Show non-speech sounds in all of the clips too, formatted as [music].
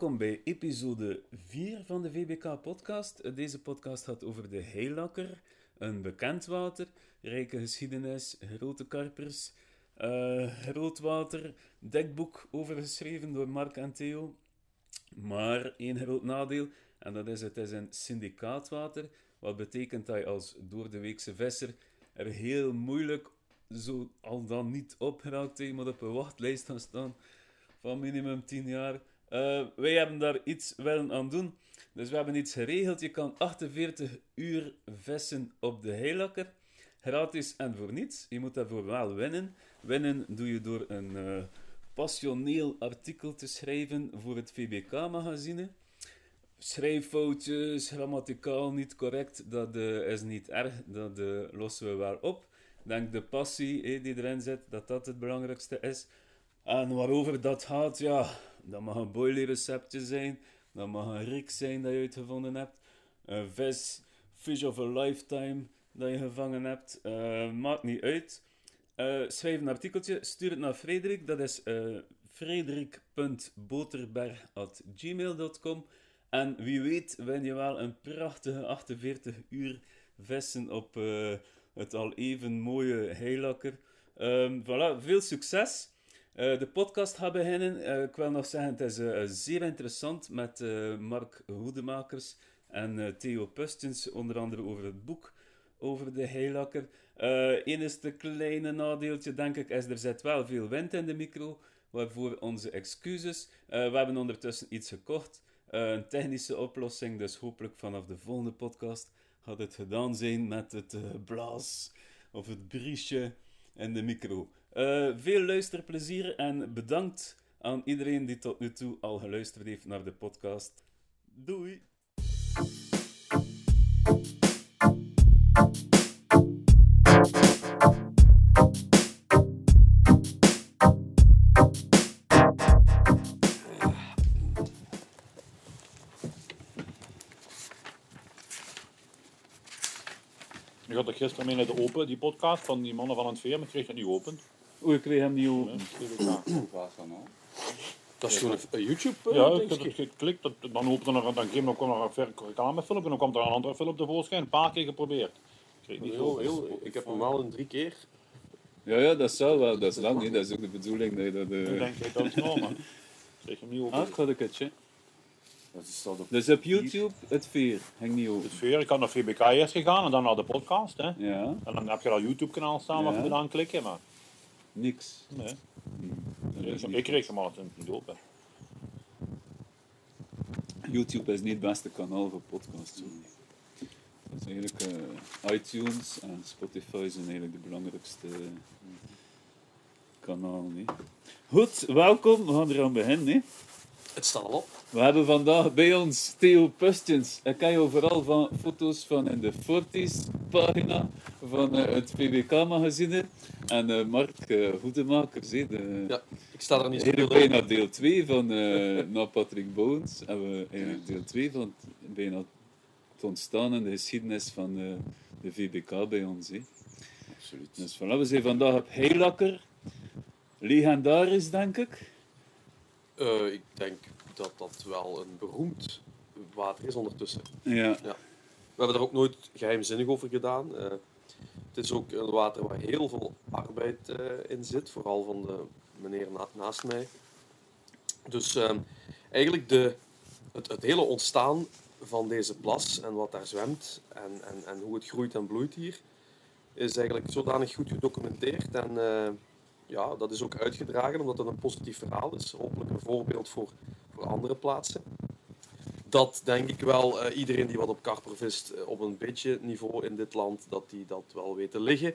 welkom bij episode 4 van de VBK-podcast. Deze podcast gaat over de heilakker, een bekend water, rijke geschiedenis, grote karpers, uh, groot water, dekboek overgeschreven door Mark en Theo. Maar één groot nadeel, en dat is het is een syndicaatwater, wat betekent dat je als door de weekse visser er heel moeilijk, zo al dan niet opgeraakt, je moet op een wachtlijst gaan staan van minimum 10 jaar. Uh, wij hebben daar iets willen aan doen. Dus we hebben iets geregeld. Je kan 48 uur vissen op de heilakker. Gratis en voor niets. Je moet daarvoor wel winnen. Winnen doe je door een uh, passioneel artikel te schrijven voor het VBK-magazine. Schrijffoutjes, grammaticaal niet correct, dat uh, is niet erg. Dat lossen we wel op. Denk de passie die erin zit, dat dat het belangrijkste is. En waarover dat gaat, ja, dat mag een boilie receptje zijn. Dat mag een rik zijn dat je uitgevonden hebt. Een vis, fish of a lifetime dat je gevangen hebt. Uh, maakt niet uit. Uh, schrijf een artikeltje, stuur het naar Frederik. Dat is uh, frederik.boterberg.gmail.com En wie weet win je wel een prachtige 48 uur vissen op het al even mooie heilakker. Um, voilà, veel succes! Uh, de podcast gaat beginnen. Uh, ik wil nog zeggen, het is uh, zeer interessant met Mark Hoedemakers en Theo Pustens, onder andere over het boek over de heilakker. Eén is de kleine nadeeltje, denk ik, is er zit wel veel wind in de micro, waarvoor onze excuses. we hebben ondertussen iets gekocht, een technische oplossing, dus hopelijk vanaf de volgende podcast gaat het gedaan zijn met het blaas of het briesje in de micro. Uh, veel luisterplezier en bedankt aan iedereen die tot nu toe al geluisterd heeft naar de podcast. Doei! Je had er gisteren mee naar de open, die podcast van die mannen van het veer, maar kreeg het niet open. Ik kreeg hem niet [clears throat] open. Dat is gewoon een YouTube. Ja, ik heb het geklikt, dat, dan opende er dan dan kwam er een reclamefilm en dan komt er een andere film tevoorschijn. Een paar keer geprobeerd. Ik, niet heel, heel, ik heb hem al een drie keer. Ja, ja, dat zal wel. Dat is lang niet. Dat is ook de bedoeling dat je dat. Uh... Ik denk ik dat is normaal. Zeg hem niet open. Ah, ik had een kutje. Dus op YouTube het veer, hang niet. Het veer, ik had naar VBK eerst gegaan en dan naar de podcast. Hè. Ja. En dan heb je dat YouTube kanaal staan waar je moet aanklikken. Maar... Niks. Nee. Ik kreeg hem altijd niet open. YouTube is niet het beste kanaal voor podcasts. Dat is eigenlijk uh, iTunes en Spotify zijn eigenlijk de belangrijkste kanalen. Goed, welkom. We gaan eraan beginnen. Het staat al op. We hebben vandaag bij ons Theo Pustjens. Ik ken je vooral van foto's van in de Forties pagina van uh, het PBK-magazine. En uh, Mark uh, Hoedemakers. de, ja, ik sta er niet zo heel bijna deel 2 van Na Patrick Bowens. En we eigenlijk deel 2 van bijna het ontstaan en de geschiedenis van de VBK bij ons. He. Absoluut. Dus voilà, we zijn vandaag op Heilakker. Legendarisch, denk ik. Uh, ik denk dat dat wel een beroemd water is ondertussen. Ja. ja. We hebben er ook nooit geheimzinnig over gedaan. Uh, het is ook een water waar heel veel arbeid uh, in zit, vooral van de meneer na naast mij. Dus eigenlijk de, het, het, hele ontstaan van deze plas en wat daar zwemt en, en, en hoe het groeit en bloeit hier, is eigenlijk zodanig goed gedocumenteerd en ja, dat is ook uitgedragen omdat het een positief verhaal is. Hopelijk een voorbeeld voor, voor andere plaatsen. Dat denk ik wel, uh, iedereen die wat op karper vist uh, op een beetje niveau in dit land, dat die dat wel weten liggen.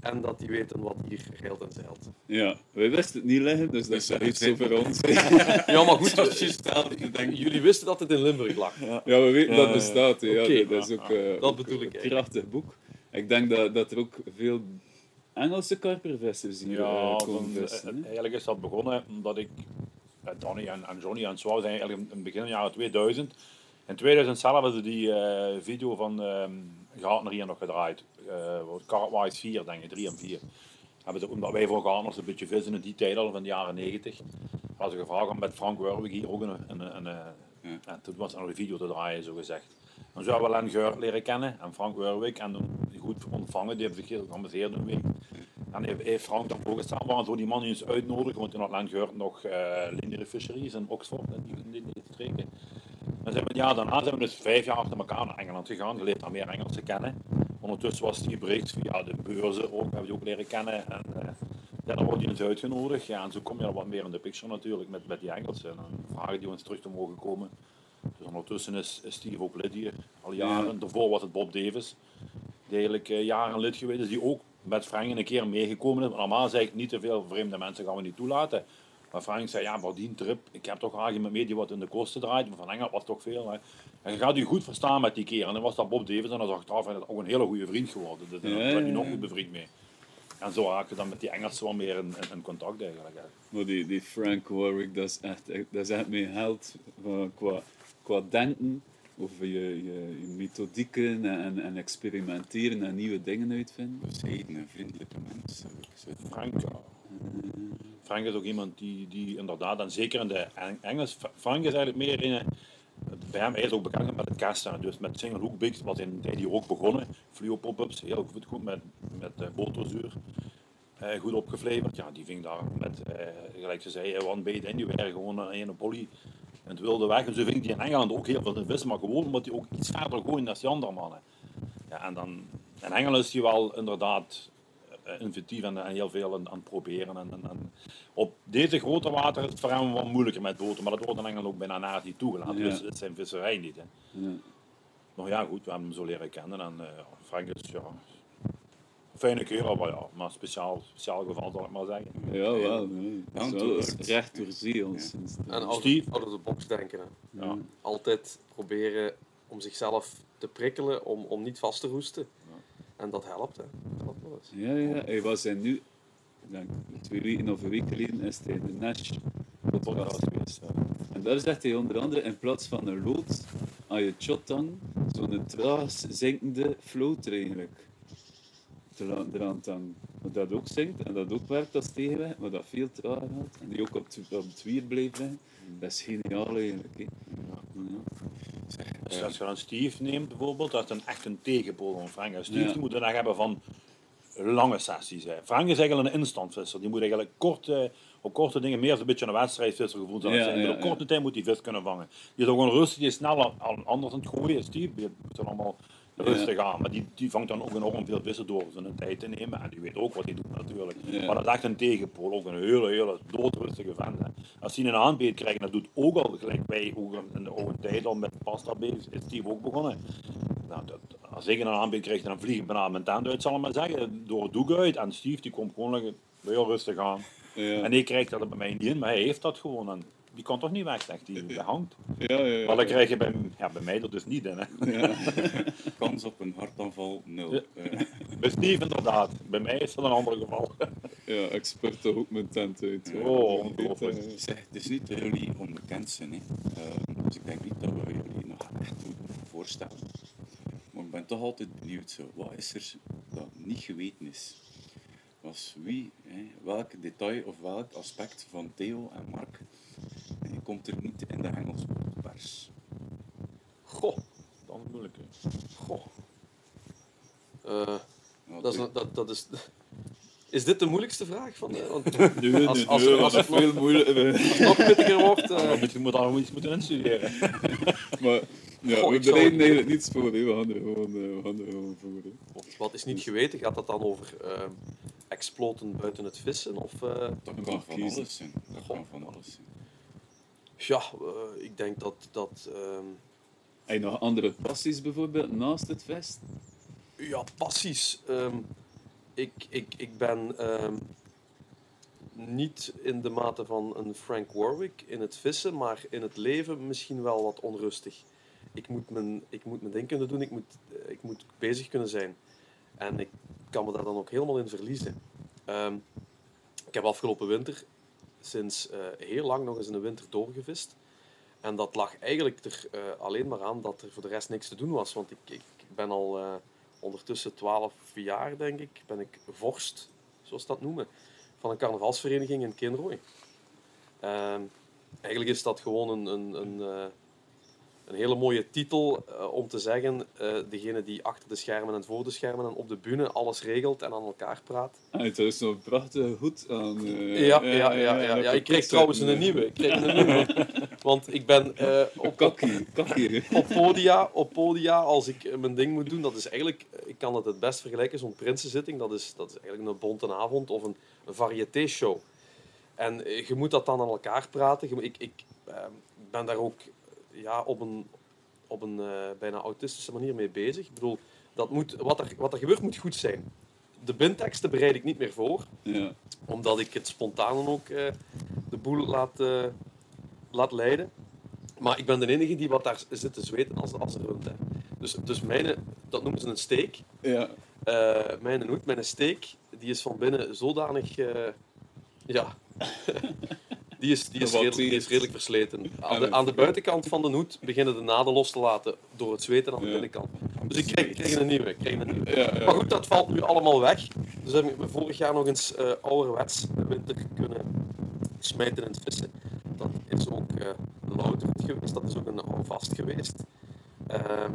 En dat die weten wat hier reilt en zeilt. Ja, wij wisten het niet liggen, dus dat is iets over ons. [laughs] ja, maar goed, uh, [laughs] jullie wisten dat het in Limburg lag. Ja, ja we weten dat het bestaat. Ja, okay, dat is ook, dat bedoel ik een prachtig boek. Ik denk dat, dat er ook veel Engelse karpervissers hier ja, komen dan, Eigenlijk is dat begonnen omdat ik, Donny en, en Johnny en Zwaar zijn eigenlijk in het begin jaren 2000. In 2000 zelf hadden die uh, video van uh, Gartner hier nog gedraaid. Uh, Cartwise 4 denk ik, 3 en 4. Hebben ze, omdat wij voor Gartners een beetje vissen in die tijd al van de jaren 90. was er gevraagd om met Frank Werwig hier ook een, een, een, een Ja. en toen was er nog een video te draaien, zo gezegd. Dan zouden we Len Geur leren kennen en Frank Werwig en dan goed ontvangen, die hebben zich heel geamuseerd een week. En heeft, Frank dan voorgesteld, waarom zou die man eens uitnodigen, want toen had Len Geur nog uh, Fisheries in Oxford, in die, in die streken. En zijn we, ja, daarna zijn we dus vijf jaar achter elkaar naar Engeland gegaan, geleerd daar meer Engelse kennen. Ondertussen was Steve Briggs via de beurzen ook, hebben we ook leren kennen. En, uh, dan wordt hij eens uitgenodigd. Ja, en zo kom je er wat meer in de picture natuurlijk met, met die Engelsen. En vragen die ons terug te mogen komen. Dus ondertussen is, is Steve ook lid hier, al jaren. Ja. Daarvoor was het Bob Davis, die eigenlijk uh, jaren lid geweest is, die ook met Frank een keer meegekomen is. Maar normaal zei ik niet te veel vreemde mensen gaan we niet toelaten. Maar Frank zei, ja, voor die trip, ik heb toch graag iemand mee die wat in de kosten draait. Maar van Engeland was toch veel. Hè. En je gaat u goed verstaan met die keer. En dan was dat Bob Davis en dan zag ik af en ook een hele goede vriend geworden. Dus daar ben je nog goed bevriend mee. En zo raak je dan met die Engelsen wel meer in, in, in contact eigenlijk. Hè. Maar die, die Frank Warwick, dat is echt, dat is echt mijn held qua, qua denken over je, je, je methodieken en, en, experimenteren en nieuwe dingen uitvinden. Bescheiden en vriendelijke mens. Frank, ja. Frank is ook iemand die, die inderdaad, en zeker in de Engels, Frank is eigenlijk meer in, bij hem is ook bekend met het kasten, dus met single hook bigs, wat in die ook begonnen, fluo pop-ups, heel goed, goed met, met uh, boterzuur, uh, goed opgefleverd, ja, die ving daar met, uh, gelijk ze zei, one bait anywhere, gewoon een ene poly in het wilde weg, en zo ving die in Engeland ook heel veel in vis, maar gewoon omdat hij ook iets verder gooit dan die andere mannen. Ja, en dan, in Engeland is hij wel inderdaad inventief en, en, heel veel aan, het proberen. En, en, en, op deze grote water is het voor hem wat moeilijker met boten, maar dat wordt in Engeland ook bijna naar niet toegelaten. Ja. Dus het zijn visserij niet. Hè. Ja. Maar ja, goed, we hebben hem zo leren kennen. En uh, Frank is ja, een fijne kerel, maar, ja, maar speciaal, speciaal geval zal ik maar zeggen. Ja, wel. Nee. Wel recht door zee. Als ja. En out, out of the box denken. Hè. Ja. Altijd proberen om zichzelf te prikkelen, om, om niet vast te roesten. En dat helpt, hè. Dat helpt wel eens. Ja, ja. Hij was hij nu, denk twee weken of een week geleden, is hij in de Nash podcast geweest. En daar zegt hij onder andere, in plaats van een lood, aan je chotang, zo'n traag zinkende floater eigenlijk. Eraan. Maar dat ook zinkt en dat ook werkt als tegenweg, maar dat veel trager gaat. En die ook op, op het wier blijft liggen. Dat is geniaal eigenlijk. Hè. Ja. Dus als je dan Steve neemt bijvoorbeeld, dat is een echt een tegenpool van Frank. En Steve ja. moet dan hebben van lange sessies. Hè. Frank is eigenlijk een instantvisser. Die moet eigenlijk korte, op korte dingen meer een beetje een wedstrijdvisser gevoeld zijn. Ja, ja, op korte tijd moet hij vis kunnen vangen. Die is ook gewoon rustig, die is snel anders aan het gooien. Steve, die moet allemaal rustig aan. Maar die, die vangt dan ook enorm veel vissen door zijn tijd te nemen. En die weet ook wat hij doet natuurlijk. Ja. Maar dat is echt een tegenpool. Ook een hele, hele doodrustige vent. Hè. Als hij een aanbeet krijgt, dat doet ook al gelijk wij ook in de oude tijd al met pasta bezig. Is Steve ook begonnen. Nou, dat, als ik een aanbeet krijg, dan vlieg ik bijna mijn tent uit, zal ik maar zeggen. Door het doek uit. En Steve die komt gewoon heel rustig aan. Ja. En ik krijg dat bij mij niet in, maar hij heeft dat gewoon. En die kan toch niet weg, zegt hij. Die [laughs] hangt. Ja, ja, ja. Maar dat krijg je bij, ja, bij mij er dus niet in. Hè. Ja. [laughs] Kans op een hartaanval, nul. Ja. [laughs] Bij Steve inderdaad. Bij mij is dat een ander geval. ja, expert toch ook mijn tent uit. Oh, ongelooflijk. Zeg, het is niet dat jullie onbekend zijn. Hè. Uh, dus ik denk niet dat we jullie nog echt moeten voorstellen. Maar ik ben toch altijd benieuwd. Zo. Wat is er dat niet geweten is? Was wie, hè, welk detail of welk aspect van Theo en Mark komt er niet in de Engelse pers. Goh, dat is moeilijk. Hè. Goh. Uh, dat, is, dat, dat is, is dit de moeilijkste vraag? Van, uh, want nee, als, als, nee, als, als, het veel moeilijker als het nog pittiger wordt... Uh, uh, je moet daar nog iets moeten instuderen. maar ja, Goh, we bereiden eigenlijk niets voor. We gaan er gewoon, we gaan er gewoon voor. Hè. Wat is niet geweten? Gaat dat dan over exploten buiten het vissen? Of, dat kan van alles zijn. Dat kan van alles zijn. Ja, uh, ik denk dat... dat um... Heb je nog andere passies bijvoorbeeld naast het vest? Ja, passies. Um, ik, ik, ik ben um, niet in de mate van een Frank Warwick in het vissen, maar in het leven misschien wel wat onrustig. Ik moet mijn, ik moet mijn ding kunnen doen, ik moet, ik moet bezig kunnen zijn. En ik kan me daar dan ook helemaal in verliezen. ik heb afgelopen winter sinds uh, heel lang nog eens in de winter doorgevist. En dat lag eigenlijk er uh, alleen maar aan dat er voor de rest niks te doen was. Want ik, ik ben al ondertussen 12 jaar, denk ik, ben ik vorst, zoals dat noemen, van een carnavalsvereniging in Kinrooi. Ehm, eigenlijk is dat gewoon een, een, een, eh, een hele mooie titel eh, om te zeggen, eh, degene die achter de schermen en voor de schermen en op de bühne alles regelt en aan elkaar praat. Ah, het is zo'n prachtige hoed aan. eh, Ja, ja, ja, ja, ja. Ik kreeg trouwens een nieuwe. Ik kreeg een nieuwe. [laughs] Want ik ben op, Kakkie, kakkie. op, podia, op podia, als ik mijn ding moet doen, dat is eigenlijk, ik kan het het best vergelijken, zo'n prinsenzitting, dat is, dat is eigenlijk een bonte avond of een, een variété-show. En eh, je moet dat dan aan elkaar praten. Ik, ik eh, ben daar ook ja, op een, op een eh, bijna autistische manier mee bezig. Ik bedoel, dat moet, wat, er, wat er gebeurt moet goed zijn. De bindteksten bereid ik niet meer voor Ja. omdat ik het spontaan ook eh, de boel laat, eh, laat leiden. Maar ik ben de enige die wat daar zit te zweten als, als er rond. Hè. Dus, dus mijn, dat noemen ze een steek. Ja. Mijn hoed, mijn steek, die is van binnen zodanig... ja... [laughs] Die is, die, is redelijk, die is heeft- redelijk versleten. Aan En de, aan de buitenkant van de hoed beginnen de naden los te laten door het zweten aan de binnenkant. Dus ik krijg, ik krijg een nieuwe. Een nieuwe. Ja, ja. Maar goed, dat valt nu allemaal weg. Dus heb ik me vorig jaar nog eens eh ouderwets de winter kunnen smijten het vissen. Dat is ook eh louter geweest, dat is ook een houvast geweest. Ehm,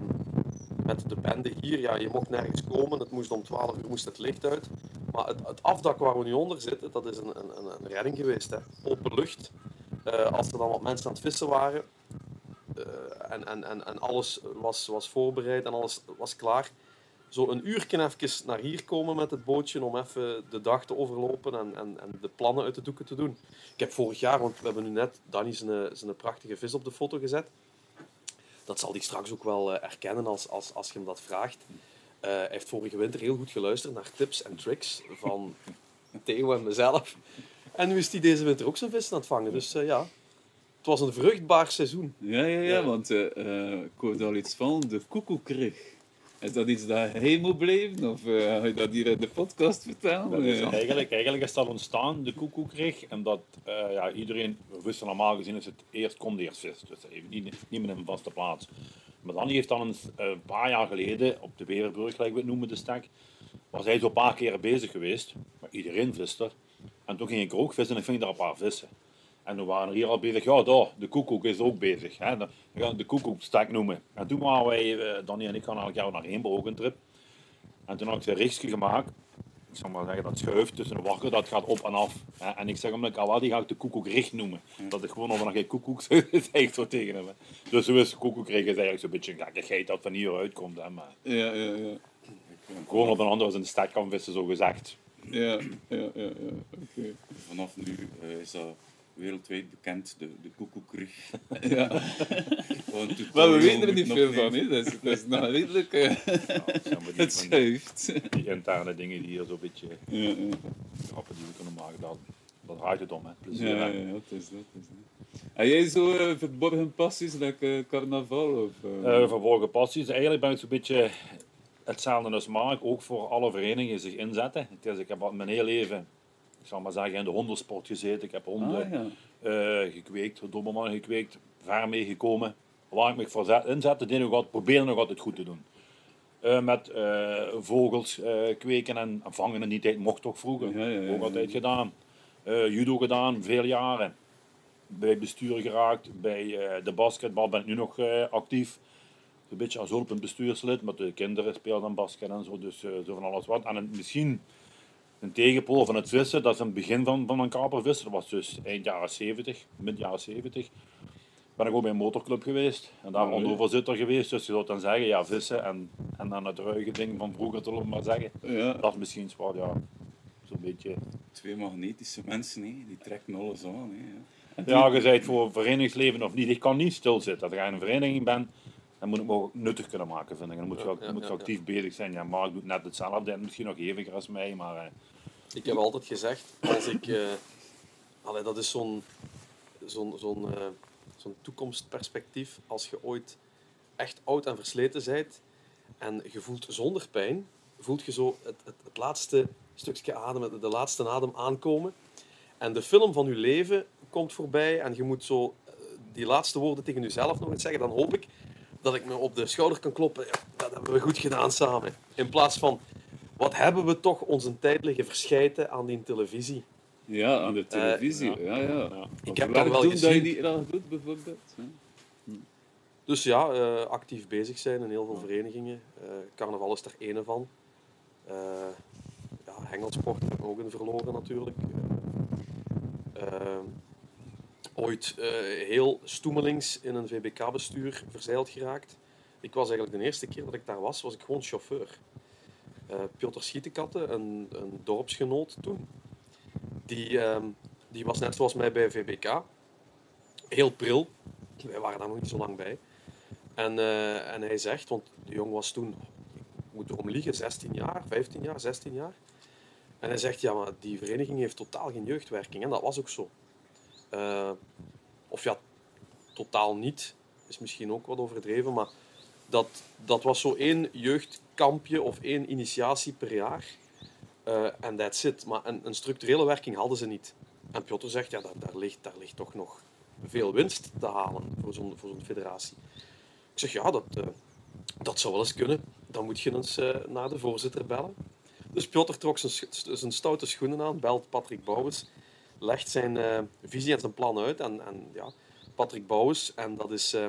met de bende hier, ja, je mocht nergens komen. Het moest om 12 uur moest het licht uit. Maar het, het afdak waar we nu onder zitten, dat is een, een, een- redding geweest. Hè. Open lucht. Eh, als er dan wat mensen aan het vissen waren eh, en, en, en, en alles was, voorbereid en alles was klaar, zo een uurtje even naar hier komen met het bootje om even de dag te overlopen en, en, en de plannen uit de doeken te doen. Ik heb vorig jaar, want we hebben nu net Danny zijn, zijn prachtige vis op de foto gezet. Dat zal hij straks ook wel eh, erkennen als, als, als je hem dat vraagt. Eh, hij heeft vorige winter heel goed geluisterd naar tips en tricks van [laughs] Theo en mezelf. En nu is hij deze winter ook zijn vissen aan het vangen. Dus eh, ja, het was een vruchtbaar seizoen. Ja, ja, ja, Ja. want eh, ik hoorde al iets van de koekoekrig. Is dat iets dat geheim moet blijven? Of eh, ga je dat hier in de podcast vertellen? Dat is eigenlijk, eigenlijk is dat ontstaan, de koekoekrig. En dat eh, ja, iedereen, we wisten normaal gezien is het eerst komt eerst vis. Dus even niet, niet meer in een vaste plaats. Maar dan heeft dan een, een paar jaar geleden, op de Weverbrug, gelijk we het noemen, de stek, was hij zo een paar keer bezig geweest. Maar iedereen vist er. En toen ging ik ook vissen en ik ving daar een paar vissen. En toen waren we hier al bezig, ja daar, de koekoek is ook bezig. Hè. Dan we gaan de koekoekstek noemen. En toen waren wij, eh, Danny en ik gaan elk jaar naar Eembrug ook een trip. En toen had ik een richtje gemaakt. Ik zal maar zeggen, dat schuift tussen de wakker, dat gaat op en af. Hè. En ik zeg hem, ik, ah, die ga ik de koekoekricht noemen. Dat ik gewoon over geen koekoek [laughs] is echt zo tegen hem. hè. Dus zo is de koekoekricht is eigenlijk zo'n beetje een gekkigheid dat van hieruit komt. Hè. Maar Ja, ja, ja. gewoon op een ander als in de stek kan vissen, zo gezegd. Ja, ja, ja, ja. Oké. Vanaf nu eh, is dat wereldwijd bekend, de, de koekoekrig. [laughs] Ja. [laughs] Maar we weten er niet veel van, hè. Dat is, dat is nog redelijk... Ja, dat die, [laughs] het schuift. die interne dingen die hier zo'n beetje Ja, ja. grappen die we kunnen maken. Dat, dat draait het om, hè. Plezier. Ja, ja, het is dat. Het is dat. En jij zo eh, verborgen passies, like eh, carnaval? Of, verborgen passies. Eigenlijk ben ik zo'n beetje hetzelfde als Mark, ook voor alle verenigingen zich inzetten. Het is, ik heb al mijn hele leven, ik zal maar zeggen, in de hondensport gezeten. Ik heb honden ah, ja. eh, gekweekt, doberman gekweekt, ver meegekomen. Waar ik me voor zet, inzette, deed ik altijd, probeerde nog altijd goed te doen. Eh, met eh, vogels kweken en, en vangen in die tijd mocht toch vroeger. Ja, ook altijd gedaan. Judo gedaan, veel jaren. Bij bestuur geraakt, bij de basketbal ben ik nu nog actief. Een beetje als hulpend bestuurslid, met de kinderen spelen dan basket en zo, dus zo van alles wat. En het, misschien een tegenpool van het vissen, dat is het begin van, van mijn kapervissen, dat was dus eind jaren 70, mid jaren 70. Ben ik ook bij een motorclub geweest en daar ja. ondervoorzitter geweest, dus je zou dan zeggen, ja, vissen en, en dan het ruige ding van vroeger, zullen we maar zeggen. Ja. Dat is misschien wel, ja, zo'n beetje... Twee magnetische mensen, hè, die trekken alles aan. Hè, ja. Je het voor verenigingsleven of niet. Ik kan niet stilzitten. Als ik in een vereniging ben, dan moet me ook nuttig kunnen maken, vind ik. Dan moet je, ook- ja, moet je actief bezig zijn. Ja, Mark doet net hetzelfde en misschien nog eviger als mij, maar... eh, Ik heb altijd gezegd, als ik... eh allee, dat is zo'n zo'n zo'n eh, zo'n toekomstperspectief. Als je ooit echt oud en versleten bent en je voelt zonder pijn, voelt je zo het, het, het laatste stukje adem, de laatste adem aankomen. En de film van je leven komt voorbij en je moet zo eh, die laatste woorden tegen jezelf nog eens zeggen. Dan hoop ik dat ik me op de schouder kan kloppen. Dat hebben we goed gedaan samen. In plaats van, wat hebben we toch onze tijd liggen verschijten aan die televisie. Ja, aan de televisie. ja. ja, ja. Ja. Ik heb dat wel doen dat je gezien. die graag doet, bijvoorbeeld? Ja. Dus ja, eh, actief bezig zijn in heel veel verenigingen. Eh, carnaval is er ene van. Eh ja, hengelsport ook in verloren natuurlijk. Ooit eh, heel stoemelings in een VBK-bestuur verzeild geraakt. Ik was eigenlijk de eerste keer dat ik daar was, was ik gewoon chauffeur. Eh Piotr Schietenkatte, een, een dorpsgenoot toen, die, ehm, die was net zoals mij bij VBK. Heel pril. Wij waren daar nog niet zo lang bij. En, eh, en hij zegt, want de jong was toen, ik moet erom liegen, 16 jaar, 15 jaar, 16 jaar. En hij zegt, ja, maar die vereniging heeft totaal geen jeugdwerking. En dat was ook zo. Eh, of ja, totaal niet, is misschien ook wat overdreven, maar dat, dat was zo één jeugdkampje of één initiatie per jaar. En that's it. Maar een, een structurele werking hadden ze niet. En Piotr zegt, ja, daar, ligt, daar ligt toch nog veel winst te halen voor zo'n voor zo'n federatie. Ik zeg, ja, dat, eh, dat zou wel eens kunnen. Dan moet je eens eh, naar de voorzitter bellen. Dus Piotr trok zijn, zijn stoute schoenen aan, belt Patrick Bouwens, legt zijn eh, visie en zijn plan uit. En, en ja, Patrick Bouwens, en dat is eh,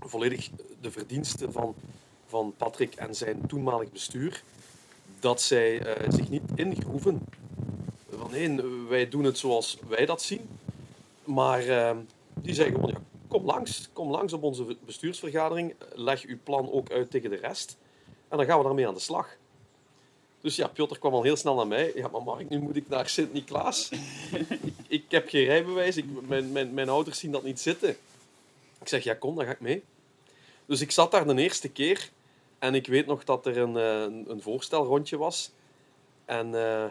volledig de verdienste van, van Patrick en zijn toenmalig bestuur, dat zij eh, zich niet ingroeven. Van nee, wij doen het zoals wij dat zien. Maar die zeggen gewoon, kom langs. Kom langs op onze bestuursvergadering. Leg uw plan ook uit tegen de rest. En dan gaan we daarmee aan de slag. Dus ja, Piotr kwam al heel snel naar mij. Ja, maar Mark, nu moet ik naar Sint-Niklaas. ik, ik heb geen rijbewijs. Ik, mijn, mijn, mijn ouders zien dat niet zitten. Ik zeg, ja kom, dan ga ik mee. Dus ik zat daar de eerste keer. En ik weet nog dat er een, eh, een, een voorstelrondje was. En, eh,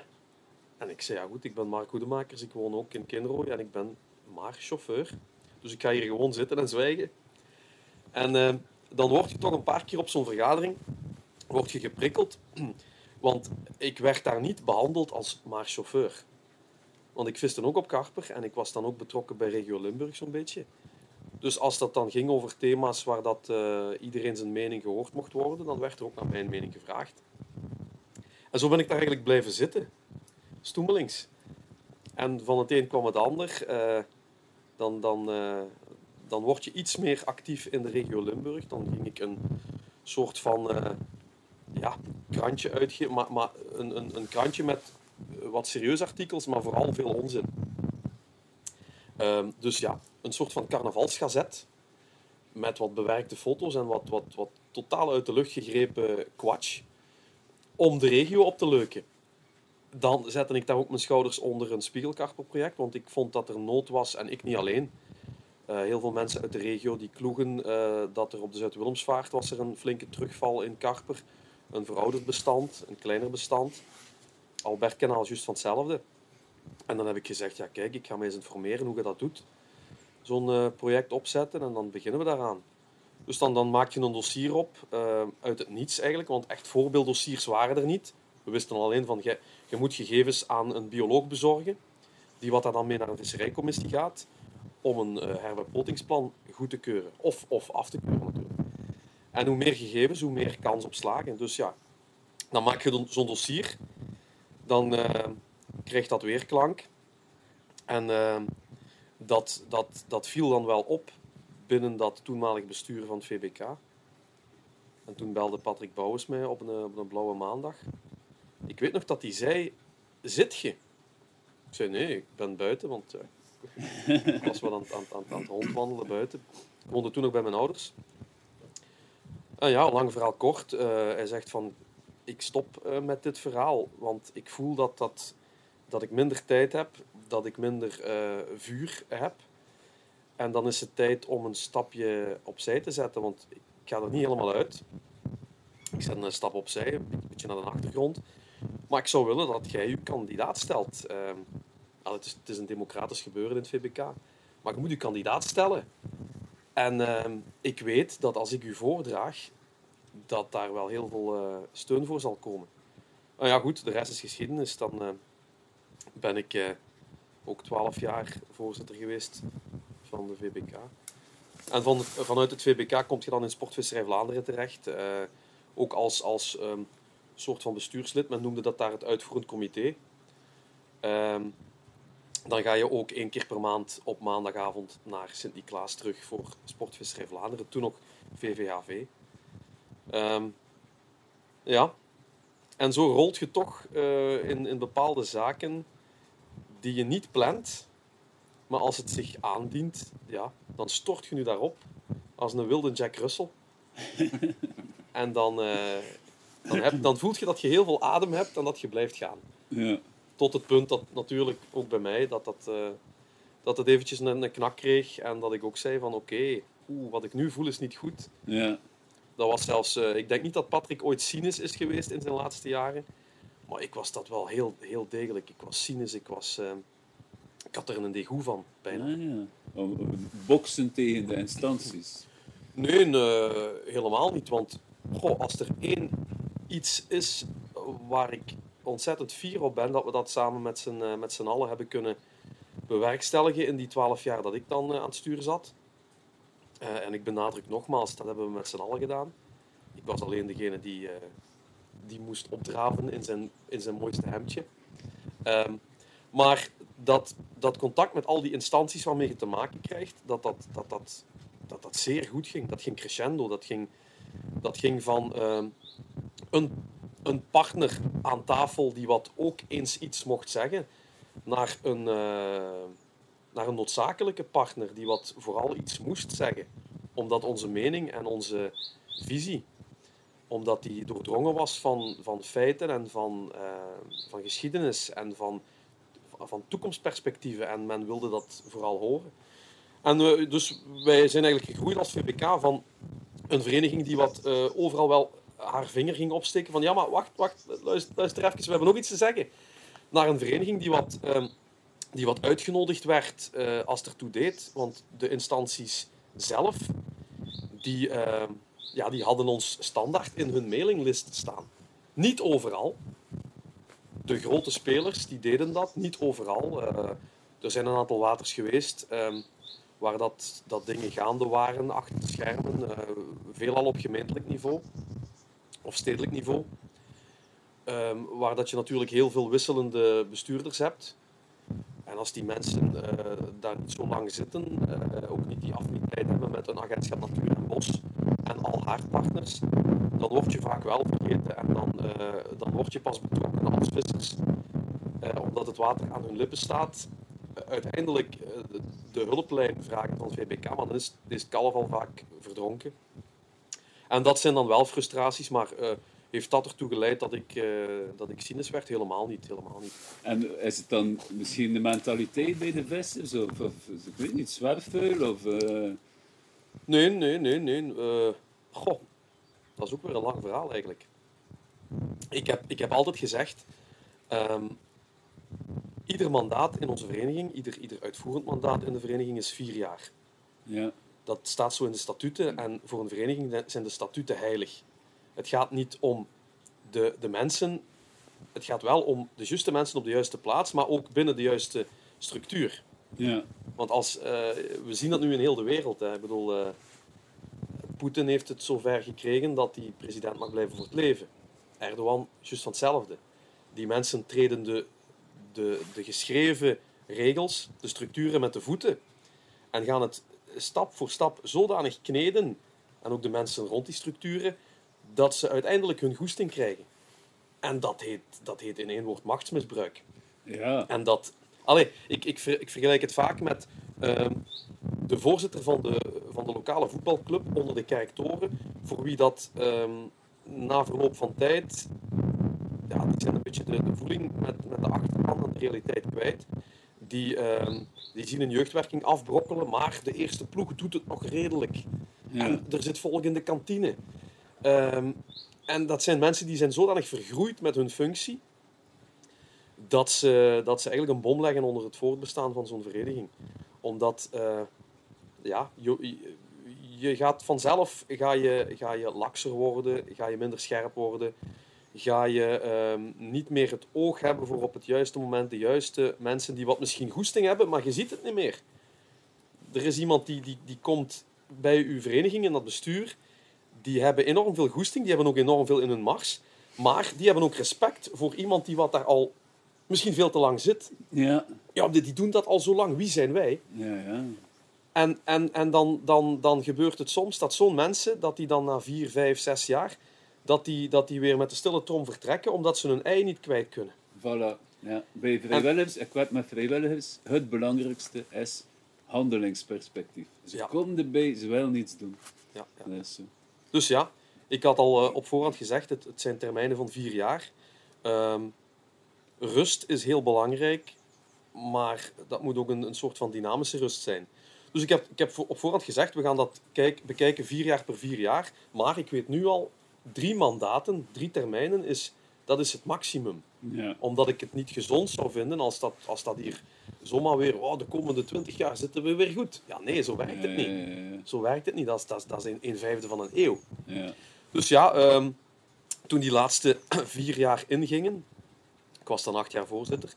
en ik zei, ja goed, ik ben Mark Hoedemakers. Ik woon ook in Kinrooi en ik ben maar chauffeur. Dus ik ga hier gewoon zitten en zwijgen. En eh, dan word je toch een paar keer op zo'n vergadering word je geprikkeld. Want ik werd daar niet behandeld als maar chauffeur. Want ik viste ook op Karper en ik was dan ook betrokken bij Regio Limburg zo'n beetje. Dus als dat dan ging over thema's waar dat, eh, iedereen zijn mening gehoord mocht worden, dan werd er ook naar mijn mening gevraagd. En zo ben ik daar eigenlijk blijven zitten. Stoemelings. En van het een kwam het ander. eh, dan, dan, eh, dan word je iets meer actief in de regio Limburg. Dan ging ik een soort van ja, krantje uitgeven. Maar, maar een, een, een krantje met eh, wat serieuze artikels, maar vooral veel onzin. Ehm, dus ja, een soort van carnavalsgazet. Met wat bewerkte foto's en wat, wat, wat totaal uit de lucht gegrepen kwatsch. Om de regio op te leuken. Dan zette ik daar ook mijn schouders onder een spiegelkarperproject. Want ik vond dat er nood was, en ik niet alleen. Eh, heel veel mensen uit de regio die kloegen eh, dat er op de Zuid-Willemsvaart was er een flinke terugval in karper. Een verouderd bestand, een kleiner bestand. Albertkanaal is juist van hetzelfde. En dan heb ik gezegd, ja kijk, ik ga mij eens informeren hoe je dat doet. Zo'n eh, project opzetten en dan beginnen we daaraan. Dus dan, maak je een dossier op, eh, uit het niets eigenlijk, want echt voorbeelddossiers waren er niet. We wisten alleen van, je, je moet gegevens aan een bioloog bezorgen, die wat daar dan mee naar een visserijcommissie gaat, om een uh, herbepottingsplan goed te keuren. Of, of af te keuren natuurlijk. En hoe meer gegevens, hoe meer kans op slagen. Dus ja, dan maak je zo'n dossier, dan eh, krijgt dat weerklank. En eh, dat, dat, dat viel dan wel op binnen dat toenmalig bestuur van het VBK. En toen belde Patrick Bouwens mij op een, op een blauwe maandag. Ik weet nog dat hij zei, zit je? Ik zei, nee, ik ben buiten, want uh, ik was wel aan, aan, aan, aan het rondwandelen buiten. Ik woonde toen nog bij mijn ouders. En ja, lang verhaal kort. Uh, hij zegt van, ik stop uh, met dit verhaal, want ik voel dat, dat, dat ik minder tijd heb, dat ik minder uh, vuur heb. En dan is het tijd om een stapje opzij te zetten, want ik ga er niet helemaal uit. Ik zet een stap opzij, een beetje naar de achtergrond. Maar ik zou willen dat jij je kandidaat stelt. Uh, nou, het, is, het is een democratisch gebeuren in het VBK. Maar je moet je kandidaat stellen. En uh, ik weet dat als ik u voordraag, dat daar wel heel veel uh, steun voor zal komen. Nou ja, goed, de rest is geschiedenis. Dan uh, ben ik uh, ook twaalf jaar voorzitter geweest van de VBK. En van, vanuit het VBK kom je dan in Sportvisserij Vlaanderen terecht. Ook als, als um, soort van bestuurslid. Men noemde dat daar het uitvoerend comité. Um, dan ga je ook één keer per maand op maandagavond naar Sint-Niklaas terug voor Sportvisserij Vlaanderen. Toen nog VVHV. Ehm, ja. En zo rolt je toch eh, in, in bepaalde zaken die je niet plant. Maar als het zich aandient, ja, dan stort je nu daarop als een wilde Jack Russell. [laughs] en dan, eh, dan, heb, dan voelt je dat je heel veel adem hebt en dat je blijft gaan. Ja. Tot het punt dat natuurlijk ook bij mij dat, dat, eh, dat het eventjes een, een knak kreeg. En dat ik ook zei van oké, oeh, wat ik nu voel is niet goed. Ja. Dat was zelfs, eh, ik denk niet dat Patrick ooit cynisch is geweest in zijn laatste jaren. Maar ik was dat wel heel, heel degelijk. Ik was cynisch, ik, was, eh, ik had er een degoe van, bijna. Ah, ja. Om- om Boksen tegen de instanties. Nee, nee, helemaal niet. Want goh, als er één iets is waar ik ontzettend fier op ben, dat we dat samen met z'n, eh, met z'n allen hebben kunnen bewerkstelligen in die twaalf jaar dat ik dan eh, aan het stuur zat. Eh, en ik benadruk nogmaals, dat hebben we met z'n allen gedaan. Ik was alleen degene die, die moest opdraven in zijn, in zijn mooiste hemdje. Ehm, maar dat, dat contact met al die instanties waarmee je te maken krijgt, dat dat, dat, dat, dat, dat zeer goed ging. Dat ging crescendo. Dat ging, dat ging van ehm, een, een partner aan tafel die wat ook eens iets mocht zeggen, naar een, eh, naar een noodzakelijke partner die wat vooral iets moest zeggen. Omdat onze mening en onze visie, omdat die doordrongen was van, van feiten en van, eh, van geschiedenis en van, van toekomstperspectieven. En men wilde dat vooral horen. En dus wij zijn eigenlijk gegroeid als VBK van een vereniging die wat eh, overal wel haar vinger ging opsteken van ja, maar wacht, wacht, luister, even, we hebben nog iets te zeggen. Naar een vereniging die wat, ehm, die wat uitgenodigd werd eh, als het ertoe deed. Want de instanties zelf, die, ehm, ja, die hadden ons standaard in hun mailinglist staan. Niet overal. De grote spelers die deden dat, niet overal. Eh, er zijn een aantal waters geweest ehm, waar dat, dat dingen gaande waren achter de schermen. eh, veelal op gemeentelijk niveau of stedelijk niveau. Ehm, waar dat je natuurlijk heel veel wisselende bestuurders hebt. En als die mensen eh, daar niet zo lang zitten, eh, ook niet die affiniteit hebben met een agentschap Natuur en Bos en al haar partners, dan word je vaak wel vergeten en dan, eh, dan word je pas betrokken als vissers. Omdat het water aan hun lippen staat. Uiteindelijk de, hulplijn vragen van VBK, maar dan is, is het kalf al vaak verdronken. En dat zijn dan wel frustraties, maar eh, heeft dat ertoe geleid dat ik, eh, dat ik cynisch werd? Helemaal niet, helemaal niet. En is het dan misschien de mentaliteit bij de vissers? Of, of ik weet niet, zwerfvuil? Of, eh, Nee, nee, nee, nee. goh, dat is ook weer een lang verhaal eigenlijk. Ik heb, ik heb altijd gezegd, ehm, ieder mandaat in onze vereniging, ieder, ieder uitvoerend mandaat in de vereniging is vier jaar. ja. Dat staat zo in de statuten en voor een vereniging zijn de statuten heilig. Het gaat niet om de, de mensen, het gaat wel om de juiste mensen op de juiste plaats, maar ook binnen de juiste structuur. Ja. Want als, eh, we zien dat nu in heel de wereld. Hè. Ik bedoel, eh, Poetin heeft het zover gekregen dat hij president mag blijven voor het leven. Erdogan, juist van hetzelfde. Die mensen treden de, de, de geschreven regels, de structuren met de voeten. En gaan het stap voor stap zodanig kneden, en ook de mensen rond die structuren, dat ze uiteindelijk hun goesting krijgen. En dat heet, dat heet in één woord machtsmisbruik. Ja. En dat... Allee, ik, ik, ver- ik vergelijk het vaak met ehm, de voorzitter van de, van de lokale voetbalclub onder de Kerktoren, voor wie dat ehm, na verloop van tijd... Ja, die zijn een beetje de, de voeling met, met de achterban en de realiteit kwijt. Die, ehm, die zien een jeugdwerking afbrokkelen, maar de eerste ploeg doet het nog redelijk. Ja. En er zit volk in de kantine. Ehm, en dat zijn mensen die zijn zodanig vergroeid met hun functie, dat ze, dat ze eigenlijk een bom leggen onder het voortbestaan van zo'n vereniging. Omdat, eh, ja, je, je gaat vanzelf ga je, ga je lakser worden, ga je minder scherp worden, ga je ehm, niet meer het oog hebben voor op het juiste moment de juiste mensen die wat misschien goesting hebben, maar je ziet het niet meer. Er is iemand die, die, die komt bij uw vereniging in dat bestuur, die hebben enorm veel goesting, die hebben ook enorm veel in hun mars, maar die hebben ook respect voor iemand die wat daar al misschien veel te lang zit. Ja, Ja, die, die doen dat al zo lang. Wie zijn wij? ja, ja. En, en, en dan, dan, dan gebeurt het soms dat zo'n mensen, dat die dan na vier, vijf, zes jaar, dat die, dat die weer met de stille trom vertrekken, omdat ze hun ei niet kwijt kunnen. Voilà. Ja. Bij vrijwilligers, ik werk met vrijwilligers, het belangrijkste is handelingsperspectief. Ze Ja. komen erbij, ze willen niets doen. Ja, ja. Zo. Dus ja, ik had al eh, op voorhand gezegd, het, het zijn termijnen van vier jaar. Ehm, rust is heel belangrijk, maar dat moet ook een, een soort van dynamische rust zijn. Dus ik heb, ik heb op voorhand gezegd, we gaan dat kijk, bekijken vier jaar per vier jaar. Maar ik weet nu al, drie mandaten, drie termijnen, is, dat is het maximum. Ja. Omdat ik het niet gezond zou vinden als dat, als dat hier zomaar weer, oh, de komende twintig jaar zitten we weer goed. Ja, nee, zo werkt het niet. Zo werkt het niet. Dat is, dat is, dat is een, een vijfde van een eeuw. ja. Dus ja, ehm, toen die laatste [clears throat] vier jaar ingingen, ik was dan acht jaar voorzitter,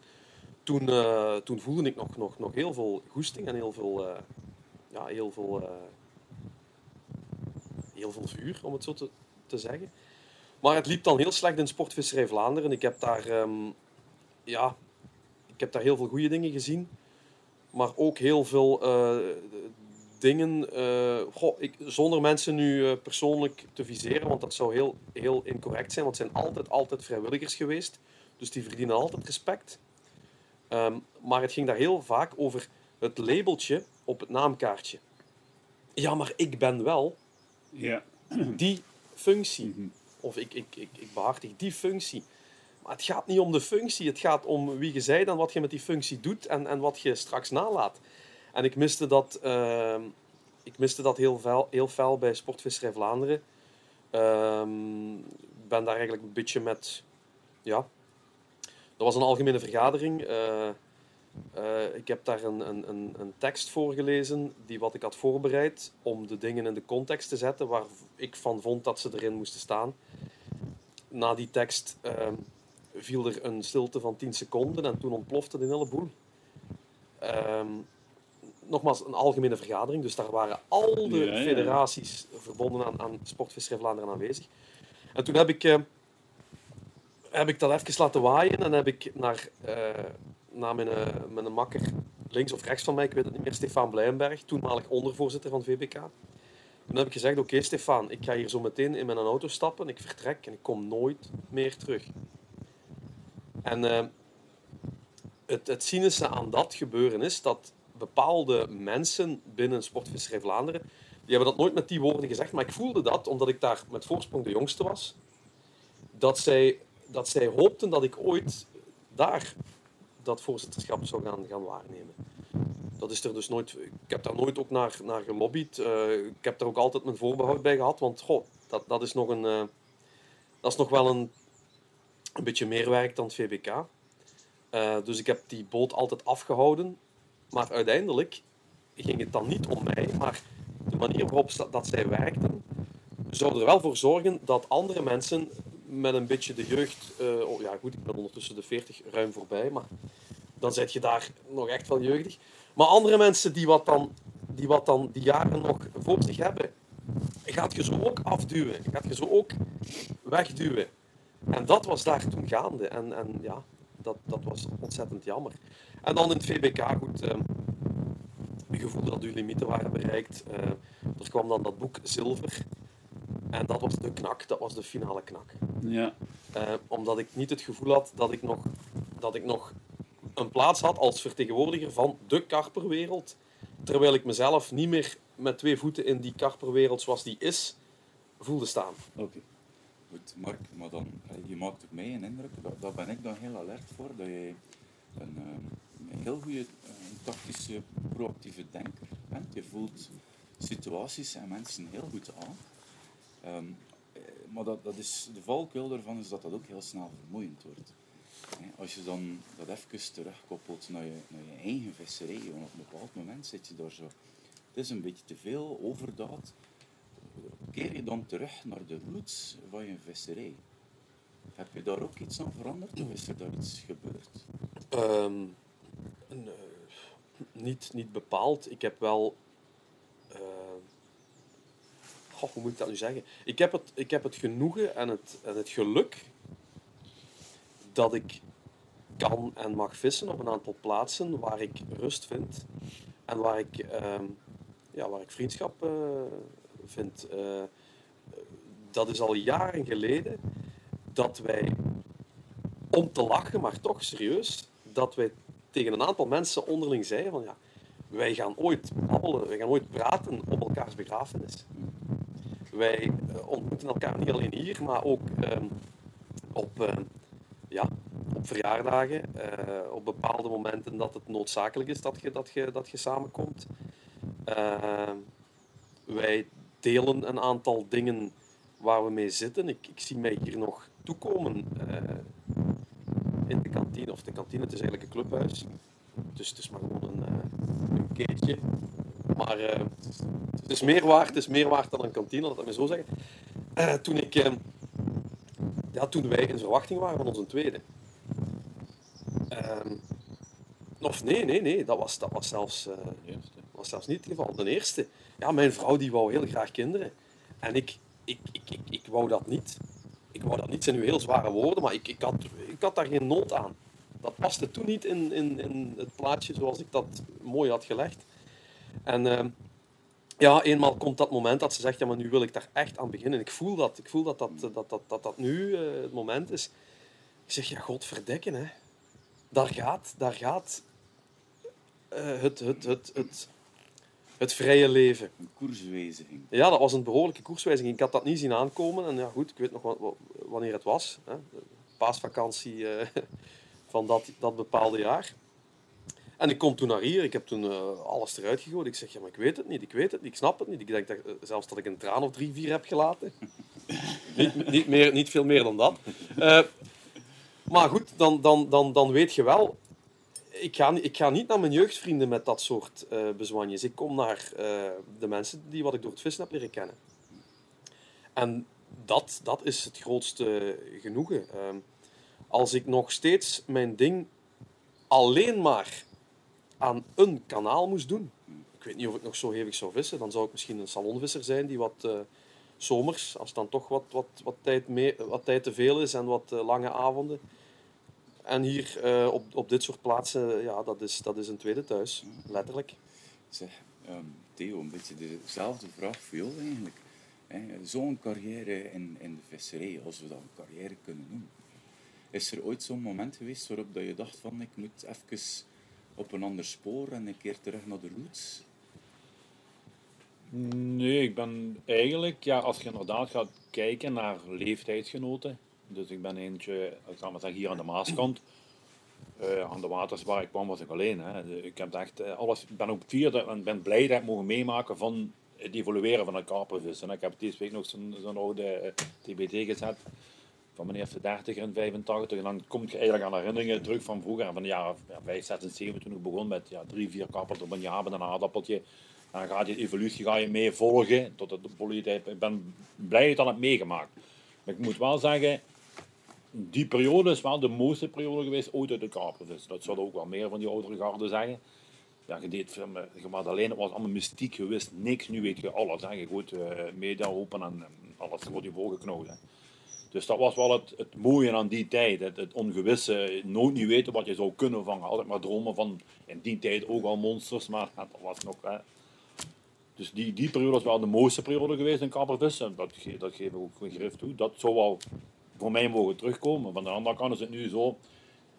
toen, eh, toen voelde ik nog, nog, nog heel veel goesting en heel veel, eh, ja, heel veel, eh, heel veel vuur, om het zo te, te zeggen. Maar het liep dan heel slecht in Sportvisserij Vlaanderen. Ik heb daar, ehm, ja, ik heb daar heel veel goede dingen gezien, maar ook heel veel eh, dingen, goh, ik, zonder mensen nu eh, persoonlijk te viseren, want dat zou heel, heel incorrect zijn, want het zijn altijd, altijd vrijwilligers geweest, dus die verdienen altijd respect. Ehm, maar het ging daar heel vaak over het labeltje op het naamkaartje. Ja, maar ik ben wel ja. die functie. Mhm. Of ik, ik, ik, ik behartig die functie. Maar het gaat niet om de functie, het gaat om wie je bent en wat je met die functie doet en, en wat je straks nalaat. En ik miste dat, ehm, ik miste dat heel, fel, heel fel bij Sportvisserij Vlaanderen. Ehm, Ik ben daar eigenlijk een beetje met... Ja, dat was een algemene vergadering. Eh, eh, ik heb daar een, een, een, een tekst voorgelezen die wat ik had voorbereid om de dingen in de context te zetten waar ik van vond dat ze erin moesten staan. Na die tekst ehm, viel er een stilte van 10 seconden en toen ontplofte de hele boel. Ehm, nogmaals, een algemene vergadering, dus daar waren al de Ja, ja. federaties verbonden aan, aan Sportvisserij Vlaanderen aanwezig. En toen heb ik, eh, heb ik dat even laten waaien en heb ik naar, eh, naar mijn, eh, mijn makker links of rechts van mij, ik weet het niet meer, Stefan Blijenberg, toenmalig ondervoorzitter van VBK. Toen heb ik gezegd, oké Stefan, ik ga hier zo meteen in mijn auto stappen, ik vertrek en ik kom nooit meer terug. En eh, het, het cynische aan dat gebeuren is dat bepaalde mensen binnen Sportvisserij Vlaanderen, die hebben dat nooit met die woorden gezegd, maar ik voelde dat, omdat ik daar met voorsprong de jongste was, dat zij, dat zij hoopten dat ik ooit daar dat voorzitterschap zou gaan, gaan waarnemen. Dat is er dus nooit, ik heb daar nooit ook naar, naar gelobbyd. Eh, ik heb daar ook altijd mijn voorbehoud bij gehad, want goh, dat, dat is nog een, eh, dat is nog wel een, een beetje meer werk dan het VBK. Eh, dus ik heb die boot altijd afgehouden. Maar uiteindelijk ging het dan niet om mij, maar de manier waarop sta- dat zij werkten, zou er wel voor zorgen dat andere mensen met een beetje de jeugd... eh, oh ja, goed, ik ben ondertussen de 40 ruim voorbij, maar dan zit je daar nog echt wel jeugdig. Maar andere mensen die wat dan die, wat dan die jaren nog voor zich hebben, gaat je zo ook afduwen. Gaat je zo ook wegduwen. En dat was daar toen gaande. En, en ja, dat, dat was ontzettend jammer. En dan in het VBK, goed, eh, je voelde dat uw limieten waren bereikt. Eh, er kwam dan dat boek Zilver. En dat was de knak, dat was de finale knak. Ja. Eh, omdat ik niet het gevoel had dat ik, nog, dat ik nog een plaats had als vertegenwoordiger van de karperwereld. Terwijl ik mezelf niet meer met twee voeten in die karperwereld zoals die is, voelde staan. Oké. Goed, Mark, maar dan, eh, je maakt op mij een indruk, dat, daar ben ik dan heel alert voor, dat jij een, eh, een heel goede tactische, proactieve denker bent. Je voelt situaties en mensen heel goed aan. Ehm, eh, maar dat, dat is, de valkuil daarvan is dat dat ook heel snel vermoeiend wordt. Als je dan dat even terugkoppelt naar je, naar je eigen visserij, op een bepaald moment zit je daar zo... Het is een beetje te veel overdaad keer je dan terug naar de roots van je visserij? Heb je daar ook iets aan veranderd of is er daar iets gebeurd? Ehm, eh, niet, niet bepaald. Ik heb wel. eh, goh, hoe moet ik dat nu zeggen? Ik heb het, ik heb het genoegen en het, het geluk dat ik kan en mag vissen op een aantal plaatsen waar ik rust vind en waar ik, ehm, ja, waar ik vriendschap eh, vind. Eh, dat is al jaren geleden dat wij, om te lachen, maar toch serieus, dat wij tegen een aantal mensen onderling zeiden van ja, wij gaan ooit babbelen, wij gaan ooit praten op elkaars begrafenis. Wij eh, ontmoeten elkaar niet alleen hier, maar ook ehm, op, ehm, ja, op verjaardagen, eh, op bepaalde momenten dat het noodzakelijk is dat je, dat je, dat je samenkomt. Ehm, wij delen een aantal dingen waar we mee zitten. Ik, ik zie mij hier nog toekomen eh, in de kantine, of de kantine, het is eigenlijk een clubhuis. Dus het is maar gewoon een, een keetje. Maar uh, het, is meer waard, het is meer waard dan een kantine, laat ik maar zo zeggen. Uh, toen, ik, ja, toen wij in verwachting waren van onze tweede. Ehm, of nee, nee, nee, dat was, dat was, zelfs, was zelfs niet het geval. De eerste. Ja, mijn vrouw die wou heel graag kinderen. En ik, ik, ik, ik, ik wou dat niet. Ik wou dat niet, zijn nu heel zware woorden, maar ik, ik, had, ik had daar geen nood aan dat paste toen niet in, in, in het plaatje zoals ik dat mooi had gelegd. En uh, ja, eenmaal komt dat moment dat ze zegt, ja, maar nu wil ik daar echt aan beginnen. Ik voel dat, ik voel dat dat, dat, dat, dat, dat nu uh, het moment is. Ik zeg, ja, godverdekken, hè. Daar gaat, daar gaat uh, het, het, het, het, het vrije leven. Een koerswijziging. Ja, dat was een behoorlijke koerswijziging. Ik had dat niet zien aankomen. En ja, goed, ik weet nog wanneer het was. Hè. Paasvakantie uh, [laughs] van dat, dat bepaalde jaar. En ik kom toen naar hier, ik heb toen uh, alles eruit gegooid. Ik zeg, ja, maar ik weet het niet, ik weet het niet, ik snap het niet. Ik denk dat, uh, zelfs dat ik een traan of drie, vier heb gelaten. [laughs] niet, niet, meer, niet veel meer dan dat. Uh, maar goed, dan, dan, dan, dan weet je wel, ik ga, ik ga niet naar mijn jeugdvrienden met dat soort bezwanjes. Ik kom naar de mensen die wat ik door het vissen heb leren kennen. En dat, dat is het grootste genoegen. Ehm, als ik nog steeds mijn ding alleen maar aan een kanaal moest doen, ik weet niet of ik nog zo hevig zou vissen, dan zou ik misschien een salonvisser zijn die wat uh, zomers, als dan toch wat, wat, wat, tijd mee, wat tijd te veel is en wat uh, lange avonden. En hier uh, op, op dit soort plaatsen, ja, dat is, dat is een tweede thuis, letterlijk. Zeg, um, Theo, een beetje dezelfde vraag voor jou eigenlijk. Zo'n carrière in, in de visserij, als we dat een carrière kunnen noemen. Is er ooit zo'n moment geweest waarop dat je dacht van ik moet even op een ander spoor en een keer terug naar de roots? Nee, ik ben eigenlijk, ja, als je inderdaad gaat kijken naar leeftijdsgenoten. Dus ik ben eentje, ik zal maar zeggen, hier aan de Maaskant. Uh, aan de waters waar ik kwam was ik alleen. Hè. Ik heb echt uh, alles, ben ook vierde en ben blij dat ik mogen meemaken van het evolueren van het karpenvissen. Ik heb deze week nog zo'n zo oude TBT gezet van meneer de 30 en 85. En dan kom je eigenlijk aan herinneringen terug van vroeger. Van de jaren ja, 5, 6 en 7 toen ik begon met ja, drie, vier kappers op een jaar met een aardappeltje. Dan gaat die evolutie ga je mee volgen tot het politiek. Ik ben blij dat het meegemaakt. Maar ik moet wel zeggen, die periode is wel de mooiste periode geweest ooit uit de kapers. Dus dat zullen ook wel meer van die oudere garden zeggen. Ja, je deed je maar alleen, het was allemaal mystiek, je wist niks, nu weet je alles. Hè. Je goed uh, media open en, alles wordt je voorgeknopt. Dus dat was wel het, het mooie aan die tijd. Het, het, ongewisse, nooit niet weten wat je zou kunnen vangen. Altijd maar dromen van in die tijd ook al monsters, maar [laughs] dat was nog. Hè. Dus die, die periode was wel de mooiste periode geweest in kappervissen. Dat, dat geef ik ook een grif toe. Dat zou wel voor mij mogen terugkomen. Van de andere kant is het nu zo.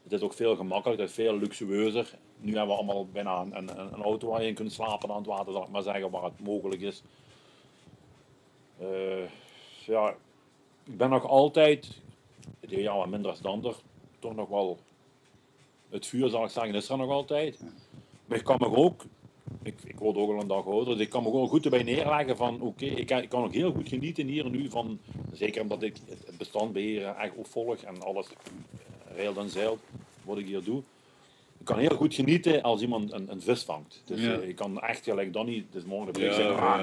Het is ook veel gemakkelijker, het is veel luxueuzer. Nu hebben we allemaal bijna een, een, een auto waar je in kunt slapen aan het water, zal ik maar zeggen, waar het mogelijk is. Uh, ja, ik ben nog altijd, het jaar wat minder dan ander, toch nog wel, het vuur zal ik zeggen, is er nog altijd. Maar ik kan me ook, ik, ik word ook al een dag ouder, dus ik kan me gewoon goed erbij neerleggen van, oké, ik, ik, kan ook heel goed genieten hier nu van, zeker omdat ik het bestand beheren echt opvolg en alles reilt en zeilt, wat ik hier doe ik kan heel goed genieten als iemand een, een vis vangt. Dus ja. ik kan echt gelijk dan niet, dus morgen ja, zeggen, ah,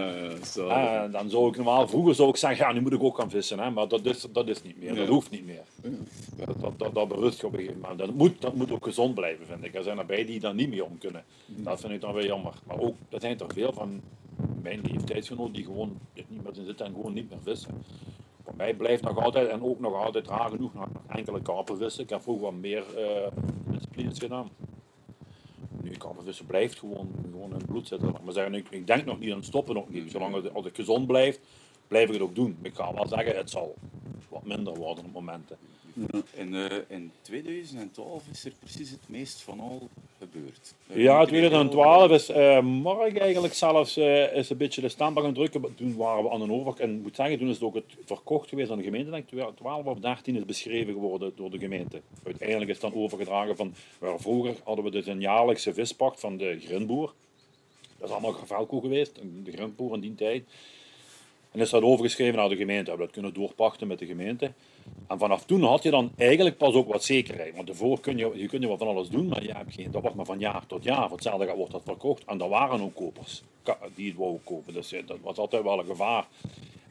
ja, dan zou ik normaal, vroeger zou ik zeggen, ja nu moet ik ook gaan vissen, hè, maar dat is, dat is niet meer, dat hoeft niet meer. Dat, dat, dat, dat, berust je op een gegeven moment. Dat moet, dat moet ook gezond blijven, vind ik. Er zijn erbij die daar niet meer om kunnen. Dat vind ik dan weer jammer. Maar ook, er zijn toch veel van mijn leeftijdsgenoten die gewoon niet meer zitten en gewoon niet meer vissen. Voor mij blijft nog altijd, en ook nog altijd raar genoeg, nog enkele karpen vissen. Ik heb vroeger wat meer... Uh, iets gedaan. Nu het dus blijft gewoon, gewoon in bloed zitten. Maar zeggen, ik, denk nog niet aan het stoppen, nog niet. Zolang het, als ik gezond blijf, blijf ik het ook doen. Ik kan wel zeggen, het zal wat minder worden op momenten. Ja, in, eh, in 2012 is er precies het meest van al gebeurd. Ja, 2012 is uh, Mark eigenlijk zelfs is een beetje de standbank aan het drukken. Toen waren we aan een overkant. En ik moet zeggen, toen is het ook het verkocht geweest aan de gemeente. Denk ik, 12 of 13 is beschreven geworden door de gemeente. Uiteindelijk is het dan overgedragen van... Waar vroeger hadden we dus een jaarlijkse vispacht van de grindboer. Dat is allemaal gevalko geweest, de grindboer in die tijd. En is dat overgeschreven naar de gemeente. We hebben dat kunnen doorpachten met de gemeente. En vanaf toen had je dan eigenlijk pas ook wat zekerheid. Want daarvoor kun je, je kunt je wat van alles doen, maar je hebt geen, dat wordt maar van jaar tot jaar. Voor hetzelfde wordt dat verkocht. En er waren ook kopers die het wouden kopen. Dus eh, dat was altijd wel een gevaar.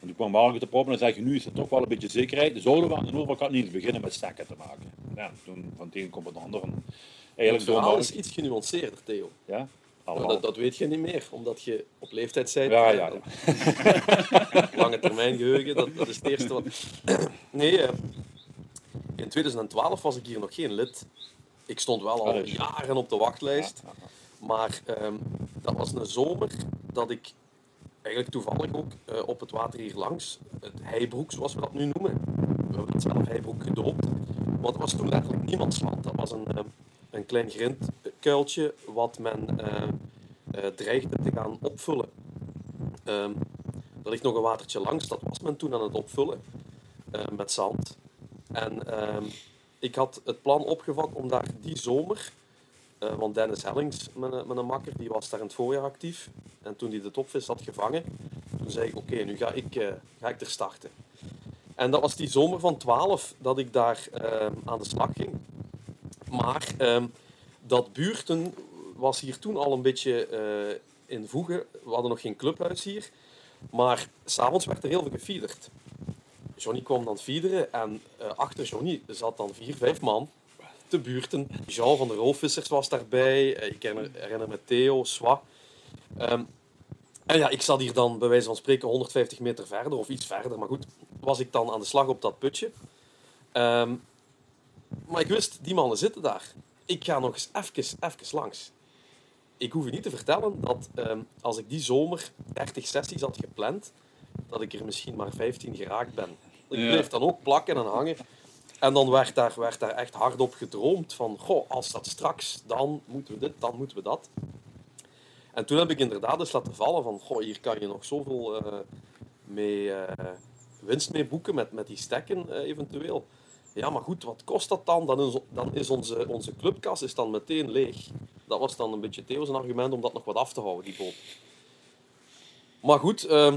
En toen kwam Walker te proppen en zei je, nu is er toch wel een beetje zekerheid. Dus zouden we aan de overkant niet beginnen met stekken te maken. Ja, toen van het een komt het ander. Eigenlijk het verhaal is iets genuanceerder, Theo. Ja? Dat, dat, weet je niet meer, omdat je op leeftijd bent. Ja, ja, ja. Lange termijn geheugen, dat, dat is het eerste wat... [clears throat] Nee, uh, in 2012 was ik hier nog geen lid. Ik stond wel al jaren op de wachtlijst. Maar um, dat was een zomer dat ik eigenlijk toevallig ook uh, op het water hier langs, het Heibroek zoals we dat nu noemen, we hebben het zelf Heibroek gedoopt, want het was toen letterlijk niemandsland. Dat was een, uh, een klein grindkuiltje wat men uh, uh, dreigde te gaan opvullen. Um, er ligt nog een watertje langs, dat was men toen aan het opvullen uh, met zand. En um, ik had het plan opgevat om daar die zomer, want Dennis Hellings, mijn, mijn makker, die was daar in het voorjaar actief. En toen hij de topvis had gevangen, toen zei ik, oké, nu ga ik, ga ik er starten. En dat was die zomer van 12 dat ik daar ehm, aan de slag ging. Maar dat buurten was hier toen al een beetje uh, in voegen. We hadden nog geen clubhuis hier. Maar s'avonds werd er heel veel gefiederd. Johnny kwam dan fiederen en uh, achter Johnny zat dan vier, vijf man te buurten. Jean van de Roofvissers was daarbij. Uh, ik herinner me Theo, Swa. Um, en ja, ik zat hier dan bij wijze van spreken 150 meter verder of iets verder. Maar goed, was ik dan aan de slag op dat putje. Um, maar ik wist, die mannen zitten daar ik ga nog eens even, even langs. Ik hoef je niet te vertellen dat um, als ik die zomer 30 sessies had gepland, dat ik er misschien maar 15 geraakt ben. Ik ja. bleef dan ook plakken en hangen. En dan werd daar, werd daar echt hard op gedroomd van, goh, als dat straks, dan moeten we dit, dan moeten we dat. En toen heb ik inderdaad eens laten vallen van, goh, hier kan je nog zoveel uh, mee, uh, winst mee boeken met, met die stekken uh, eventueel. Ja, maar goed, wat kost dat dan? Dan is, dan is onze, onze clubkas is dan meteen leeg. Dat was dan een beetje Theo's argument om dat nog wat af te houden, die boot. Maar goed, uh,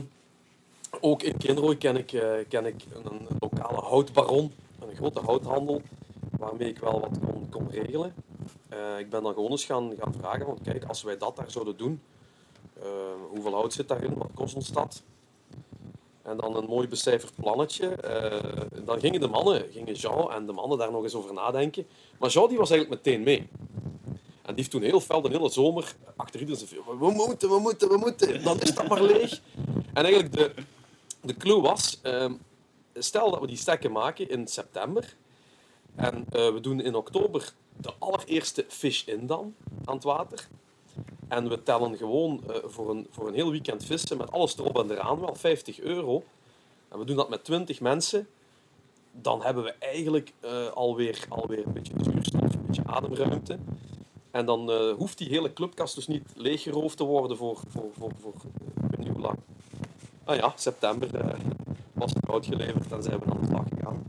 ook in Kinrooi ken ik, uh, ken ik een, lokale houtbaron, een grote houthandel, waarmee ik wel wat kon, regelen. Uh, ik ben dan gewoon eens gaan, gaan vragen, van kijk, als wij dat daar zouden doen, uh, hoeveel hout zit daarin, wat kost ons dat? En dan een mooi becijferd plannetje. Uh, dan gingen de mannen, gingen Jean en de mannen daar nog eens over nadenken. Maar Jean die was eigenlijk meteen mee. En die heeft toen heel fel de hele zomer achter iedereen zei, we moeten, we moeten, we moeten. Dan is dat maar leeg. En eigenlijk de, de clue was, uh, stel dat we die stekken maken in september. En uh, we doen in oktober de allereerste fish-in dan aan het water. En we tellen gewoon uh, voor, een, voor een heel weekend vissen met alles erop en eraan wel 50 euro. En we doen dat met 20 mensen. Dan hebben we eigenlijk uh, alweer, alweer een beetje zuurstof, een beetje ademruimte. En dan uh, hoeft die hele clubkast dus niet leeggeroofd te worden voor, voor, voor, voor lang. Ah ja, september was het goud geleverd en zijn we aan de slag gegaan.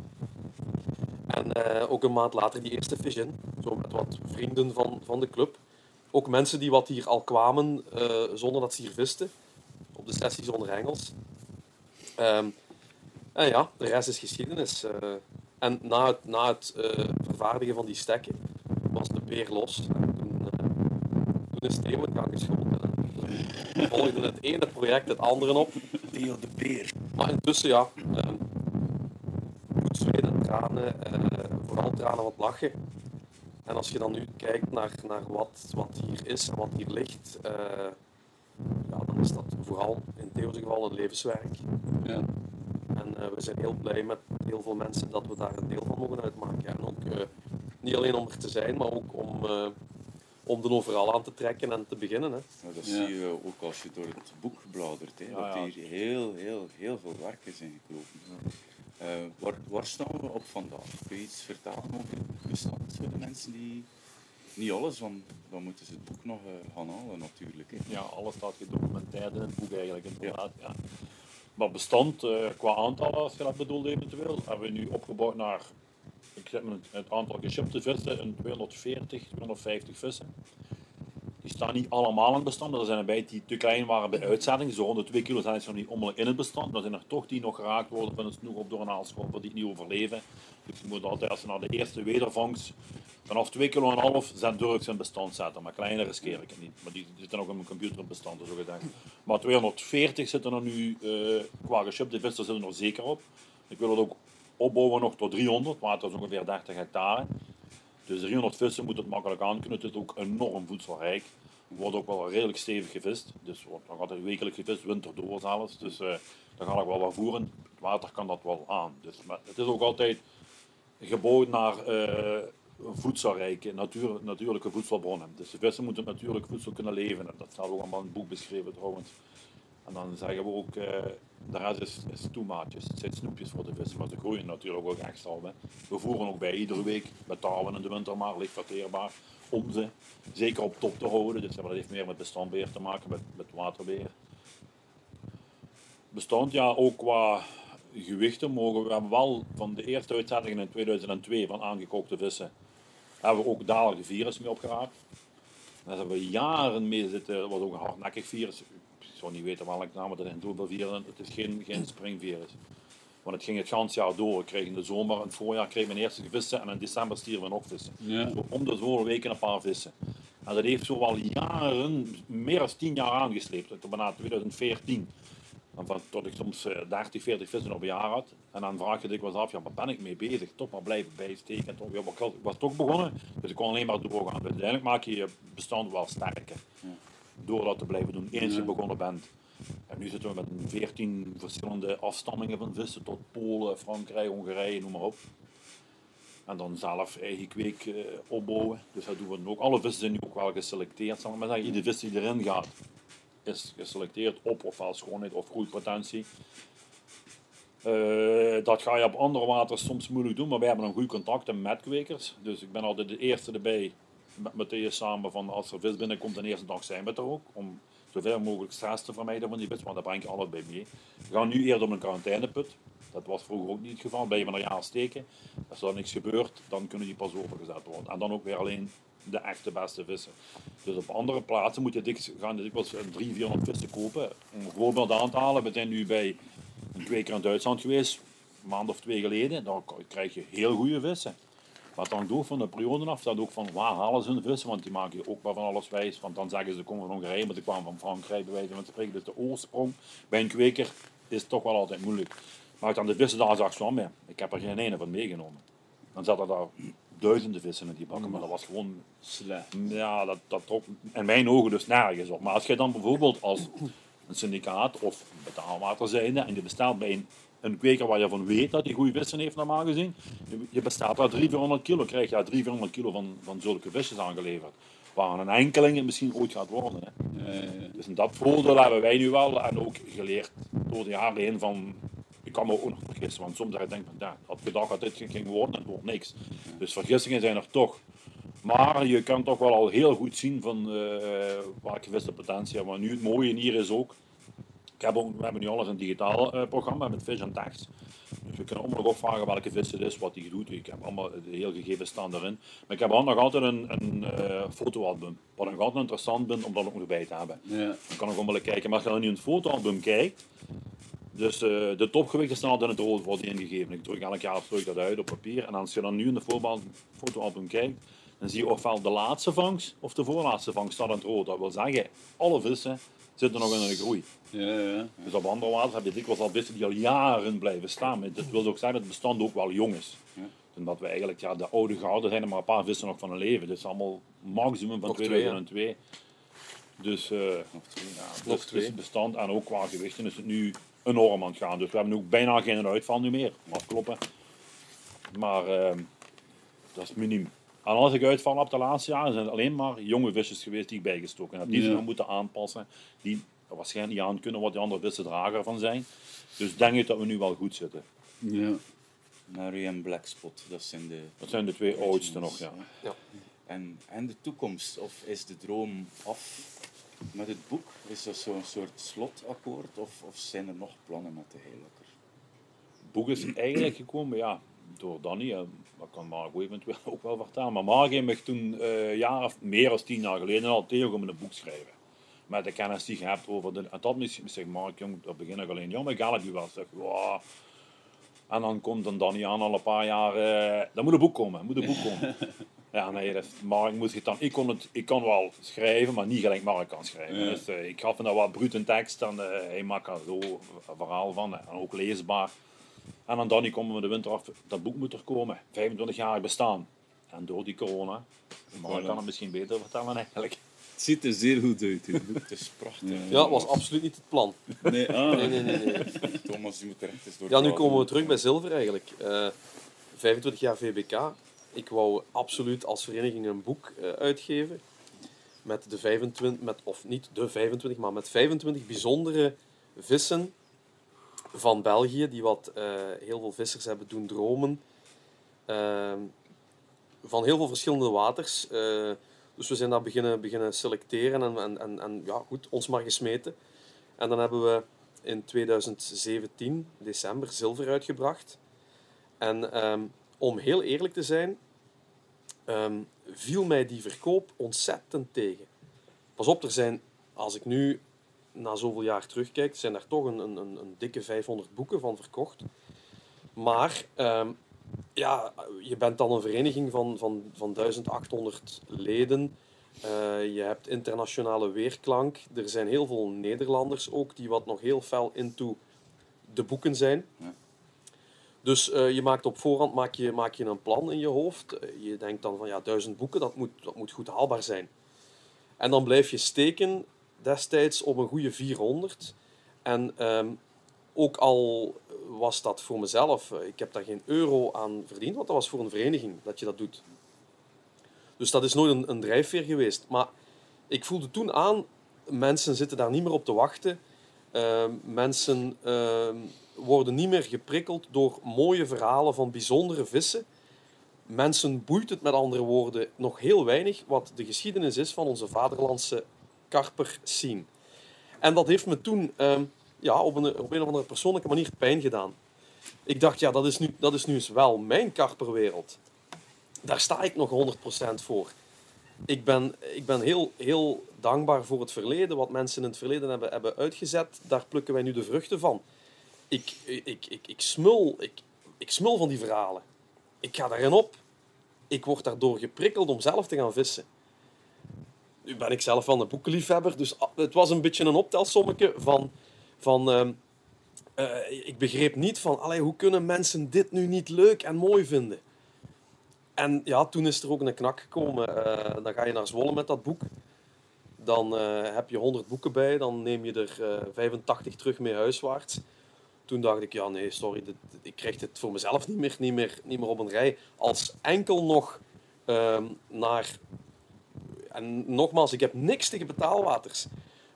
En ook een maand later die eerste in. Zo met wat vrienden van, van de club. Ook mensen die wat hier al kwamen uh, zonder dat ze hier visten. Op de sessie zonder Engels. Um, en ja, de rest is geschiedenis. Uh, en na het, na het uh, vervaardigen van die stekken was de beer los. En toen, toen is Theo gang geschoten. En volgde het ene project het andere op. Theo de beer. Maar intussen, ja, um, goed zweten, tranen, vooral tranen wat lachen. En als je dan nu kijkt naar, naar wat, wat hier is en wat hier ligt, uh, ja, dan is dat vooral in Theo's geval een levenswerk. Ja. En uh, we zijn heel blij met heel veel mensen dat we daar een deel van mogen uitmaken. En ook uh, Niet alleen om er te zijn, maar ook om, eh, om er overal aan te trekken en te beginnen. Hè. Ja, dat Ja. zie je ook als je door het boek bladert. Hè, Ja, dat ja. hier heel, heel, heel veel werk is ingekropen. Eh, waar, waar staan we op vandaag? Kun je iets vertellen over bestand voor de mensen die... Niet alles, want dan moeten ze het boek nog eh, gaan halen natuurlijk. Hè. Ja, alles staat gedocumenteerd in het boek eigenlijk. Inderdaad, ja. Maar bestand eh, qua aantallen, als je dat bedoelt eventueel, hebben we nu opgebouwd naar ik zeg maar, het- het aantal geschipte vissen, een 240, 250 vissen. Die staan niet allemaal in het bestand. Er zijn erbij die te klein waren bij uitzetting. Zo rond de 2 kilo zijn ze nog niet onmiddellijk in het bestand. Maar er zijn er toch die nog geraakt worden van een snoek op door een haalscholper die niet overleven. Dus je moet altijd, als je naar de eerste wedervangst vanaf 2 kilo en half zijn ze in bestand zetten. Maar kleiner riskeer ik niet. Maar die zitten ook in mijn computer in bestand, zo gezegd. Maar 240 zitten er nu, eh qua geschipte vissen zitten er nog zeker op. Ik wil het ook opbouwen nog tot 300, maar het is ongeveer 30 hectare. Dus 300 vissen moet het makkelijk aan kunnen. Het is ook enorm voedselrijk. Wordt ook wel redelijk stevig gevist. Dus wordt nog altijd wekelijk gevist, winter door. Dus eh daar ga ik wel wat voeren. Het water kan dat wel aan. Dus, maar het is ook altijd gebouwd naar eh, voedselrijke, natuur, natuurlijke voedselbronnen. Dus de vissen moeten natuurlijk voedsel kunnen leven. En dat staat ook allemaal in het boek beschreven trouwens. En dan zeggen we ook, eh de rest is, is toemaatjes. Het zijn snoepjes voor de vissen, maar ze groeien natuurlijk ook op. Hè. We voeren ook bij iedere week tarwe in de winter maar, licht verteerbaar, om ze zeker op top te houden. Dus dat heeft meer met bestandbeheer te maken, met, met waterbeheer. Bestand, ja, ook qua gewichten mogen we hebben wel van de eerste uitzettingen in 2002 van aangekookte vissen, hebben we ook dalige virus mee opgeraapt. Daar hebben we jaren mee zitten, was ook een hardnekkig virus. Ik zou niet weten welke naam een dubbelvirus. Het is geen, geen springvirus. Want het ging het ganse jaar door. Ik kreeg in de zomer, in het voorjaar kreeg mijn eerste vissen en in december stierven we nog vissen. Ja. Zo om de zoveel weken een paar vissen. En dat heeft zo al jaren, meer dan tien jaar aangesleept. Tot bijna 2014. En van, tot ik soms eh, 30, 40 vissen op een jaar had. En dan vraag je dikwijls af, ja, waar ben ik mee bezig? Toch maar blijven bijsteken. En toch, ja, ik was- toch begonnen, dus ik kon alleen maar doorgaan. Dus uiteindelijk maak je je bestand wel sterker. Door dat te blijven doen, eens je begonnen bent. En nu zitten we met een 14 verschillende afstammingen van vissen, tot Polen, Frankrijk, Hongarije, noem maar op. En dan zelf eigen kweek eh, opbouwen. Dus dat doen we ook. Alle vissen zijn nu ook wel geselecteerd, zal ik maar zeggen. Iedere vis die erin gaat, is geselecteerd op ofwel schoonheid of groeipotentie. Eh, dat ga je op andere waters soms moeilijk doen, maar wij hebben een goed contact met kwekers. Dus ik ben altijd de eerste erbij met samen van als er vis binnenkomt, de eerste dag zijn we er ook. Om zoveel mogelijk stress te vermijden van die vis, maar daar breng je alles bij mee. We gaan nu eerder op een quarantaineput. Dat was vroeger ook niet het geval. Blijven we een jaar steken. Als er niks gebeurt, dan kunnen die pas overgezet worden. En dan ook weer alleen de echte beste vissen. Dus op andere plaatsen moet je dik, gaan dikwijls 300, 400 vissen kopen. Om een voorbeeld aan te halen, we zijn nu bij een twee keer in Duitsland geweest, een maand of twee geleden. Dan krijg je heel goede vissen. Maar het hangt ook van de periode af, dat ook van waar halen ze hun vissen, want die maken je ook wel van alles wijs. Want dan zeggen ze, ze komen van Hongarije, maar ze kwamen van Frankrijk, bij wijze van spreken. Dus de oorsprong bij een kweker is toch wel altijd moeilijk. Maar ik dan de vissen daar zag zwemmen, ik heb er geen ene van meegenomen. Dan zaten daar duizenden vissen in die bakken, maar dat was gewoon Slecht. ja, dat, dat trok in mijn ogen dus nergens op. Maar als je dan bijvoorbeeld als een syndicaat of een betaalwater zijnde en je bestelt bij een, een kweker waar je van weet dat hij goede vissen heeft normaal gezien, je, bestelt daar 300, 400 kilo, krijg je daar 300, 400 kilo van, van zulke visjes aangeleverd. Waar een enkeling het misschien ooit gaat worden. Hè. Ja. Dus dat voordeel hebben wij nu wel en ook geleerd door de jaren heen van. Ik kan me ook nog vergissen, want soms denk ik van ja, had gedacht dat dit ging worden en het wordt niks. Dus vergissingen zijn er toch. Maar je kan toch wel al heel goed zien van eh waar gewisse potentie hebben. Maar nu het mooie hier is ook. Ik heb ook, we hebben nu alles een digitaal eh, programma met Fish and Tax. Dus we kunnen onmiddellijk opvragen welke vis het is, wat die doet. Ik heb allemaal de hele gegevens staan erin. Maar ik heb wel nog altijd een, een eh, fotoalbum. Wat ik altijd interessant vind om dat ook nog bij te hebben. Ja. Dan kan ik onmiddellijk kijken. Maar als je dan nu in het fotoalbum kijkt, dus eh, de topgewichten staan altijd in het rood, wordt ingegeven. Ik druk elk jaar druk dat uit op papier. En als je dan nu in de fotoalbum kijkt, dan zie je ofwel de laatste vangst of de voorlaatste vangst staat in het rood. Dat wil zeggen, alle vissen zitten nog in de groei. Ja, ja. Dus op andere waters heb je dikwijls al vissen die al jaren blijven staan. Dat wil ook zeggen dat het bestand ook wel jong is. Ja. Omdat we eigenlijk, ja, de oude garde zijn er maar een paar vissen nog van een leven. Dus allemaal maximum van Nog twee, 2002. Dus, eh, Nog dus, dus het bestand en ook qua gewichten is het nu enorm aan het gaan. Dus we hebben ook bijna geen uitval nu meer. Mag kloppen. Maar ehm, dat is miniem. En als ik uitval op de laatste jaren, zijn het alleen maar jonge vissers geweest die ik bijgestoken heb. Die zich nog moeten aanpassen. Die waarschijnlijk niet aan kunnen wat die andere vissen drager van zijn. Dus denk ik dat we nu wel goed zitten. Ja. Murray en Blackspot, dat zijn de... Dat zijn de twee oudste nog, ja. Ja. En, en de toekomst, of is de droom af met het boek? Is dat zo'n soort slotakkoord, of, of zijn er nog plannen met de heilakker? Het boek is eigenlijk gekomen, ja, door Danny. Dat kan Mark eventueel ook wel vertellen. Maar Mark heeft me toen, eh, jaar of meer dan tien jaar geleden, al tegen om een boek te Met de kennis die je hebt over de... En dat misschien, zeg Mark, jong, dat begin ik alleen. Ja, maar ik ga het nu wel. Zeg, wow. En dan komt dan Danny aan al een paar jaar. eh dan moet een boek komen, moet een boek komen. [laughs] Ja, nee, dat, Mark moet het dan. Ik kon, het, ik kon wel schrijven, maar niet gelijk Mark kan schrijven. Ja. Dus eh, ik gaf hem dan wat brute tekst en eh, hij maakt er zo een verhaal van. En ook leesbaar. En dan Danny komen we de winter af. Dat boek moet er komen. 25 jaar bestaan. En door die corona. Mark Voilà. kan het misschien beter vertellen eigenlijk. Het ziet er zeer goed uit. [laughs] Het is prachtig. Ja. Ja, dat was absoluut niet het plan. Nee, ah. Nee, nee, nee. nee. Thomas, die moet er echt eens door Ja, nu komen we terug bij zilver eigenlijk. Eh, 25 jaar VBK. Ik wou absoluut als vereniging een boek eh, uitgeven. Met de 25, met, of niet de 25, maar met 25 bijzondere vissen van België. Die wat eh, heel veel vissers hebben doen dromen. Ehm, van heel veel verschillende waters. Dus we zijn daar beginnen, beginnen selecteren en, en, en, ja, goed, ons maar gesmeten. En dan hebben we in 2017, december, zilver uitgebracht. En ehm, om heel eerlijk te zijn, ehm, viel mij die verkoop ontzettend tegen. Pas op, er zijn, als ik nu na zoveel jaar terugkijk, zijn er toch een, een, een, een dikke 500 boeken van verkocht. Maar ehm, ja, je bent dan een vereniging van, van, van 1800 leden. Eh, je hebt internationale weerklank. Er zijn heel veel Nederlanders ook die wat nog heel fel into de boeken zijn. Ja. Dus eh, je maakt op voorhand maak je, maak je een plan in je hoofd. Eh, je denkt dan van ja, duizend boeken, dat moet, dat moet goed haalbaar zijn. En dan blijf je steken destijds op een goede 400. En ehm, ook al was dat voor mezelf, eh, ik heb daar geen euro aan verdiend, want dat was voor een vereniging dat je dat doet. Dus dat is nooit een, een drijfveer geweest. Maar ik voelde toen aan, mensen zitten daar niet meer op te wachten. Ehm, mensen ehm, worden niet meer geprikkeld door mooie verhalen van bijzondere vissen. Mensen boeit het met andere woorden nog heel weinig wat de geschiedenis is van onze vaderlandse karper scene. En dat heeft me toen ehm, ja, op, een, op een of andere persoonlijke manier pijn gedaan. Ik dacht, ja, dat is nu, dat is nu eens wel mijn karperwereld. Daar sta ik nog 100% voor. Ik ben, ik ben heel, heel dankbaar voor het verleden. Wat mensen in het verleden hebben, hebben uitgezet, daar plukken wij nu de vruchten van. Ik, ik, ik, ik, smul, ik, ik smul van die verhalen. Ik ga daarin op. Ik word daardoor geprikkeld om zelf te gaan vissen. Nu ben ik zelf wel een boekenliefhebber, dus het was een beetje een optelsommetje van... van ehm, eh, ik begreep niet van, allee, hoe kunnen mensen dit nu niet leuk en mooi vinden? En ja, toen is er ook een knak gekomen. Eh, dan ga je naar Zwolle met dat boek. Dan eh, heb je 100 boeken bij, dan neem je er eh 85 terug mee huiswaarts. Toen dacht ik, ja nee, sorry, dit- ik krijg dit voor mezelf niet meer, niet meer, niet meer op een rij. Als enkel nog ehm, naar... En nogmaals, ik heb niks tegen betaalwaters.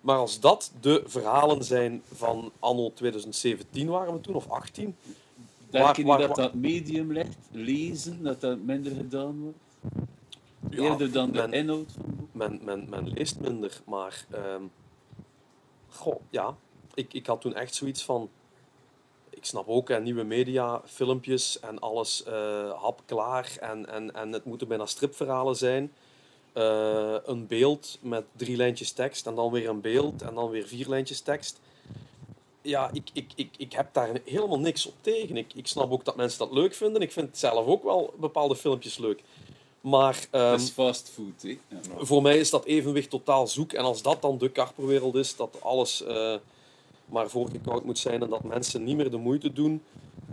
Maar als dat de verhalen zijn van anno 2017 waren we toen, of 18... Denk je niet dat dat medium ligt, lezen, dat dat minder gedaan wordt? Ja, Eerder dan de men- inhoud van het boek? men, men, men leest minder, maar ehm, goh, ja, ik, ik had toen echt zoiets van, ik snap ook, hè, nieuwe media, filmpjes en alles eh hapklaar en, en, en het moeten bijna stripverhalen zijn. Eh, een beeld met drie lijntjes tekst en dan weer een beeld en dan weer vier lijntjes tekst. Ja, ik, ik, ik, ik heb daar helemaal niks op tegen. Ik, ik snap ook dat mensen dat leuk vinden. Ik vind zelf ook wel bepaalde filmpjes leuk. Maar ehm, Dat is fastfood, hè? Ja. voor mij is dat evenwicht totaal zoek. En als dat dan de karperwereld is, dat alles eh, maar voorgekoud moet zijn en dat mensen niet meer de moeite doen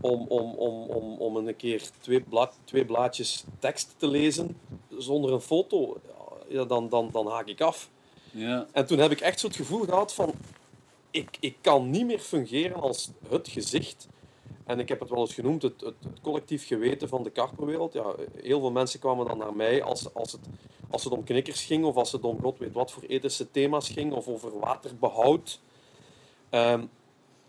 om, om, om, om, om een keer twee, blad, twee blaadjes tekst te lezen zonder een foto, ja, dan, dan, dan haak ik af. Ja, En toen heb ik echt zo het gevoel gehad van, ik, ik kan niet meer fungeren als het gezicht En ik heb het wel eens genoemd, het, het, het collectief geweten van de karperwereld. Ja, heel veel mensen kwamen dan naar mij als, als, het, als het om knikkers ging, of als het om god weet wat voor ethische thema's ging, of over waterbehoud. Ehm,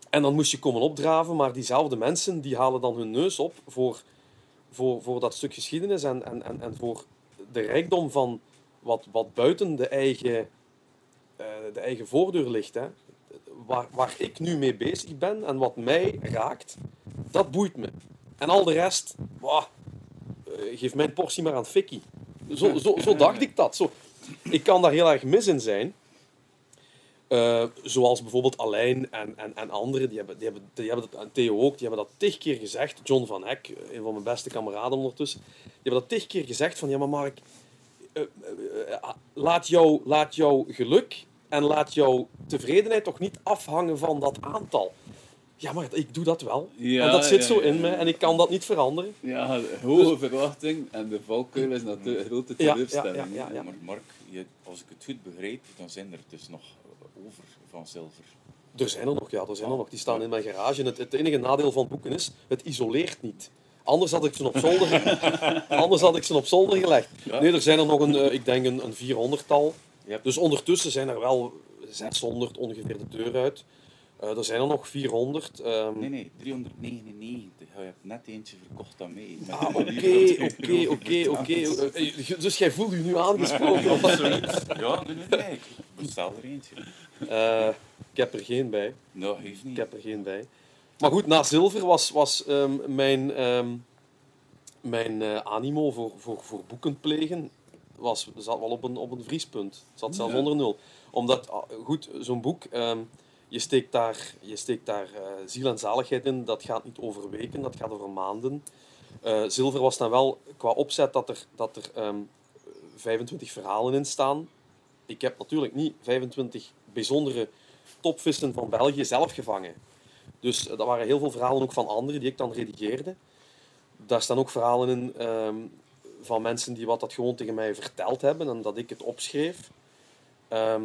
en dan moest je komen opdraven, maar diezelfde mensen die halen dan hun neus op voor, voor, voor dat stuk geschiedenis en, en, en, en voor de rijkdom van wat, wat buiten de eigen, eh, de eigen voordeur ligt. Hè. Waar, waar ik nu mee bezig ben en wat mij raakt, dat boeit me. En al de rest, eh, geef mijn portie maar aan Fikkie. Zo, zo, zo [laughs] dacht ik dat. Zo, ik kan daar heel erg mis in zijn. Eh, zoals bijvoorbeeld Alain en, en, en anderen, die hebben, die hebben, die hebben dat, en Theo ook, die hebben dat tig keer gezegd. John van Eck, een van mijn beste kameraden ondertussen, die hebben dat tig keer gezegd van, ja maar Mark, laat, jou, laat jouw geluk en laat jouw tevredenheid toch niet afhangen van dat aantal. Ja, maar ik doe dat wel. Ja, en dat zit ja, zo in ja, me en ik kan dat niet veranderen. Ja, de hoge verwachting en de valkuil is natuurlijk een grote teleurstelling. Maar Mark, je, als ik het goed begrijp, dan zijn er dus nog over van zilver. Er zijn er nog, ja, er zijn er nog. Die staan in mijn garage. En het, het enige nadeel van boeken is, het isoleert niet. Anders had ik ze op zolder, [laughs] anders had ik ze op zolder gelegd. Ja. Nee, er zijn er nog een, eh, ik denk een, een 400-tal. Je hebt- Dus ondertussen zijn er wel 600 ongeveer de deur uit. Eh, er zijn er nog 400. ehm, Nee, nee, 399. Je hebt net eentje verkocht mij. Met Ah, oké, oké, [laughs] oké, oké. [laughs] Eh, Dus jij voelt je nu aangesproken? of wat? Ja, nee, nee, nee. Ik bestel er eentje. Eh, ik heb er geen bij. Nou, heeft niet. Ik heb er geen bij. Maar goed, na zilver was, was ehm, mijn, ehm, mijn eh, animo voor, voor, voor boeken plegen was, zat wel op een, op een vriespunt. Het zat zelfs Ja. onder nul. Omdat, ah, goed, zo'n boek, ehm, je steekt daar, je steekt daar eh, ziel en zaligheid in. Dat gaat niet over weken, dat gaat over maanden. Eh, zilver was dan wel qua opzet dat er, dat er ehm, 25 verhalen in staan. Ik heb natuurlijk niet 25 bijzondere topvissen van België zelf gevangen. Dus dat waren heel veel verhalen ook van anderen die ik dan redigeerde. Daar staan ook verhalen in ehm, van mensen die wat dat gewoon tegen mij verteld hebben en dat ik het opschreef. Ehm,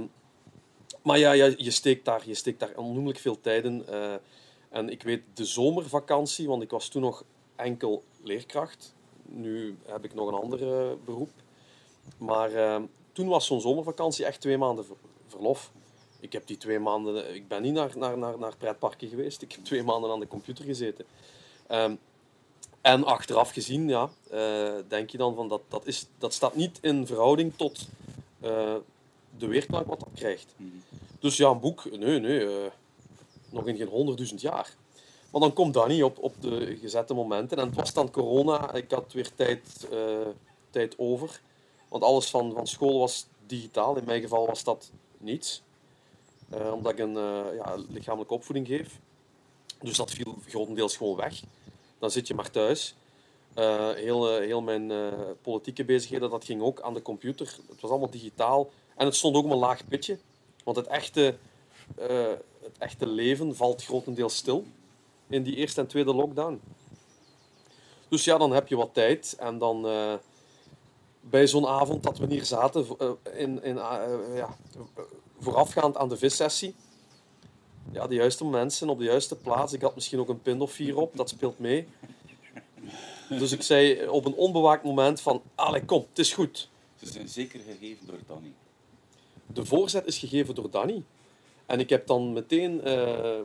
maar ja, je, steekt daar, je steekt daar onnoemelijk veel tijd in. eh, en ik weet de zomervakantie, want ik was toen nog enkel leerkracht. Nu heb ik nog een ander beroep. Maar ehm, toen was zo'n zomervakantie echt twee maanden ver- verlof. Ik heb die twee maanden... Ik ben niet naar, naar, naar, naar pretparken geweest. Ik heb twee maanden aan de computer gezeten. Ehm, en achteraf gezien, ja, eh, denk je dan van dat, dat, is, dat staat niet in verhouding tot eh, de weerklank wat dat krijgt. Mhm. Dus ja, een boek, nee, nee, eh, nog in geen honderdduizend jaar. Maar dan komt Danny op, op de gezette momenten. En het was dan corona, ik had weer tijd, tijd over. Want alles van, van school was digitaal. In mijn geval was dat niets. Eh, omdat ik een eh, ja, lichamelijke opvoeding geef. Dus dat viel grotendeels gewoon weg. Dan zit je maar thuis. Eh, heel, heel mijn politieke bezigheden, dat ging ook aan de computer. Het was allemaal digitaal. En het stond ook op een laag pitje. Want het echte, het echte leven valt grotendeels stil in die eerste en tweede lockdown. Dus ja, dan heb je wat tijd. En dan bij zo'n avond dat we hier zaten, in, in, ja, voorafgaand aan de vissessie. Ja, de juiste mensen op de juiste plaats. Ik had misschien ook een pin of vier op, dat speelt mee. Dus ik zei op een onbewaakt moment van, allee kom, het is goed. Ze zijn zeker gegeven door Danny. De voorzet is gegeven door Danny. En ik heb dan meteen, eh,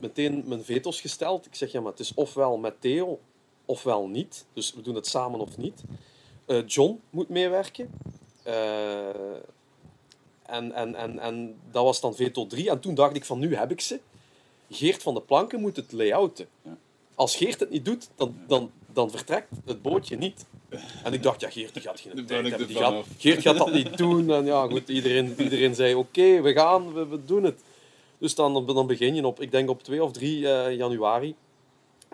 meteen mijn veto's gesteld. Ik zeg, ja, maar het is ofwel met Theo, ofwel niet. Dus we doen het samen of niet. Eh, John moet meewerken. Eh, en, en, en, en dat was dan veto 3. En toen dacht ik van, nu heb ik ze. Geert van de Planken moet het layouten. Als Geert het niet doet, dan, dan, dan vertrekt het bootje niet. En ik dacht, ja, Geert die gaat geen tijd hebben. Die gaat. Geert gaat dat niet doen. En ja, goed, iedereen, iedereen zei, oké, we gaan, we, we doen het. Dus dan, dan begin je op, ik denk op 2 of 3 eh, januari,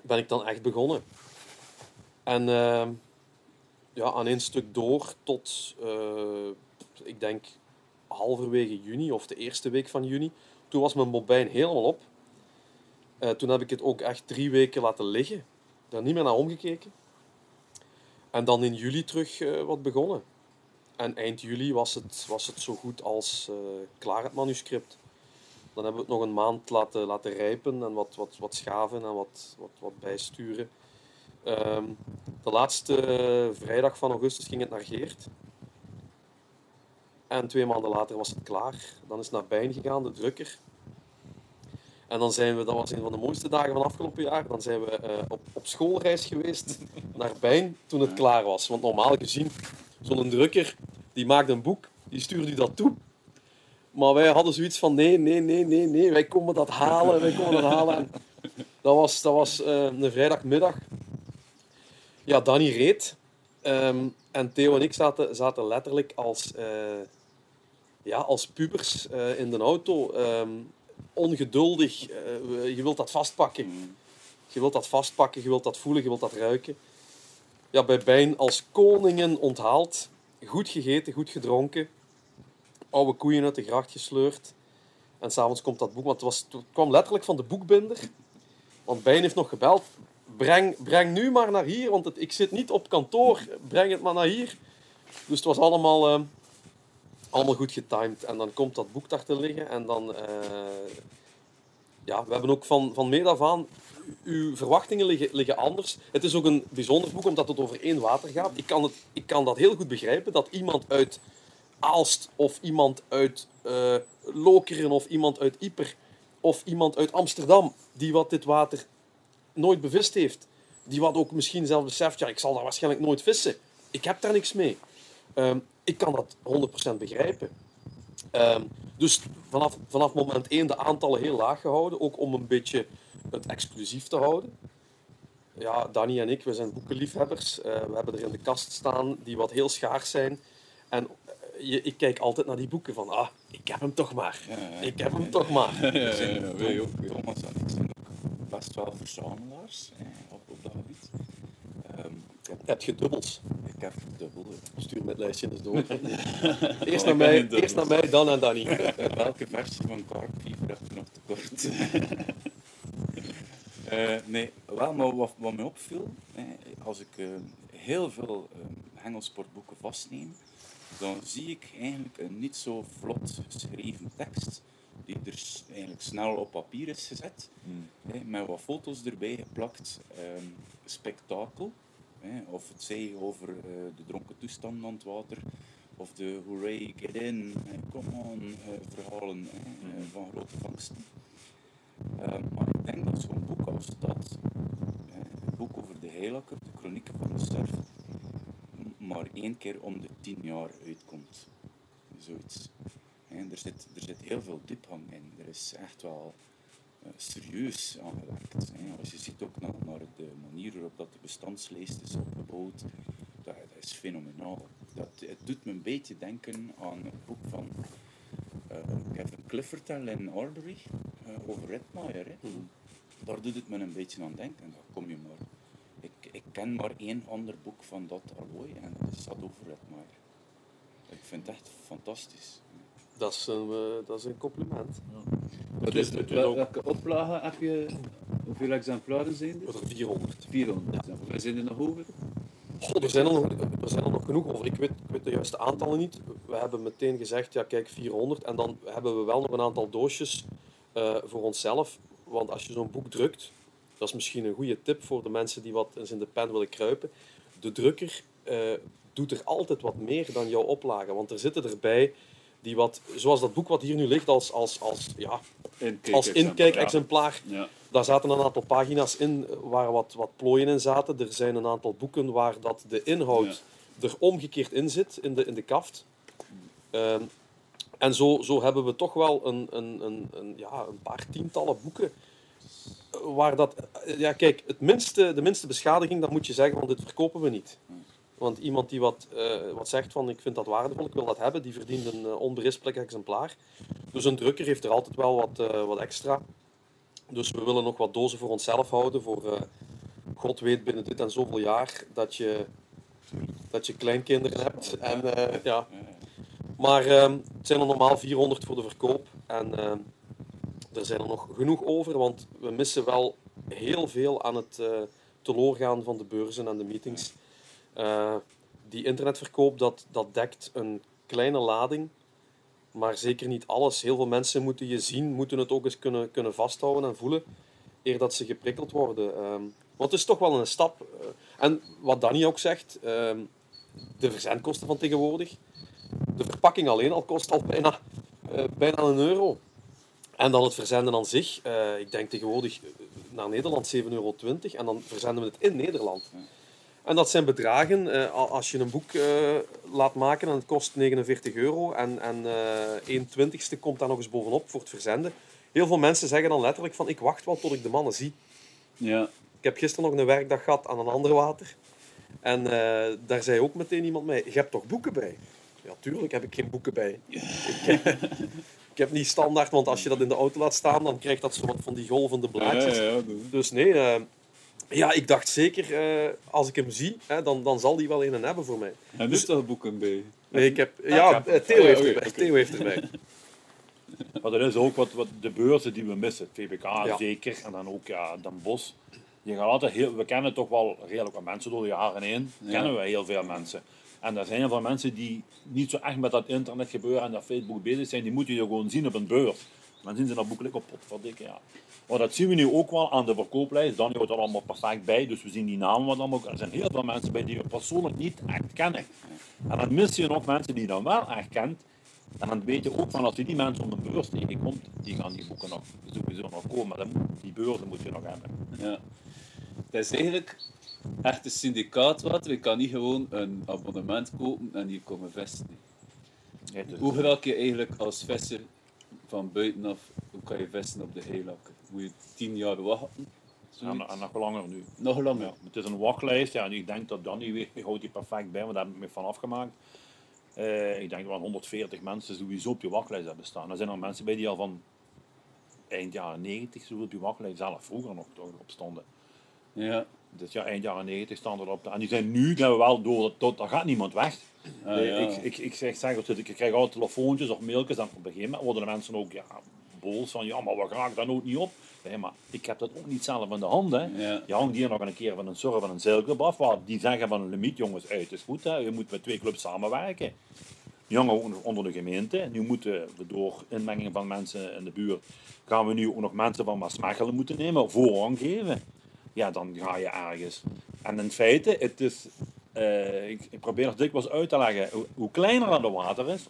ben ik dan echt begonnen. En eh, ja, aan één stuk door tot, eh, ik denk, halverwege juni of de eerste week van juni. Toen was mijn bobijn helemaal op. Eh, toen heb ik het ook echt drie weken laten liggen. Daar niet meer naar omgekeken. En dan in juli terug eh, wat begonnen. En eind juli was het, was het zo goed als eh, klaar, het manuscript. Dan hebben we het nog een maand laten, laten rijpen en wat, wat, wat schaven en wat, wat, wat bijsturen. Ehm, de laatste vrijdag van augustus ging het naar Geert. En twee maanden later was het klaar. Dan is naar Bijn gegaan, de drukker. En dan zijn we, dat was een van de mooiste dagen van afgelopen jaar, dan zijn we eh, op, op schoolreis geweest naar Bijn toen het klaar was. Want normaal gezien, zo'n drukker, die maakt een boek, die stuurt u dat toe. Maar wij hadden zoiets van, nee, nee, nee, nee, nee, wij komen dat halen, wij komen dat halen. En dat was, dat was eh, een vrijdagmiddag. Ja, Danny reed. Ehm, en Theo en ik zaten, zaten letterlijk als, eh, ja, als pubers eh, in de auto. Ehm, ongeduldig. Eh, je wilt dat vastpakken. Je wilt dat vastpakken, je wilt dat voelen, je wilt dat ruiken. Ja, bij Bijn als koningen onthaald. Goed gegeten, goed gedronken. Oude koeien uit de gracht gesleurd. En s'avonds komt dat boek, want het, was, kwam letterlijk van de boekbinder. Want Bijn heeft nog gebeld. Breng, breng nu maar naar hier, want het, ik zit niet op kantoor. Breng het maar naar hier. Dus het was allemaal, eh, allemaal goed getimed. En dan komt dat boek daar te liggen. En dan... eh, ja, we hebben ook van, van meet af aan... Uw verwachtingen liggen, liggen anders. Het is ook een bijzonder boek, omdat het over één water gaat. Ik kan, het, ik kan dat heel goed begrijpen, dat iemand uit Aalst of iemand uit eh, Lokeren of iemand uit Ieper of iemand uit Amsterdam die wat dit water nooit bevist heeft, die wat ook misschien zelf beseft, ja, ik zal daar waarschijnlijk nooit vissen. Ik heb daar niks mee. Ehm, ik kan dat 100% begrijpen. Ehm, dus vanaf, vanaf moment 1 de aantallen heel laag gehouden, ook om een beetje het exclusief te houden. Ja, Danny en ik, we zijn boekenliefhebbers. Eh, we hebben er in de kast staan die wat heel schaars zijn. En eh, je, ik kijk altijd naar die boeken van, ah, ik heb hem toch maar. Ik heb hem toch maar. We zijn, wij ook, Thomas en ik zijn ook best wel verzamelaars eh, op, op dat gebied. Ehm, ik, heb, Heb je dubbels? Ik heb dubbel. Stuur met lijstje eens [laughs] door. eerst, naar mij, eerst naar mij, dan aan Danny. [laughs] Welke versie van Carp je nog tekort? [laughs] Eh, nee, wel, maar wat, wat mij opviel, eh, als ik eh, heel veel eh, hengelsportboeken vastneem, dan zie ik eigenlijk een niet zo vlot geschreven tekst, die er eigenlijk snel op papier is gezet, hè, met wat foto's erbij geplakt, ehm, spektakel, hè, of het zij over eh, de dronken toestand aan het water, of de hooray, get in, come on eh, verhalen hè, eh, van grote vangsten. Maar ik denk dat zo'n boek als dat, een boek over de heilakker, de chronieken van de surf, m- maar één keer om de tien jaar uitkomt. Zoiets. En er, zit, er zit heel veel diepgang in. Er is echt wel serieus aan gewerkt. hè. Als je ziet ook naar, de manier waarop dat de bestandslijst is opgebouwd, dat, dat is fenomenaal. Dat, het doet me een beetje denken aan het boek van eh, Kevin Clifford en Lynn Arbery eh, over Redmire. Hè. Daar doet het me een beetje aan denken. Dan kom je maar. Ik, ik ken maar één ander boek van dat allooi en dat is dat over Redmire. Ik vind het echt fantastisch. Dat is een, eh, dat is een compliment. Wat is het? Wel- Welke oplage heb je? Hoeveel exemplaren zijn er? Er 400. 400 exemplaren. Zijn er nog over? God, er zijn er, nog, er zijn er nog genoeg over. Ik weet, ik weet de juiste aantallen niet. We hebben meteen gezegd, ja kijk, 400. En dan hebben we wel nog een aantal doosjes eh, voor onszelf. Want als je zo'n boek drukt, dat is misschien een goede tip voor de mensen die wat eens in de pen willen kruipen. De drukker eh, doet er altijd wat meer dan jouw oplage. Want er zitten erbij die wat, zoals dat boek wat hier nu ligt, als, als, als, ja, als inkijkexemplaar. Ja. Daar zaten een aantal pagina's in waar wat, wat plooien in zaten. Er zijn een aantal boeken waar dat de inhoud er omgekeerd in zit, in de, in de kaft. Ehm, en zo, zo hebben we toch wel een, een, een, een, ja, een paar tientallen boeken. eh, Waar dat, eh, ja, kijk, het minste, de minste beschadiging, dan moet je zeggen, want dit verkopen we niet. Want iemand die wat, eh, wat zegt van ik vind dat waardevol, ik wil dat hebben, die verdient een eh, onberispelijk exemplaar. Dus een drukker heeft er altijd wel wat, eh, wat extra. Dus we willen nog wat dozen voor onszelf houden. Voor God weet binnen dit en zoveel jaar dat je, dat je kleinkinderen hebt. En, ja. Maar ehm, het zijn er normaal 400 voor de verkoop. En er zijn er nog genoeg over, want we missen wel heel veel aan het teloorgaan van de beurzen en de meetings. Eh, die internetverkoop, dat, dat dekt een kleine lading. maar zeker niet alles. Heel veel mensen moeten je zien, moeten het ook eens kunnen, kunnen vasthouden en voelen, eer dat ze geprikkeld worden. Ehm, want het is toch wel een stap. eh, en wat Danny ook zegt, ehm, de verzendkosten van tegenwoordig. De verpakking alleen al kost al bijna, eh, bijna een euro. En dan het verzenden aan zich. ik denk tegenwoordig naar Nederland 7,20 euro. En dan verzenden we het in Nederland. En dat zijn bedragen, eh, als je een boek eh, laat maken en het kost 49 euro en, en eh 1 twintigste komt daar nog eens bovenop voor het verzenden. Heel veel mensen zeggen dan letterlijk van ik wacht wel tot ik de mannen zie. Ja. Ik heb gisteren nog een werkdag gehad aan een ander water. En daar zei ook meteen iemand mij, je hebt toch boeken bij? Ja, tuurlijk heb ik geen boeken bij. Ik, heb, [laughs] ik heb niet standaard, want als je dat in de auto laat staan, dan krijgt dat zo wat van die golvende blaadjes. Ja, ja, ja, Dus nee, ja, ik dacht zeker, eh, als ik hem zie, hè, dan, dan zal die wel een hebben voor mij. En dus toch boeken bij. Nee, ik heb, ja, Theo ja, heeft erbij. oké. Theo heeft erbij. [laughs] Maar dat is ook wat, wat de beurzen die we missen. VBK Ja. zeker. En dan ook ja, Den Bosch. Je gaat altijd heel, we kennen toch wel redelijk wat mensen door de jaren heen. Ja. Kennen we heel veel mensen. En er zijn heel veel mensen die niet zo echt met dat internet gebeuren en dat Facebook bezig zijn. Die moeten je gewoon zien op een beurs. Dan zien ze dat boekelijk op potverdikke, ja. Maar dat zien we nu ook wel aan de verkooplijst. Danny houdt er allemaal perfect bij, dus we zien die namen wat dan ook. Er zijn heel veel mensen bij die we persoonlijk niet echt kennen. En dan mis je nog mensen die je dan wel echt kent. En dan weet je ook van als je die mensen op een beurs tegenkomt, die gaan die boeken nog sowieso nog komen. Maar dan die beurzen moet je nog hebben. Ja. Het is eigenlijk echt een syndicaat wat. Je kan niet gewoon een abonnement kopen en hier komen vesten. Hoe raak je eigenlijk als visser van buitenaf, hoe kan je vissen op de heilakker? Moet je tien jaar wachten? en, nog langer nu. Nog langer? Ja, het is een wachtlijst. Ja, en ik denk dat Danny houdt die perfect bij, want daar heb ik me van afgemaakt. Eh, ik denk dat wel 140 mensen sowieso op die wachtlijst hebben staan. Er zijn er mensen bij die al van eind jaren 90 zo op die wachtlijst, zelf vroeger nog op stonden. Ja. Dus ja, eind jaren 90 staan erop. En die zijn nu we wel door, tot, daar gaat niemand weg. Ah, Nee, ja. ik, ik, ik zeg, zeg ik krijg altijd telefoontjes of mailtjes en op een gegeven moment worden de mensen ook ja, boos van ja, maar we raken daar ook niet op. Nee, maar ik heb dat ook niet zelf in de hand. Hè. Ja. Je hangt hier nog een keer van een surf van een zeilclub af, waar die zeggen van een limiet, jongens, uit is goed, hè. je moet met twee clubs samenwerken. Nog onder de gemeente. Nu moeten we door inmenging van mensen in de buurt, gaan we nu ook nog mensen van Maasmechelen moeten nemen, voorrang geven. Ja, dan ga je ergens. En in feite, het is, eh, ik, ik probeer het dikwijls uit te leggen, hoe, hoe kleiner dat water is,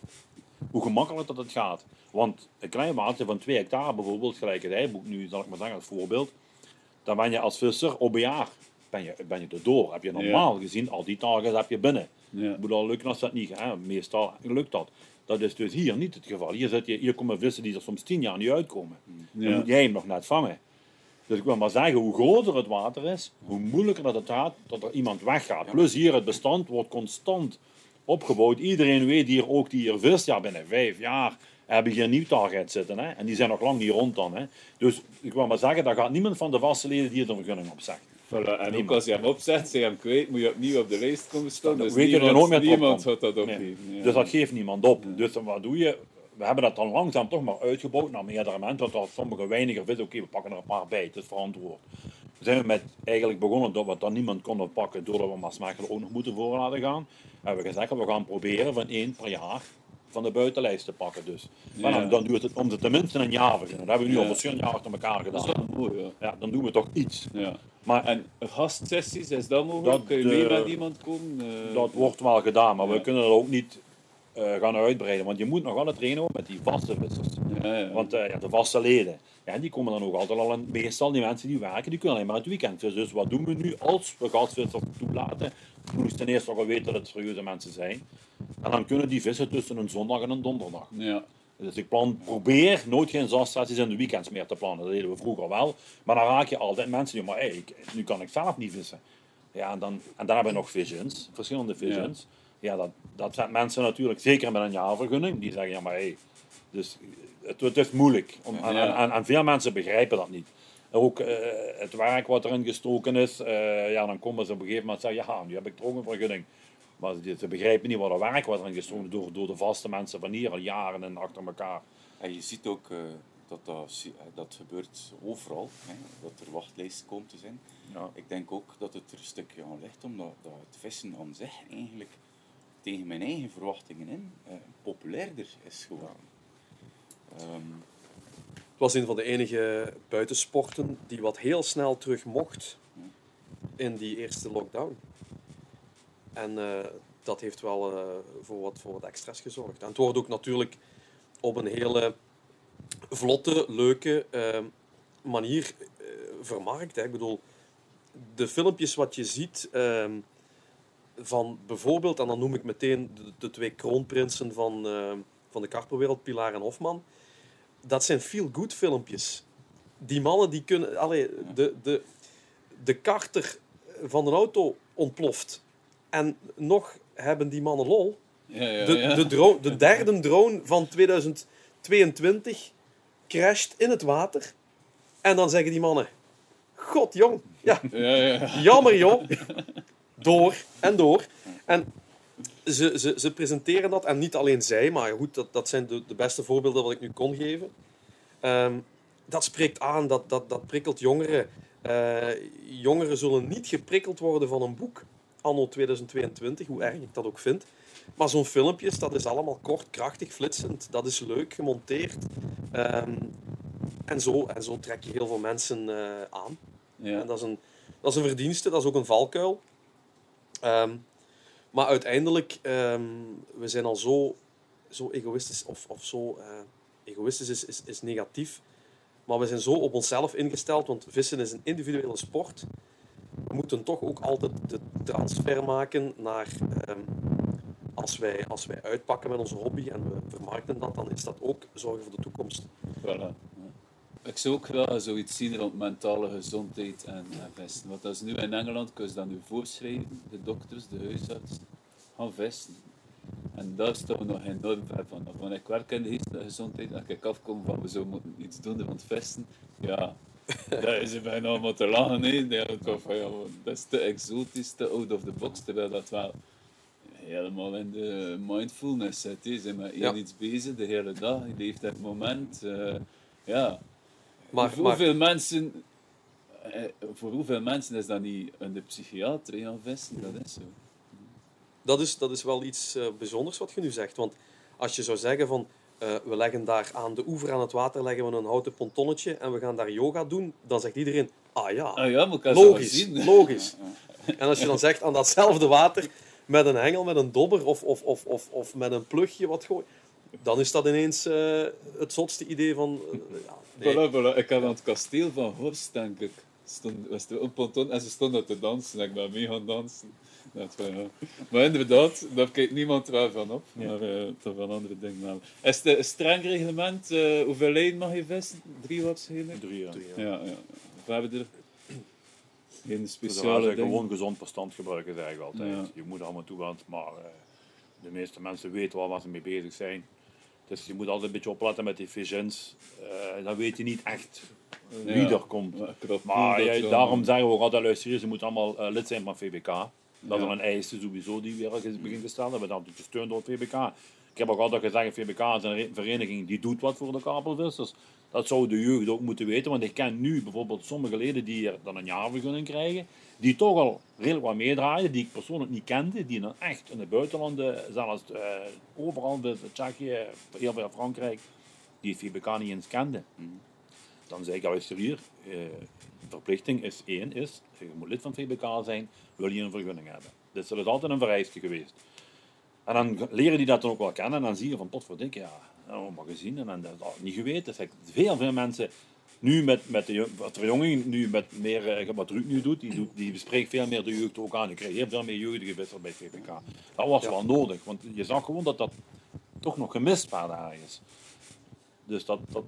hoe gemakkelijker dat het gaat. Want een klein watertje van 2 hectare bijvoorbeeld, gelijk het Heiboek nu, zal ik maar zeggen als voorbeeld, dan ben je als visser op een jaar ben je, ben je erdoor. Heb je normaal gezien al die tagen heb je binnen. Ja. Moet al lukken als dat niet gaat. Meestal lukt dat. Dat is dus hier niet het geval. Hier, zit je, hier komen vissen die er soms tien jaar niet uitkomen. Dan moet jij hem nog net vangen. Dus ik wil maar zeggen, hoe groter het water is, hoe moeilijker dat het gaat dat er iemand weggaat. Plus hier, het bestand wordt constant opgebouwd. Iedereen weet hier ook die hier vist, ja binnen vijf jaar hebben hier een nieuw target zitten. Hè? En die zijn nog lang niet rond dan. Hè? Dus ik wil maar zeggen, daar gaat niemand van de vaste leden die er een vergunning op zegt. Voilà, En ook als je hem opzet, zeg je hem kwijt, moet je opnieuw op de lijst komen staan. Dus weet je er niemand, nooit meer niemand gaat dat Nee. Ja. Dus dat geeft niemand op. Dus wat doe je? We hebben dat dan langzaam toch maar uitgebouwd naar meerdere mensen. Als sommige weiniger vissen, oké, we pakken er een paar bij. Het is verantwoord. We zijn met eigenlijk begonnen dat we dan niemand konden pakken doordat we Maasmechelen ook nog moeten voor laten gaan. Hebben we gezegd, we gaan proberen van één per jaar van de buitenlijst te pakken. Dus. Maar dan, dan duurt het om ze tenminste een jaar beginnen. Dat hebben we nu al verschillende jaren achter elkaar Dat is gedaan. wel mooi, ja. Ja, dan doen we toch iets. ja. Maar En gastsessies, is dat mogelijk? Dat, Kun je mee eh, met iemand komen? Eh, Dat wordt wel gedaan, maar we kunnen dat ook niet gaan uitbreiden. Want je moet nog wel het trainen met die vaste vissers. Ja, ja. Want eh, ja, de vaste leden, ja, die komen dan ook altijd al in. Meestal die mensen die werken, die kunnen alleen maar het weekend vissen. Dus wat doen we nu als we gastvissers toelaten? We moeten ten eerste al weten dat het serieuze mensen zijn. En dan kunnen die vissen tussen een zondag en een donderdag. ja. Dus ik plan, probeer nooit geen zassessies in de weekends meer te plannen. Dat deden we vroeger wel. Maar dan raak je altijd mensen die, maar hey, ik- nu kan ik zelf niet vissen. Ja, en dan, en dan hebben we nog visions, verschillende visions. Ja, dat, dat zijn mensen natuurlijk, zeker met een jaarvergunning, die zeggen, ja maar hey, dus het, het is moeilijk. Om, en, Ja. en, en veel mensen begrijpen dat niet. Ook eh, het werk wat erin gestoken is, eh, ja, dan komen ze op een gegeven moment en zeggen, ja, nu heb ik toch een vergunning. Maar ze, ze begrijpen niet wat er werk wat erin gestoken is door, door de vaste mensen van hier al jaren en achter elkaar. En je ziet ook eh, dat dat, dat gebeurt overal, hè, dat er wachtlijsten komen te zijn. Ja. Ik denk ook dat het er een stukje aan ligt, omdat dat het vissen aan zich eigenlijk tegen mijn eigen verwachtingen in eh, populairder is geworden. Ehm, Het was een van de enige buitensporten die wat heel snel terug mocht in die eerste lockdown. En eh, dat heeft wel eh, voor, wat, voor wat extra's gezorgd. En het wordt ook natuurlijk op een hele vlotte, leuke eh, manier vermarkt. Hè. Ik bedoel, de filmpjes wat je ziet ehm, van bijvoorbeeld, en dan noem ik meteen de, de twee kroonprinsen van, eh, van de karpenwereld, Pilar en Hofman. Dat zijn feel-good filmpjes. Die mannen die kunnen... Allee, de, de, de karter van een auto ontploft. En nog hebben die mannen lol. ja, ja, De, ja. de, drone, de derde drone van 2022 crasht in het water. En dan zeggen die mannen... God, jong. Ja, ja, ja. jammer, joh. [laughs] Door en door. En ze, ze, ze presenteren dat. En niet alleen zij, maar goed, dat, dat zijn de, de beste voorbeelden wat ik nu kon geven. Ehm, dat spreekt aan, dat, dat, dat prikkelt jongeren. Eh, jongeren zullen niet geprikkeld worden van een boek anno 2022, hoe erg ik dat ook vind. Maar zo'n filmpjes, dat is allemaal kort, krachtig, flitsend. Dat is leuk gemonteerd. Ehm, en, zo, en zo trek je heel veel mensen eh, aan. Ja. En dat is, een, dat is een verdienste, dat is ook een valkuil. Ehm, maar uiteindelijk, ehm, we zijn al zo, zo egoïstisch, of, of zo eh, egoïstisch is, is, is negatief. Maar we zijn zo op onszelf ingesteld, want vissen is een individuele sport. We moeten toch ook altijd de transfer maken naar... ehm, als, wij, als wij uitpakken met onze hobby en we vermarkten dat, dan is dat ook zorgen voor de toekomst. Ik zou ook graag zoiets zien rond mentale gezondheid en, en vesten. Want dat is nu in Engeland, kun je dat nu voorschrijven, de dokters, de huisartsen, gaan vesten. En daar staan we nog enorm ver van. Want ik werk in de geestelijke gezondheid en ik afkom van we zouden moeten iets doen rond vesten. Ja, dat is bijna allemaal te lachen. ja, dat is te exotisch, te out of the box, terwijl dat wel helemaal in de mindfulness zit. Ze zijn met Ja. iets bezig de hele dag, je leeft het moment. eh, ja. Maar, voor, maar hoeveel mensen, eh, voor hoeveel mensen is dat niet in de psychiatrie gaan vesten? Dat is zo. dat, is, dat is wel iets eh, bijzonders wat je nu zegt. Want als je zou zeggen van eh, we leggen daar aan de oever aan het water leggen we een houten pontonnetje en we gaan daar yoga doen, dan zegt iedereen, ah ja, Ah ja, logisch, gezien. [laughs] logisch. En als je dan zegt aan datzelfde water met een hengel, met een dobber of, of, of, of, of met een plugje wat gooien, dan is dat ineens eh, het zotste idee van... eh, ja, nee. Voilà, voilà. Ik had aan het kasteel van Horst, denk ik. Stond, was er een ponton en ze stonden te dansen. En ik ben mee gaan dansen. Dat, ja. Maar inderdaad, daar kijkt niemand wel van op. Maar eh toch wel andere dingen. Is het een streng reglement? eh, hoeveel lijn mag je vissen? Drie waarschijnlijk? Drie jaar. Ja, ja. We hebben er geen speciale gewoon gezond verstand gebruiken, zeg ik altijd. Ja. Je moet allemaal toe, want maar eh, de meeste mensen weten wel waar ze mee bezig zijn. Dus je moet altijd een beetje opletten met die visions. Eh, dan weet je niet echt wie Ja. er komt. Ja. Maar ja, daarom zeggen we ook altijd, luister, ze moeten allemaal eh, lid zijn van VBK. Dat is een eis sowieso die weer is begint gesteld. Dat we dan gesteund door het VBK. Ik heb ook altijd gezegd, VBK is een re- vereniging die doet wat voor de kabelvissers. Dat zou de jeugd ook moeten weten, want ik ken nu bijvoorbeeld sommige leden die er dan een jaarvergunning krijgen, die toch al redelijk wat meedraaien, die ik persoonlijk niet kende, die dan echt in het buitenland, eh, zelfs eh, overal, de, de Tsjechië, heel veel Frankrijk, die het VBK niet eens kenden. Dan zeg ik, luister hier, eh, verplichting is één, is, je moet lid van het VBK zijn, wil je een vergunning hebben. Dus dat is altijd een vereiste geweest. En dan leren die dat dan ook wel kennen en dan zie je van, potverdikke, ja, dat hebben we maar gezien en dat ik niet geweten. Veel, veel mensen, nu met, met de wat verjonging, nu met meer, eh, wat Ruud nu doet, die, doet, die bespreekt veel meer de jeugd ook aan. Die krijgt heel veel meer jeugdige wissel bij VBK. Dat was Ja. wel nodig, want je zag gewoon dat dat toch nog gemist is. Dus dat, dat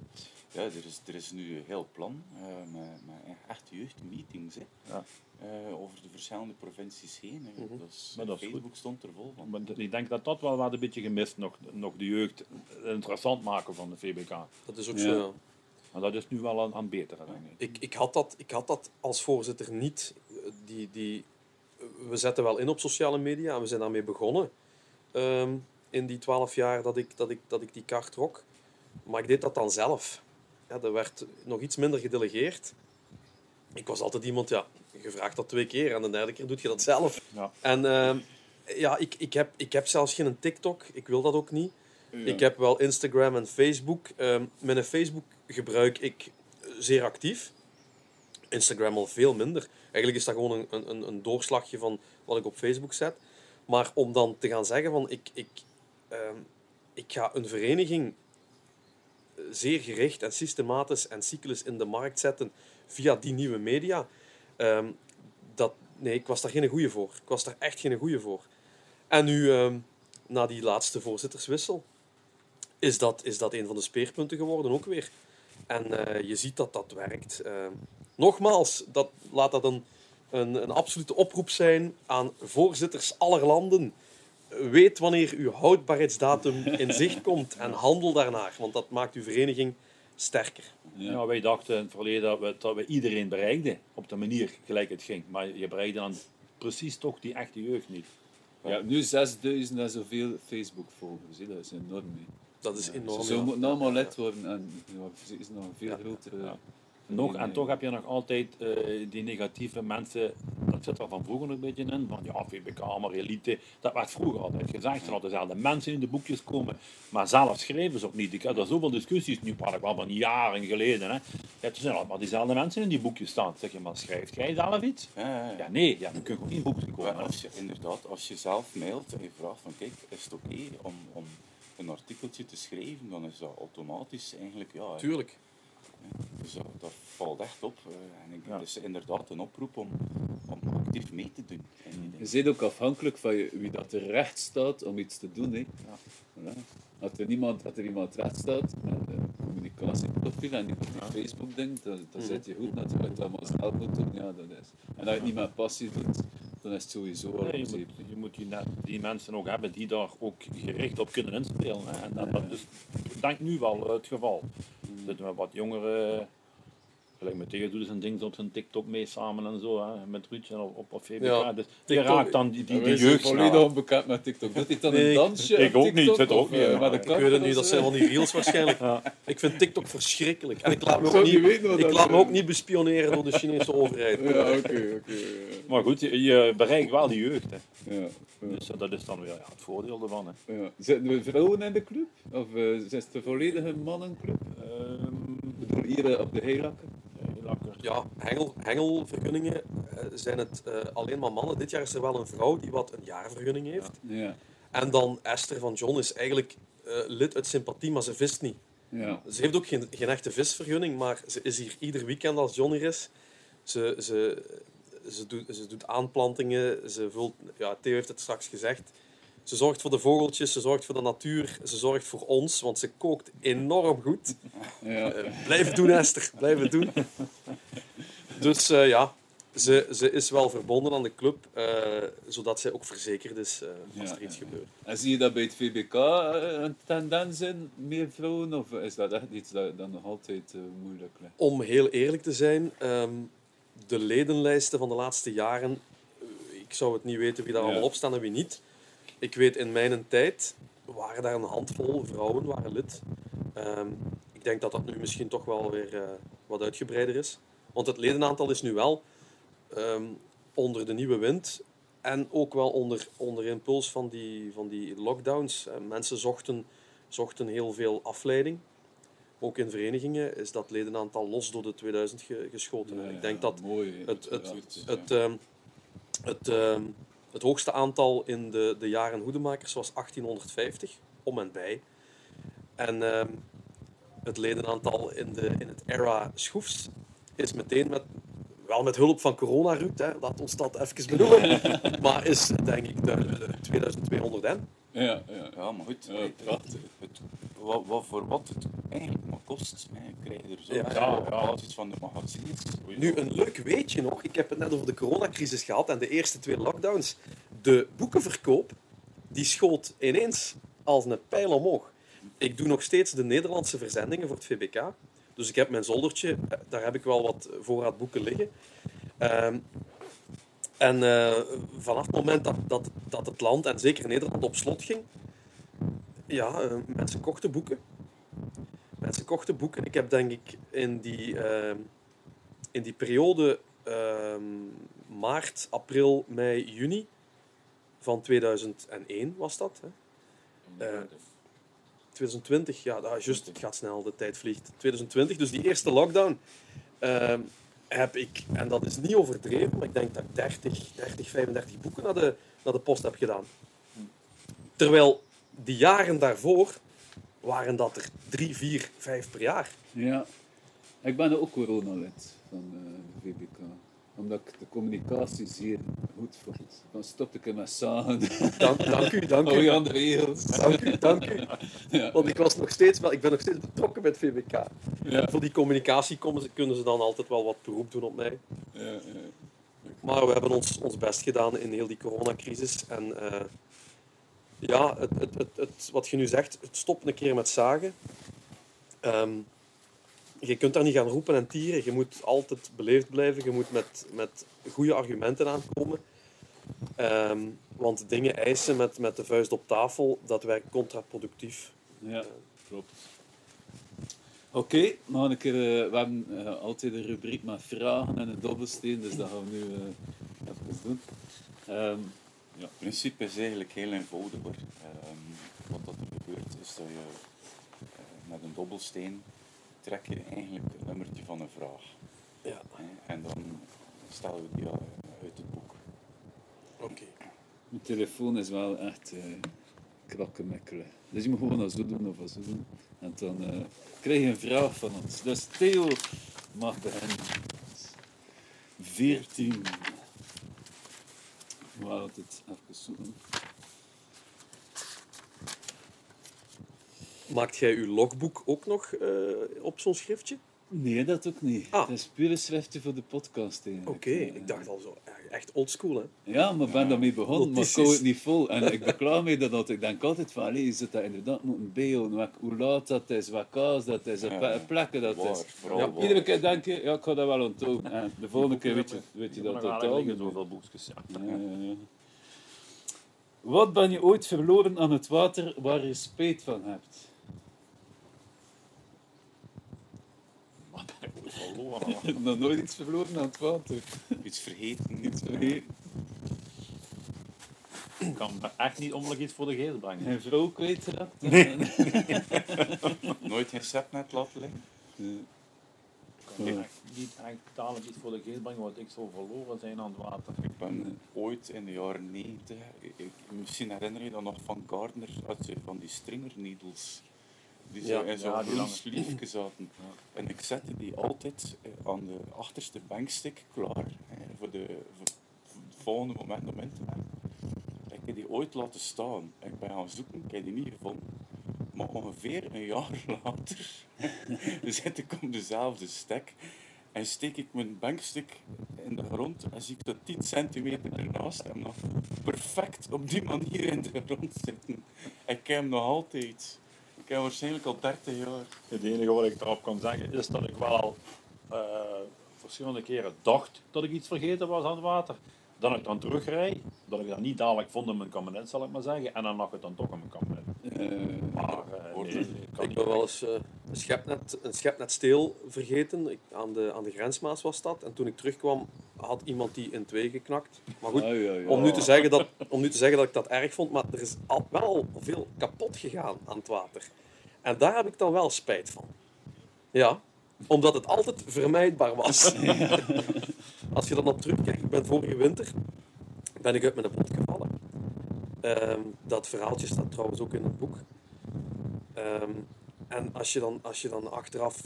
Ja, er is, er is nu een heel plan eh, met, met echt jeugdmeetings hè, Ja. eh, over de verschillende provincies heen. hè. Dat is, Maar dat is Facebook stond er vol van. Maar ik denk dat dat wel wat een beetje gemist, nog, nog de jeugd interessant maken van de VBK. Dat is ook Ja. zo, ja. Maar dat is nu wel aan, aan het beteren, denk ik. Ik, ik, had dat, ik had dat als voorzitter niet. Die, die, we zetten wel in op sociale media en we zijn daarmee begonnen. ehm, in die twaalf jaar dat ik, dat, ik, dat ik die kaart trok. Maar ik deed dat dan zelf. Ja, er werd nog iets minder gedelegeerd. Ik was altijd iemand, ja, je vraagt dat twee keer en de derde keer doe je dat zelf. Ja. En ehm, ja, ik, ik, heb, ik heb zelfs geen TikTok. Ik wil dat ook niet. Ja. Ik heb wel Instagram en Facebook. Ehm mijn Facebook gebruik ik zeer actief. Instagram al veel minder. Eigenlijk is dat gewoon een, een- een, een doorslagje van wat ik op Facebook zet. Maar om dan te gaan zeggen van ik, ik, ehm, ik ga een vereniging zeer gericht en systematisch en cyclus in de markt zetten via die nieuwe media. ehm, dat, nee, ik was daar geen goeie voor. Ik was daar echt geen goeie voor. En nu, ehm, na die laatste voorzitterswissel, is dat, is dat een van de speerpunten geworden ook weer. En eh, je ziet dat dat werkt. Ehm, nogmaals, dat, laat dat een, een, een absolute oproep zijn aan voorzitters aller landen. Weet wanneer uw houdbaarheidsdatum in zicht komt en handel daarnaar, want dat maakt uw vereniging sterker. Ja. Wij dachten in het verleden dat we, dat we iedereen bereikten op de manier gelijk het ging. Maar je bereikte dan precies toch die echte jeugd niet. Ja, nu 6000 en zoveel Facebook-volgers. Dat is enorm. hè. Dat is enorm. Ze ja. moeten allemaal lid worden en ja, is nog een veel Ja. grotere. Nog, en Nee, toch heb je nog altijd eh, die negatieve mensen, dat zit er van vroeger een beetje in, van ja, VBK, maar elite, dat werd vroeger altijd gezegd, er hadden dezelfde mensen in de boekjes komen, maar zelf schrijven ze ook niet. Ik heb daar zoveel discussies, nu praat ik wel van jaren geleden, hè. Ja, er zijn allemaal diezelfde mensen in die boekjes staan. Zeg je, maar schrijft jij zelf iets? Ja, ja, ja. Ja, nee, ja, dan kun je gewoon in boekjes Maar komen. als je, inderdaad, als je zelf mailt en je vraagt van kijk, is het oké om, om een artikeltje te schrijven, dan is dat automatisch eigenlijk, ja. Tuurlijk. Dus dat, dat valt echt op. eh, En ik, Ja. het is inderdaad een oproep om, om actief mee te doen. die. Je bent ook afhankelijk van je- wie dat er recht staat om iets te doen. Hè. Voilà. Als, er niemand, als er iemand recht staat met een communicatieprofiel en niet op je Facebook denkt, dan, dan zit je goed natuurlijk. Dat allemaal zelf moet doen, ja, dat is. En als je het niet met passie doet, dan is het sowieso al Nee, je, moet, je moet die, net- die mensen ook hebben die daar ook gericht op kunnen inspelen. Hè. En dat, dat is denk ik nu wel het geval. Zitten wat jongeren, gelijk met Theo doet zijn ding op zijn TikTok mee samen en zo, hè, met Ruudje op, op, op VBK. Ja, dus die TikTok- raakt dan die, die, die zijn jeugd volledig snel. onbekend met TikTok. Doet hij dan Nee, een ik- dansje ik op ook niet, TikTok, ook niet eh, maar ik Ik weet het niet, dat zijn wel van die reels waarschijnlijk. [laughs] Ik vind TikTok verschrikkelijk. En ik laat me Ik ook niet ik laat me ook niet bespioneren door de Chinese overheid. Ja, oké, oké. ja. Maar goed, je, je bereikt wel die jeugd. Hè. Ja, ja. Dus eh, dat is dan weer ja, het voordeel ervan. Hè. Ja. Zitten er vrouwen in de club? Of eh, is het een volledige mannenclub? Ehm, Ik bedoel, hier op de Heilakker? Ja, hengel, hengelvergunningen eh, zijn het eh, alleen maar mannen. Dit jaar is er wel een vrouw die wat een jaarvergunning heeft. Ja. En dan Esther van John is eigenlijk eh, lid uit sympathie, maar ze vist niet. Ja. Ze heeft ook geen, geen echte visvergunning, maar ze is hier ieder weekend als John hier is. Ze, ze, ze, doet, ze doet aanplantingen, ze vult, ja, Theo heeft het straks gezegd. Ze zorgt voor de vogeltjes, ze zorgt voor de natuur, ze zorgt voor ons, want ze kookt enorm goed. Ja. Eh, blijf het doen, Esther, blijf het doen. Dus eh, ja, ze, ze is wel verbonden aan de club, eh, zodat zij ook verzekerd is als Ja, er iets ja. gebeurt. En zie je dat bij het VBK een tendens in, meer vrouwen? Of is dat echt iets dat, dat nog altijd moeilijk ligt? Om heel eerlijk te zijn, ehm, de ledenlijsten van de laatste jaren, ik zou het niet weten wie daar allemaal op staan en wie niet. Ik weet in mijn tijd waren daar een handvol vrouwen waren lid. Ehm, ik denk dat dat nu misschien toch wel weer eh, wat uitgebreider is. Want het ledenaantal is nu wel ehm, onder de nieuwe wind en ook wel onder, onder impuls van die, van die lockdowns. Eh, mensen zochten, zochten heel veel afleiding. Ook in verenigingen is dat ledenaantal los door de 2000 ge- geschoten. Ja, ik denk ja, dat mooi, het, het, het, ehm, het, ehm, het hoogste aantal in de, de jaren hoedemakers was 1850, om en bij. En ehm, het ledenaantal in, de, in het era Schoefs is meteen met, wel met hulp van corona, Ruud, hè, laat ons dat even benoemen, [laughs] maar is denk ik de, de 2200 en. Ja, ja. Ja, maar goed, Ja, het, prachtig. het- wat, wat voor wat het eigenlijk maar kost, hè, krijg je er zo Ja, ja, basis van de magazines. Nu, een leuk weetje nog. Ik heb het net over de coronacrisis gehad en de eerste twee lockdowns. De boekenverkoop, die schoot ineens als een pijl omhoog. Ik doe nog steeds de Nederlandse verzendingen voor het VBK. Dus ik heb mijn zoldertje, eh, daar heb ik wel wat voorraad boeken liggen. Ehm, en eh, vanaf het moment dat, dat, dat het land, en zeker Nederland, op slot ging, ja, eh, mensen kochten boeken. Mensen kochten boeken. Ik heb denk ik in die, ehm, in die periode ehm, maart, april, mei, juni van 2001 was dat. Hè? Eh, 2020, ja, dat, juist, het gaat snel, de tijd vliegt. 2020, dus die eerste lockdown, ehm, heb ik, en dat is niet overdreven, maar ik denk dat ik 30, 30 35 boeken naar de, naar de post heb gedaan. Terwijl die jaren daarvoor waren dat er drie, vier, vijf per jaar. Ja. Ik ben ook coronalid van eh, de VBK. Omdat ik de communicatie zeer goed vond. Dan stopte ik met zagen. Dank, dank u, dank u. je aan de regels. Dank u, dank u. Ja. Want ik, was nog steeds wel, ik ben nog steeds betrokken met VBK. Ja. Voor die communicatie komen ze, kunnen ze dan altijd wel wat beroep doen op mij. Ja. Maar we hebben ons, ons best gedaan in heel die coronacrisis. En eh, ja, het, het, het, het, wat je nu zegt, het stopt een keer met zagen. Ehm, je kunt daar niet gaan roepen en tieren. Je moet altijd beleefd blijven. Je moet met, met goede argumenten aankomen. Ehm, want dingen eisen met, met de vuist op tafel, dat werkt contraproductief. Ja, klopt. Oké, nog een keer. eh, we hebben eh, altijd een rubriek met vragen en een dobbelsteen, dus dat gaan we nu eh, even doen. Ehm, Ja, het principe is eigenlijk heel eenvoudig hoor. Ehm, wat dat er gebeurt is dat je eh, met een dobbelsteen trek je eigenlijk een nummertje van een vraag. Ja, en dan stellen we die uit het boek. oké. mijn telefoon is wel echt eh krakkemikkelen. Dus je moet gewoon dat zo doen of dat zo doen. En dan eh, krijg je een vraag van ons. Dus Theo mag beginnen. 14. We gaan het even zoeken. Maakt jij uw logboek ook nog eh, op zo'n schriftje? Nee, dat ook niet. Ah. Het is puur een schriftje voor de podcast. Oké, ik dacht al zo, echt oldschool hè. Ja, maar ik ben daarmee begonnen, maar ik hou het niet vol. En ik beklaag me dat, dat ik denk altijd van, allee, je zit dat inderdaad moeten bijhouden, hoe laat dat is, wat kaas dat is, Ja. plekken dat Waar, is. vooral Ja, iedere keer denk je, ja, ik ga dat wel onthouden. En de volgende keer weet je, weet je dat nog totaal niet zoveel boekjes. Ja. Ja, ja, ja. Wat ben je ooit verloren aan het water waar je spijt van hebt? Wat ik verloren? Nog nooit iets verloren aan het water. Iets vergeten. Iets vergeten. Ik kan me echt niet onmiddellijk iets voor de geest brengen. Geen vrouw kwijtgeraakt? [laughs] Nooit geen sepnet laten liggen. Ik kan echt niet echt dadelijk iets voor de geest brengen wat ik zou verloren zijn aan het water. Ik ben ooit in de jaren 90, ik, misschien herinner je dat nog van Gardner, van die stringer needles. Die zo Ja, in zo'n ja, groen sliefje [clears throat] zaten. En ik zette die altijd eh, aan de achterste bankstik klaar. hè, voor, de, voor, voor het volgende moment om in te. Ik heb die ooit laten staan. Ik ben gaan zoeken, ik heb die niet gevonden. Maar ongeveer een jaar [laughs] later [laughs] zit ik op dezelfde stek en steek ik mijn bankstuk in de grond en zie ik dat 10 centimeter ernaast en nog perfect op die manier in de grond zitten. Ik heb hem nog altijd. Ik heb waarschijnlijk al 30 jaar. Het enige wat ik erop kan zeggen is dat ik wel eh, verschillende keren dacht dat ik iets vergeten was aan het water. Dan ik dan terugrijd, dat ik dat niet dadelijk vond in mijn kabinet, zal ik maar zeggen. En dan lag het dan toch in mijn kabinet. Eh, Maar eh, nee, ik ben wel eens eh, een, schepnet, een schepnet steel vergeten. Ik, aan, de, aan de grensmaas was dat. En toen ik terugkwam, had iemand die in twee geknakt. Maar goed, ja, ja, ja. om nu, te zeggen dat, om nu te zeggen dat ik dat erg vond, maar er is al, wel al veel kapot gegaan aan het water. En daar heb ik dan wel spijt van. Ja, omdat het altijd vermijdbaar was. [laughs] Als je dan op terugkijkt, ik ben vorige winter ben ik uit mijn boot gevallen. Ehm, dat verhaaltje staat trouwens ook in het boek. Ehm, en als je, dan, als je dan achteraf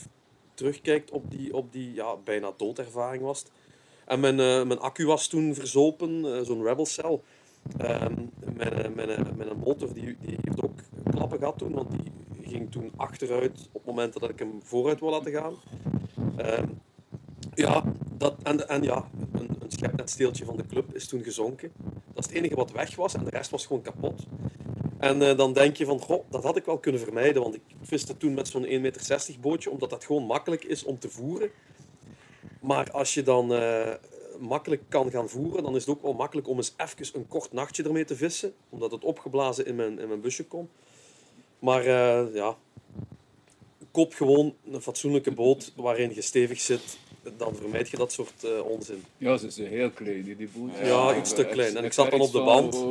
terugkijkt op die, op die ja, bijna doodervaring was het. En mijn, eh, mijn accu was toen verzopen, eh, zo'n Rebel Cell. Ehm, mijn, mijn, motor die, die heeft ook klappen gehad toen, want die ging toen achteruit op momenten dat ik hem vooruit wil laten gaan. Ehm, ja, dat, en, en ja, een, een schepnetsteeltje van de club is toen gezonken. Dat is het enige wat weg was en de rest was gewoon kapot. En eh, dan denk je van, goh, dat had ik wel kunnen vermijden, want ik viste toen met zo'n 1,60 meter bootje, omdat dat gewoon makkelijk is om te voeren. Maar als je dan eh, makkelijk kan gaan voeren, dan is het ook wel makkelijk om eens even een kort nachtje ermee te vissen, omdat het opgeblazen in mijn, in mijn busje komt. Maar eh, ja, koop gewoon een fatsoenlijke boot waarin je stevig zit dan vermijd je dat soort eh, onzin. Ja, ze zijn heel klein, die boot. Ja, iets te klein. En ik zat dan op de band.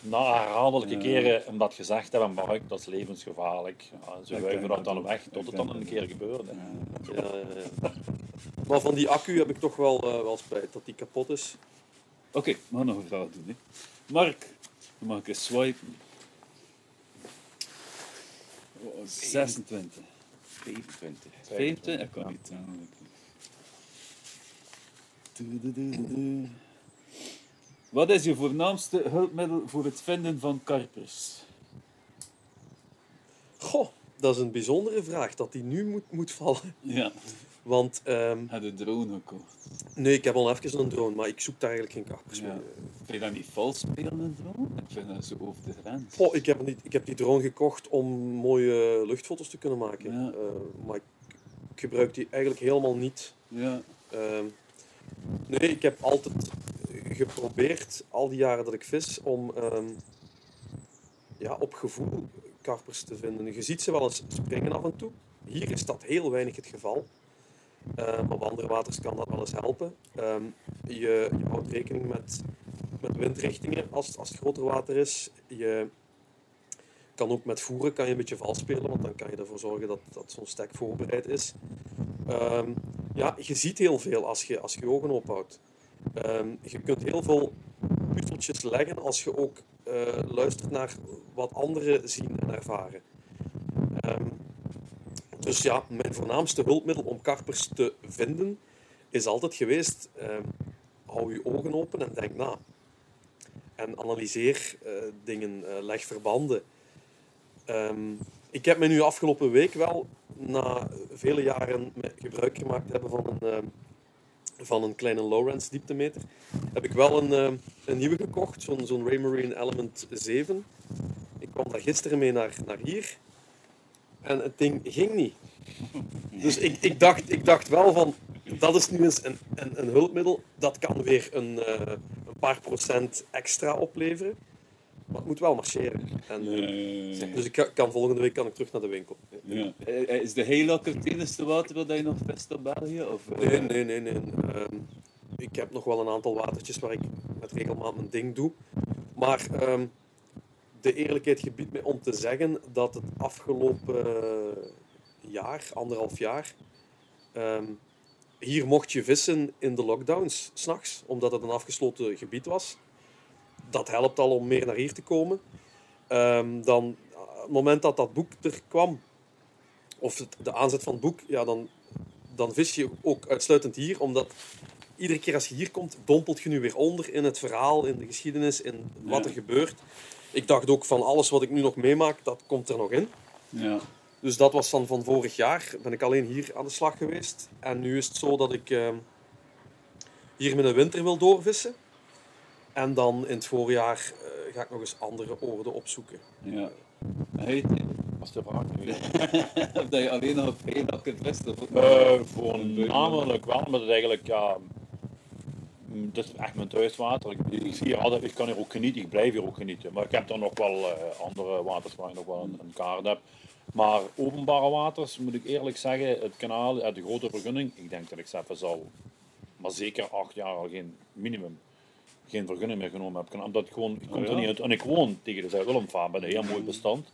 Na herhaaldelijke Ja. keren hem dat gezegd hebben, Mark, dat is levensgevaarlijk. Ja, ze wuiven dat dan weg tot het dan een keer hè. Ja, ja, ja. Maar van die accu heb ik toch wel, eh, wel spijt dat die kapot is. Oké, we gaan nog een vraag doen. Hè. Mark, dan mag ik eens swipen. Oh, 26. 25. 25? Ik kan niet. tellen. Doe, doe, doe, doe, doe. Wat is je voornaamste hulpmiddel voor het vinden van karpers? Goh, dat is een bijzondere vraag dat die nu moet, moet vallen. Ja, Want ehm, heb je de drone gekocht. nee, ik heb al even een drone, maar ik zoek daar eigenlijk geen kapers Ja. mee. Vind je dat niet vals spelen, een drone? Ik vind dat zo over de grens. Goh, ik, heb niet, ik heb die drone gekocht om mooie luchtfoto's te kunnen maken. Ja. Eh, maar ik, ik gebruik die eigenlijk helemaal niet. Ja, Ehm, nee, ik heb altijd geprobeerd, al die jaren dat ik vis, om ehm, ja, op gevoel karpers te vinden. Je ziet ze wel eens springen af en toe. Hier is dat heel weinig het geval. Ehm, op andere waters kan dat wel eens helpen. Ehm, je, je houdt rekening met, met windrichtingen als, als het groter water is. Je kan ook met voeren kan je een beetje vals spelen, want dan kan je ervoor zorgen dat, dat zo'n stek voorbereid is. Ja, je ziet heel veel als je, als je ogen ophoudt. Ehm, je kunt heel veel puzzeltjes leggen als je ook eh, luistert naar wat anderen zien en ervaren. Ehm, dus ja, mijn voornaamste hulpmiddel om karpers te vinden is altijd geweest: ehm, hou je ogen open en denk na. En analyseer eh, dingen, eh, leg verbanden. Ik heb me nu afgelopen week wel, na vele jaren gebruik gemaakt hebben van een, ehm, van een kleine Lowrance dieptemeter, heb ik wel een, ehm, een nieuwe gekocht, zo'n zo'n Raymarine Element 7. Ik kwam daar gisteren mee naar, naar hier en het ding ging niet. [laughs] Dus ik, ik, dacht, ik dacht wel van, dat is nu eens een, een, een hulpmiddel, dat kan weer een, eh, een paar procent extra opleveren. Maar het moet wel marcheren. En, eh, ja, dus ik kan- kan, volgende week kan ik terug naar de winkel. ja. Eh, Is de Heilakker het enige water wat je nog vist op België? Of, eh, Nee, nee, nee. nee. Ehm, ik heb nog wel een aantal watertjes waar ik met regelmaat mijn ding doe. Maar ehm, de eerlijkheid gebiedt mij om te zeggen dat het afgelopen eh, jaar, anderhalf jaar, ehm, hier mocht je vissen in de lockdowns, s'nachts, omdat het een afgesloten gebied was. Dat helpt al om meer naar hier te komen. Ehm, dan, op het moment dat dat boek er kwam, of het, de aanzet van het boek, ja, dan, dan vis je ook uitsluitend hier, omdat iedere keer als je hier komt, dompelt je nu weer onder in het verhaal, in de geschiedenis, in wat Ja. er gebeurt. Ik dacht ook van alles wat ik nu nog meemaak, dat komt er nog in. Ja. Dus dat was van, van vorig jaar. Ben ik alleen hier aan de slag geweest. En nu is het zo dat ik ehm, hier met de winter wil doorvissen. En dan in het voorjaar eh, ga ik nog eens andere oorden opzoeken. ja. Heet je? Dat is de vraag. nu. Of dat je alleen nog op Heilakker vist? Of ook nog- Eh, voornamelijk wel, maar het is eigenlijk, ja, mm, het is echt mijn thuiswater. Ik, ik, zie hier altijd, ik kan hier ook genieten, ik blijf hier ook genieten. Maar ik heb dan nog wel eh, andere waters waar ik nog wel een, een kaart heb. Maar openbare waters, moet ik eerlijk zeggen, het kanaal, uit de grote vergunning, ik denk dat ik zelf zal, maar zeker acht jaar al geen minimum, geen vergunning meer genomen heb. Omdat ik gewoon, ik kom Oh, er ja? niet uit. En ik woon tegen de Zuid-Willemvaart bij een heel mooi bestand.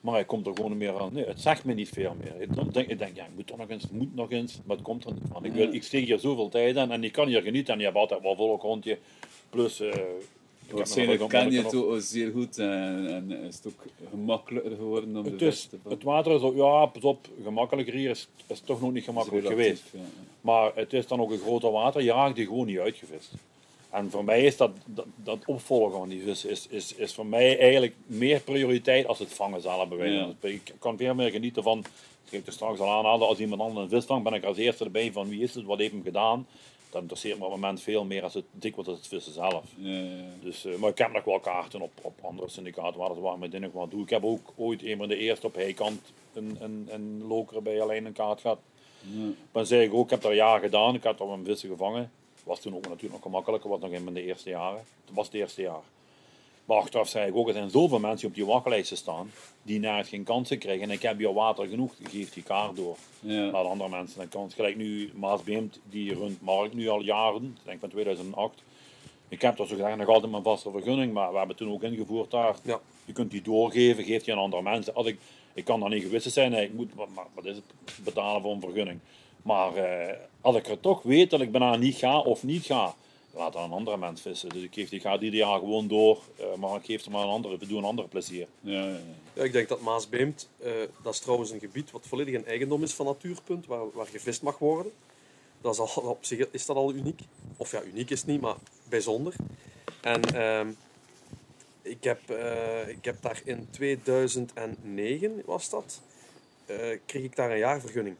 Maar ik kom er gewoon niet meer aan. Nee, het zegt me niet veel meer. Ik dan denk, ik denk, ja, ik moet toch nog eens, moet nog eens, maar het komt er niet van. Ik, wil, ik steek hier zoveel tijd in en ik kan hier genieten en je hebt altijd wel volk rond je. Plus, eh, ik heb nog Waarschijnlijk ken je het ook zeer goed en, en is het ook gemakkelijker geworden om Het, de is, vis te het water is ook, ja, pas op, gemakkelijker hier is, is toch nog niet gemakkelijk geweest. Ja. Maar het is dan ook een groter water, je raakt die gewoon niet uitgevist. En voor mij is dat, dat, dat opvolgen van die vis is, is, is voor mij eigenlijk meer prioriteit als het vangen zelf. bij Ja. spreken. Ik kan veel meer genieten van, ik heb er straks al aanhaalde, als iemand anders een vis vangt, ben ik als eerste erbij van wie is het, wat heeft hem gedaan. Dat interesseert me op het moment veel meer als het dik wordt als het vissen zelf. Ja, ja, ja. Dus, eh, maar ik heb nog wel kaarten op, op andere syndicaten waar, het- waar ik met dingen wat doe. Ik heb ook ooit een van de eerste op heikant een, een, een loker bij alleen een kaart gehad. Ja. Maar zei ik ook, ik heb dat een jaar gedaan, ik had al een vissen gevangen. Was toen ook natuurlijk nog gemakkelijker, was nog in mijn eerste jaren. Het was het eerste jaar. Maar achteraf zei ik ook, er zijn zoveel mensen op die wachtlijsten staan, die net geen kansen krijgen. En ik heb hier water genoeg, geef die kaart door. Ja. Laat andere mensen een kans. Gelijk nu Maas Beemt, die runt Markt nu al jaren, ik denk van 2008. Ik heb toch zo gezegd nog altijd mijn vaste vergunning, maar we hebben toen ook ingevoerd daar. Ja. Je kunt die doorgeven, geeft die aan andere mensen. Als ik, ik kan dan niet gewissend zijn, nee, ik moet, maar wat is het, betalen voor een vergunning. Maar eh, als ik er toch weet dat ik bijna niet ga of niet ga, laat dan een andere mens vissen. Dus ik geef die gaat ieder jaar gewoon door, eh, maar ik geef ze maar een andere, we doen een andere plezier. Ja, ja, ja. Ja, ik denk dat Maasbeemt, eh dat is trouwens een gebied wat volledig een eigendom is van Natuurpunt, waar, waar gevist mag worden. Dat is al, op zich is dat al uniek. Of ja, uniek is het niet, maar bijzonder. En ehm, ik, heb, eh, ik heb daar in 2009, was dat, eh, kreeg ik daar een jaarvergunning.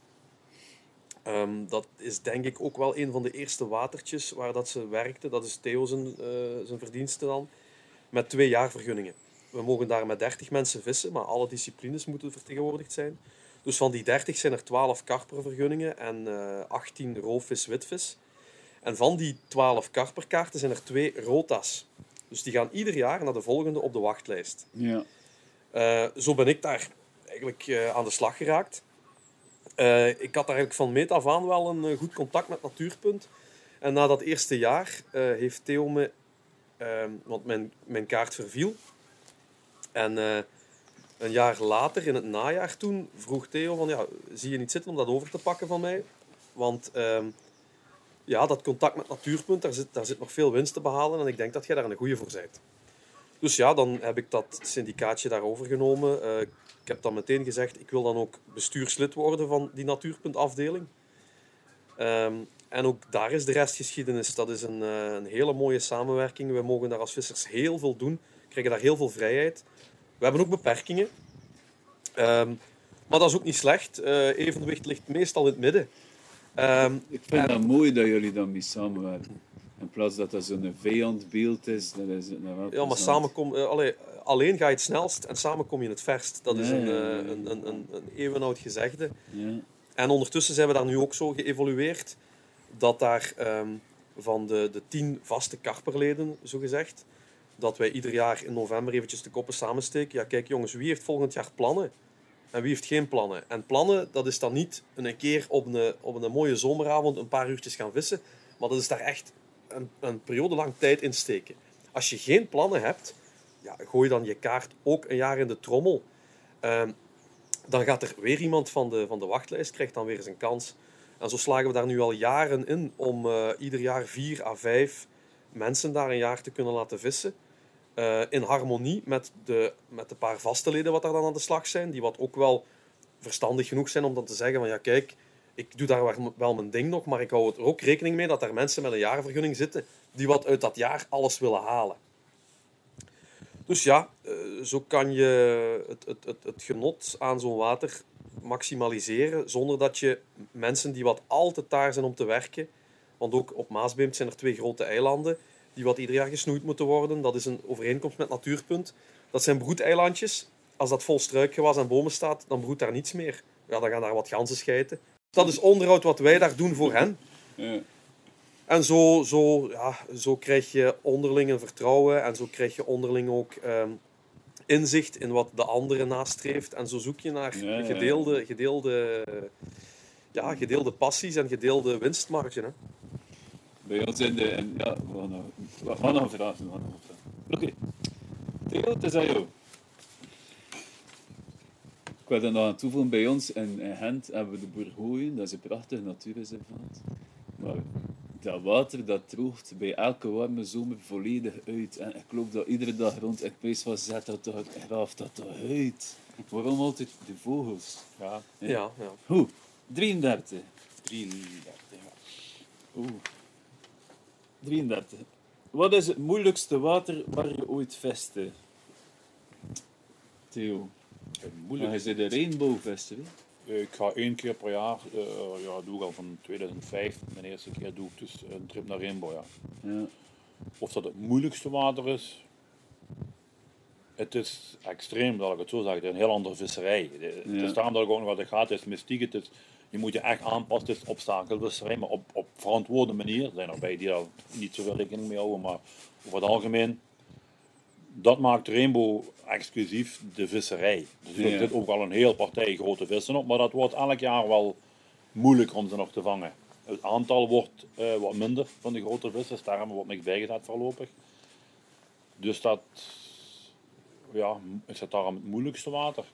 Ehm, dat is denk ik ook wel een van de eerste watertjes waar dat ze werkte. Dat is Theo zijn, eh, zijn verdienste dan. Met twee jaarvergunningen. We mogen daar met 30 mensen vissen, maar alle disciplines moeten vertegenwoordigd zijn. Dus van die 30 zijn er 12 karpervergunningen en eh 18 roofvis-witvis. En van die 12 karperkaarten zijn er twee rota's. Dus die gaan ieder jaar naar de volgende op de wachtlijst. ja. Eh, zo ben ik daar eigenlijk aan de slag geraakt. Eh, ik had eigenlijk van meet af aan wel een eh, goed contact met Natuurpunt. En na dat eerste jaar eh, heeft Theo me... ehm, want mijn, mijn kaart verviel. En een jaar later, in het najaar toen, vroeg Theo van... Ja, zie je niet zitten om dat over te pakken van mij? Want ehm, ja, dat contact met Natuurpunt, daar zit, daar zit nog veel winst te behalen. En ik denk dat jij daar een goede voor bent. Dus ja, dan heb ik dat syndicaatje daar overgenomen. Eh, ik heb dan meteen gezegd, ik wil dan ook bestuurslid worden van die Natuurpuntafdeling. Ehm, en ook daar is de restgeschiedenis. Dat is een, eh, een hele mooie samenwerking. We mogen daar als vissers heel veel doen. We krijgen daar heel veel vrijheid. We hebben ook beperkingen. Ehm, maar dat is ook niet slecht. Eh, evenwicht ligt meestal in het midden. Ehm, Ik vind dat mooi dat jullie dan mee samenwerken. In plaats dat dat zo'n vijandbeeld is, dat is het nou wel Ja, maar plezant. samen kom, eh, allee, alleen ga je het snelst en samen kom je het verst. Dat is een, eh, een, een, een, een eeuwenoud gezegde. Ja. En ondertussen zijn we daar nu ook zo geëvolueerd dat daar ehm, van de, de tien vaste karperleden, zo gezegd, dat wij ieder jaar in november eventjes de koppen samensteken. Ja, kijk jongens, wie heeft volgend jaar plannen? En wie heeft geen plannen? En plannen, dat is dan niet een keer op een, op een mooie zomeravond een paar uurtjes gaan vissen, maar dat is daar echt een, een periode lang tijd in steken. Als je geen plannen hebt, ja, gooi dan je kaart ook een jaar in de trommel. Ehm, dan gaat er weer iemand van de, van de wachtlijst, krijgt dan weer eens een kans. En zo slagen we daar nu al jaren in om eh, ieder jaar vier à vijf mensen daar een jaar te kunnen laten vissen. Eh, in harmonie met de, met de paar vaste leden wat daar dan aan de slag zijn, die wat ook wel verstandig genoeg zijn om dan te zeggen van ja kijk, ik doe daar wel- wel mijn ding nog, maar ik hou er ook rekening mee dat er mensen met een jaarvergunning zitten die wat uit dat jaar alles willen halen. Dus ja, eh, zo kan je het, het, het, het genot aan zo'n water maximaliseren zonder dat je mensen die wat al te zijn om te werken, want ook op Maasbeemt zijn er twee grote eilanden die wat ieder jaar gesnoeid moeten worden. Dat is een overeenkomst met Natuurpunt. Dat zijn broedeilandjes. Als dat vol struikgewas en bomen staat, dan broedt daar niets meer. Ja, dan gaan daar wat ganzen schijten. Dat is onderhoud wat wij daar doen voor hen. En zo, zo, ja, zo krijg je onderling een vertrouwen en zo krijg je onderling ook ehm, inzicht in wat de andere nastreeft. En zo zoek je naar Ja, ja. gedeelde, gedeelde, ja, gedeelde passies en gedeelde winstmarge. Hè. Bij ons in de... Ja, we gaan nog, we vragen. we gaan nog. Oké. Theo, het is aan jou. Ik wil er nog aan toevoegen, bij ons in, in Gent hebben we de Bourgooien, dat is een prachtige natuurreservaat. Maar dat water dat droogt bij elke warme zomer volledig uit. En ik loop daar iedere dag rond. Ik wees van, zet dat toch, graaf dat toch uit. Waarom altijd de vogels? Ja. Ja. Ja, ja. Hoe? 33. 33. ja. Oeh. 33. Wat is het moeilijkste water waar je ooit viste? Theo. Het Maar moeilijk. je zit de hè? Ik ga één keer per jaar, eh, ja, doe ik al van 2005, mijn eerste keer doe ik dus een trip naar Rainbow. Ja. Of dat het moeilijkste water is, het is extreem, dat ik het zo zeg. Het is een heel andere visserij. De- Het is daarom dat ik ook nog wat er gaat, het is mystiek, het is, je moet je echt aanpassen, het is obstakelvisserij, maar op, op verantwoorde manier. Er zijn er bij die daar niet zoveel rekening mee houden, maar over het algemeen, dat maakt Rainbow exclusief de visserij. Dus er Ja. zit ook al een heel partij grote vissen op, maar dat wordt elk jaar wel moeilijk om ze nog te vangen. Het aantal wordt eh, wat minder van de grote vissen, daar hebben we wat niks bijgezet voorlopig. Dus dat, ja, ik zit daar aan het moeilijkste water.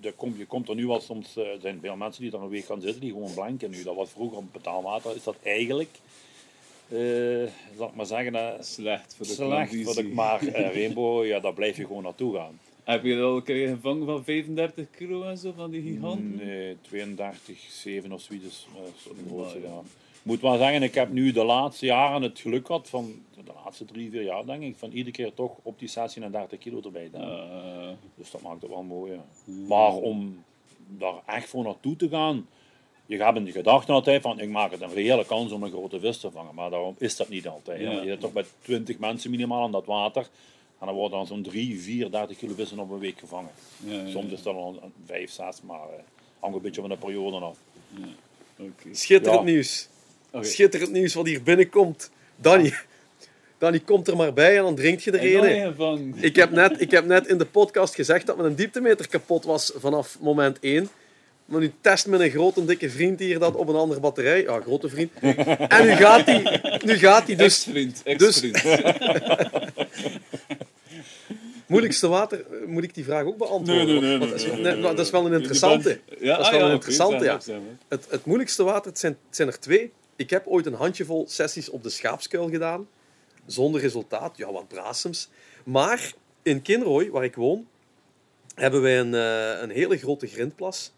De kom, je komt er nu wel soms, eh, er zijn veel mensen die er een week gaan zitten die gewoon blanken nu. Dat was vroeger op betaalwater, is dat eigenlijk, eh ik maar zeggen, eh, Slecht voor de slecht voor de, maar [laughs] eh, Rainbow, ja, daar blijf je gewoon naartoe gaan. Heb je al een gevangen van 35 kilo en zo, van die giganten? Nee, 32, 7 of zoiets. eh, de grootste, Mooi. ja. Ik moet wel zeggen, ik heb nu de laatste jaren het geluk gehad van de laatste drie, vier jaar denk ik, van iedere keer toch op die 36 kilo erbij te hebben. Eh, Dus dat maakt het wel mooi. ja. Maar om daar echt voor naartoe te gaan, je hebt in de gedachte altijd van ik maak het een reële kans om een grote vis te vangen. Maar daarom is dat niet altijd. Ja. Je zit toch met 20 mensen minimaal aan dat water. En dan worden dan zo'n 3, 4, 30 kilo vissen op een week gevangen. ja, ja, Soms is dat al een 5, 6, maar eh hangt een beetje van de periode af. oké. Schitterend Ja. nieuws. Oké. Schitterend nieuws wat hier binnenkomt. Danny, [laughs] Danny komt er maar bij en dan drinkt je er een. Ik heb, net, ik heb net in de podcast gezegd dat mijn dieptemeter kapot was vanaf moment 1. Maar nu test mijn grote dikke vriend hier dat op een andere batterij. Ja, grote vriend. En nu gaat hij. Nu gaat hij dus. Ex-vriend, dus-. [laughs] Moeilijkste water, moet ik die vraag ook beantwoorden? Nee, nee, nee, dat, is, nee, nee, nee, nee, dat is wel een interessante. Ja, Dat is ah, wel ja, een interessante, ja. Het, het moeilijkste water, het zijn, het zijn er twee. Ik heb ooit een handjevol sessies op de schaapskuil gedaan. Zonder resultaat. Ja, wat brasems. Maar in Kinrooi, waar ik woon, hebben wij een, eh, een hele grote grindplas.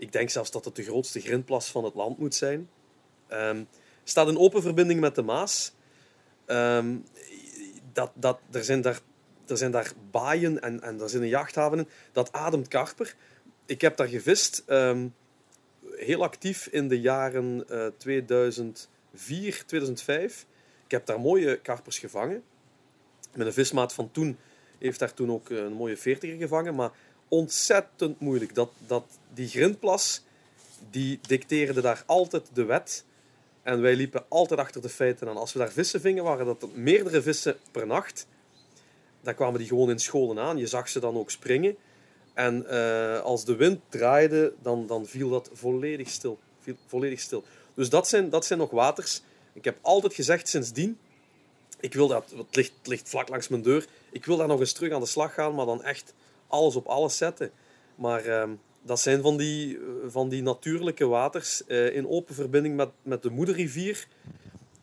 Ik denk zelfs dat het de grootste grindplas van het land moet zijn. Ehm staat in open verbinding met de Maas. Ehm, dat, dat, er, zijn daar, er zijn daar baaien en, en er zijn een jachthaven. Dat ademt karper. Ik heb daar gevist. ehm, heel actief in de jaren eh 2004, 2005. Ik heb daar mooie karpers gevangen. Met een vismaat van toen heeft daar toen ook een mooie 40er gevangen. Maar ontzettend moeilijk. Dat, dat, die grindplas, die dicteerde daar altijd de wet. En wij liepen altijd achter de feiten aan. Als we daar vissen vingen, waren dat meerdere vissen per nacht. Dan kwamen die gewoon in scholen aan. Je zag ze dan ook springen. En eh, als de wind draaide, dan, dan viel dat volledig stil. Volledig stil. Dus dat zijn, dat zijn nog waters. Ik heb altijd gezegd sindsdien, ik wil dat, het ligt, het ligt vlak langs mijn deur, ik wil daar nog eens terug aan de slag gaan, maar dan echt alles op alles zetten. Maar ehm, dat zijn van die, van die natuurlijke waters eh, in open verbinding met, met de moederrivier.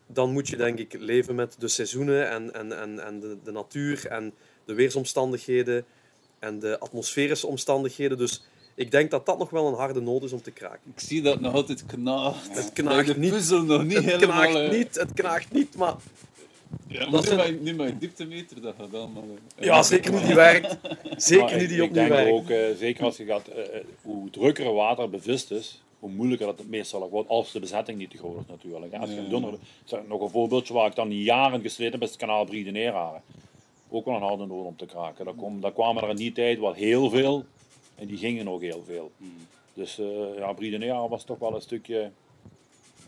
Dan moet je denk ik leven met de seizoenen en, en, en, en de, de natuur en de weersomstandigheden en de atmosferische omstandigheden. Dus ik denk dat dat nog wel een harde nood is om te kraken. Ik zie dat nog altijd knaagt. Het knaagt de niet. puzzel nog niet Het helemaal... knaagt niet, het knaagt niet, maar Ja, Dat zijn- mijn- nu mijn dieptemeter, dat gaat allemaal... eh, ja, zeker nu die werkt. Zeker Maar nu ik- die ik opnieuw denk werkt. ook, eh, zeker als je gaat, eh, eh, hoe drukker water bevist is, hoe moeilijker dat het meestal ook wordt, als de bezetting niet te groot is natuurlijk. Als je Ja. dunner, nog een voorbeeldje waar ik dan jaren gesleten heb, is het kanaal Bride Nera. Ook wel een harde nood om te kraken. Daar, kom, daar kwamen er in die tijd wel heel veel, en die gingen ook heel veel. Dus eh ja, was toch wel een stukje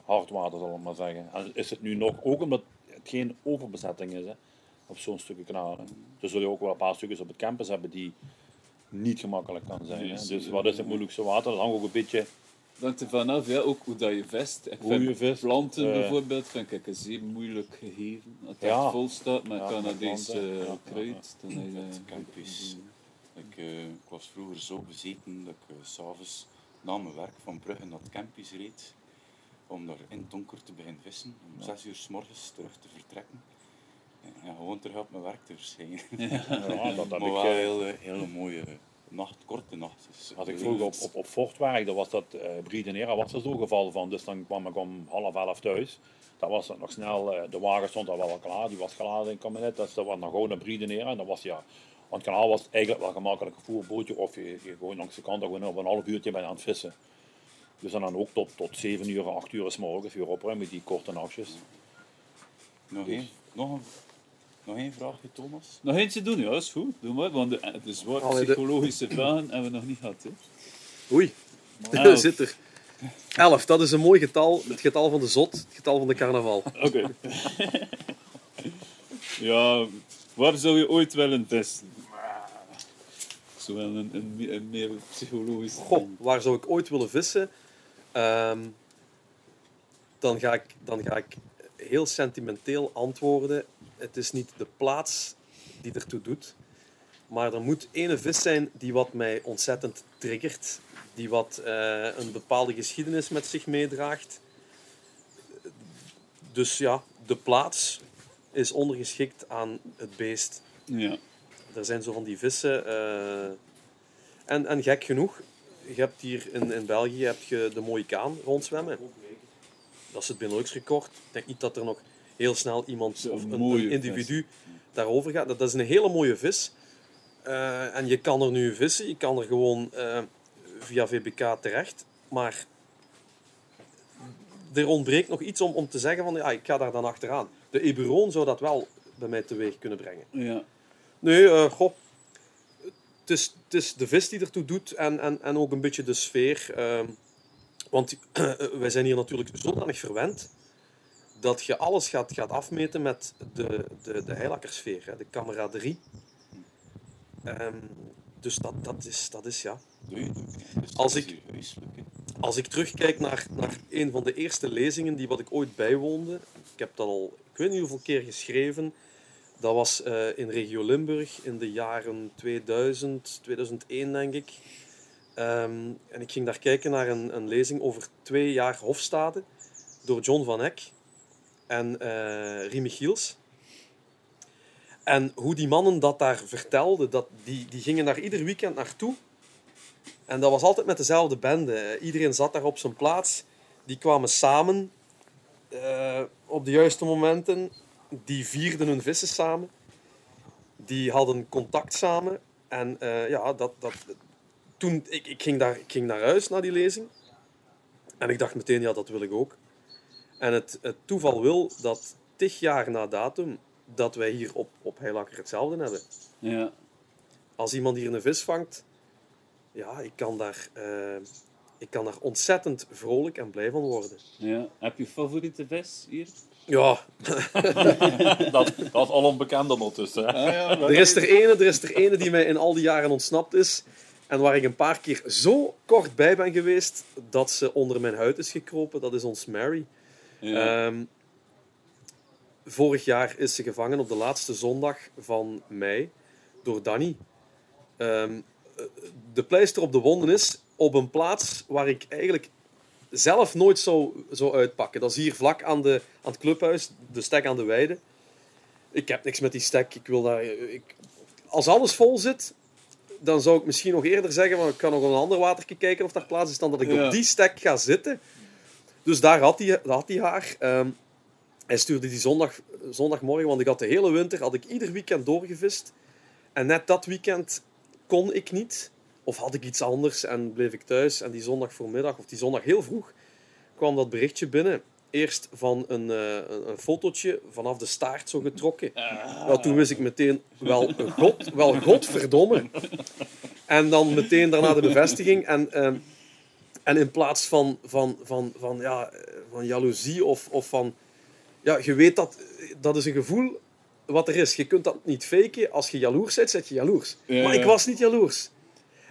hard water, zal ik maar zeggen. En is het nu nog, ook omdat het geen overbezetting is, hè, op zo'n stukje kanalen. Dus zul je ook wel een paar stukjes op het campus hebben die niet gemakkelijk kan zijn. Hè. Dus wat is het moeilijkste water? Dat hangt ook een beetje hangt er vanaf, ja, ook hoe dat je vest. Ik Hoe vind je vist, planten eh. bijvoorbeeld vind ik een zeer moeilijk gegeven. Als het Ja. echt vol staat met Ja, met planten, eh, ja, ja, kruid, dan heb je... Campus. Ik, eh, ik was vroeger zo bezeten dat ik s s'avonds na mijn werk van Brugge naar het campus reed. Om daar in het donker te beginnen vissen. Om zes uur s morgens terug te vertrekken. En gewoon terug op mijn werk te verschijnen. ja, [laughs] dat heb maar ik, wel eh, hele, hele mooie nacht, korte nachtjes. Als ik vroeger op, op, op Fort werkte, was dat uh, Bride Nera was er zo geval van. Dus dan kwam ik om half elf thuis. Dat was het nog snel, eh, de wagen stond al wel klaar, die was geladen in het kabinet. Dus dat was nog gewoon naar Bride Nera. En dat was ja, want het kanaal was eigenlijk wel gemakkelijk gevoerd bootje. Of je, je gewoon langs de kant gewoon op een half uurtje bij aan het vissen. Dus dan ook tot, tot 7 uur, 8 uur s morgens weer opruimen met die korte nachtjes. Nog één, nog een, nog één vraagje, Thomas? Nog eentje doen, ja, is goed. Doe maar, want de, de zware Allee, de- psychologische vragen hebben we nog niet gehad. Hè. Oei, [laughs] Elf. zit er. Elf, dat is een mooi getal. Het getal van de zot, het getal van de carnaval. [laughs] Oké. ja, Waar zou je ooit willen vissen? Zo wel een, een, een meer psychologisch. Goh, waar zou ik ooit willen vissen? Ehm, dan, ga ik, dan ga ik heel sentimenteel antwoorden. Het is niet de plaats die ertoe doet. Maar er moet ene vis zijn die wat mij ontzettend triggert. Die wat eh, een bepaalde geschiedenis met zich meedraagt. Dus ja, de plaats is ondergeschikt aan het beest. Ja. Er zijn zo van die vissen. eh, en, en gek genoeg, je hebt hier in, in België heb je de Mohikaan rondzwemmen. Dat is het binnenluksrecord. Ik denk niet dat er nog heel snel iemand of een, mooie een individu daarover gaat. Dat is een hele mooie vis. Eh, en je kan er nu vissen, je kan er gewoon eh, via VBK terecht. Maar er ontbreekt nog iets om, om te zeggen van ja, ik ga daar dan achteraan. De Eburoon zou dat wel bij mij teweeg kunnen brengen. Ja. Nee, goh. Het is, het is de vis die ertoe doet en, en, en ook een beetje de sfeer. ehm, want [clears throat] wij zijn hier natuurlijk zodanig verwend dat je alles gaat, gaat afmeten met de, de, de heilakkersfeer, hè, de kameraderie. Ehm, dus dat, dat, is, dat is ja. Dus Als ik-. Als ik terugkijk naar, naar een van de eerste lezingen die wat ik ooit bijwoonde, ik heb dat al, ik weet niet hoeveel keer geschreven, dat was eh, in regio Limburg in de jaren 2000, 2001 denk ik. Ehm, en ik ging daar kijken naar een, een lezing over twee jaar Hofstade door John van Eck en eh Remy Giels. En hoe die mannen dat daar vertelden, dat, die, die gingen daar ieder weekend naartoe. En dat was altijd met dezelfde bende. Iedereen zat daar op zijn plaats. Die kwamen samen eh, op de juiste momenten. Die vierden hun vissen samen. Die hadden contact samen. En eh, ja, dat, dat, toen, ik, ik, ging daar, ik ging naar huis na die lezing. En ik dacht meteen, ja, dat wil ik ook. En het, het toeval wil dat tig jaar na datum, dat wij hier op, op Heilakker hetzelfde hebben. Ja. Als iemand hier een vis vangt, ja, ik kan daar, eh, ik kan daar ontzettend vrolijk en blij van worden. ja. Heb je favoriete vis hier? Ja, [laughs] Dat, dat is al onbekend ondertussen. Hè. Ah, ja, er is er ene, er is er ene die mij in al die jaren ontsnapt is. En waar ik een paar keer zo kort bij ben geweest, dat ze onder mijn huid is gekropen. Dat is ons Mary. Ja. Ehm, vorig jaar is ze gevangen op de laatste zondag van mei door Danny. Ehm, eh, de pleister op de wonden is op een plaats waar ik eigenlijk zelf nooit zou, zou uitpakken. Dat is hier vlak aan, de, aan het clubhuis, de stek aan de weide. Ik heb niks met die stek. Ik wil daar, ik, als alles vol zit, dan zou ik misschien nog eerder zeggen, ik kan nog een ander watertje kijken of daar plaats is, dan dat ik Ja. op die stek ga zitten. Dus daar had hij, had hij haar. Ehm, hij stuurde die zondag, zondagmorgen, want ik had de hele winter had ik ieder weekend doorgevist. En net dat weekend kon ik niet. Of had ik iets anders en bleef ik thuis. En die zondag voormiddag, of die zondag heel vroeg, kwam dat berichtje binnen. Eerst van een, eh, een, een fotootje vanaf de staart zo getrokken. Ja, toen wist ik meteen, wel, god, wel godverdomme. En dan meteen daarna de bevestiging. En, ehm, en in plaats van, van, van, van, ja, van jaloezie of, of van... Ja, je weet dat... Dat is een gevoel wat er is. Je kunt dat niet faken. Als je jaloers bent, zet je jaloers. Ja, Maar ik was niet jaloers.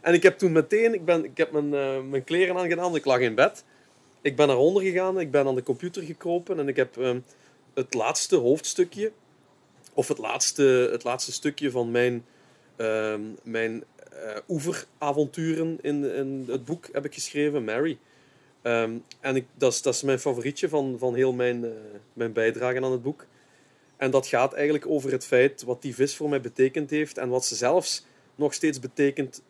En ik heb toen meteen... Ik, ben, ik heb mijn, eh, mijn kleren aangedaan. Ik lag in bed. Ik ben naar onder gegaan. Ik ben aan de computer gekropen. En ik heb ehm, het laatste hoofdstukje... Of het laatste, het laatste stukje van mijn, ehm, mijn eh, oeveravonturen in, in het boek heb ik geschreven, Mary. Ehm, en ik, dat, is, dat is mijn favorietje van, van heel mijn, eh, mijn bijdragen aan het boek. En dat gaat eigenlijk over het feit wat die vis voor mij betekend heeft en wat ze zelfs nog steeds betekent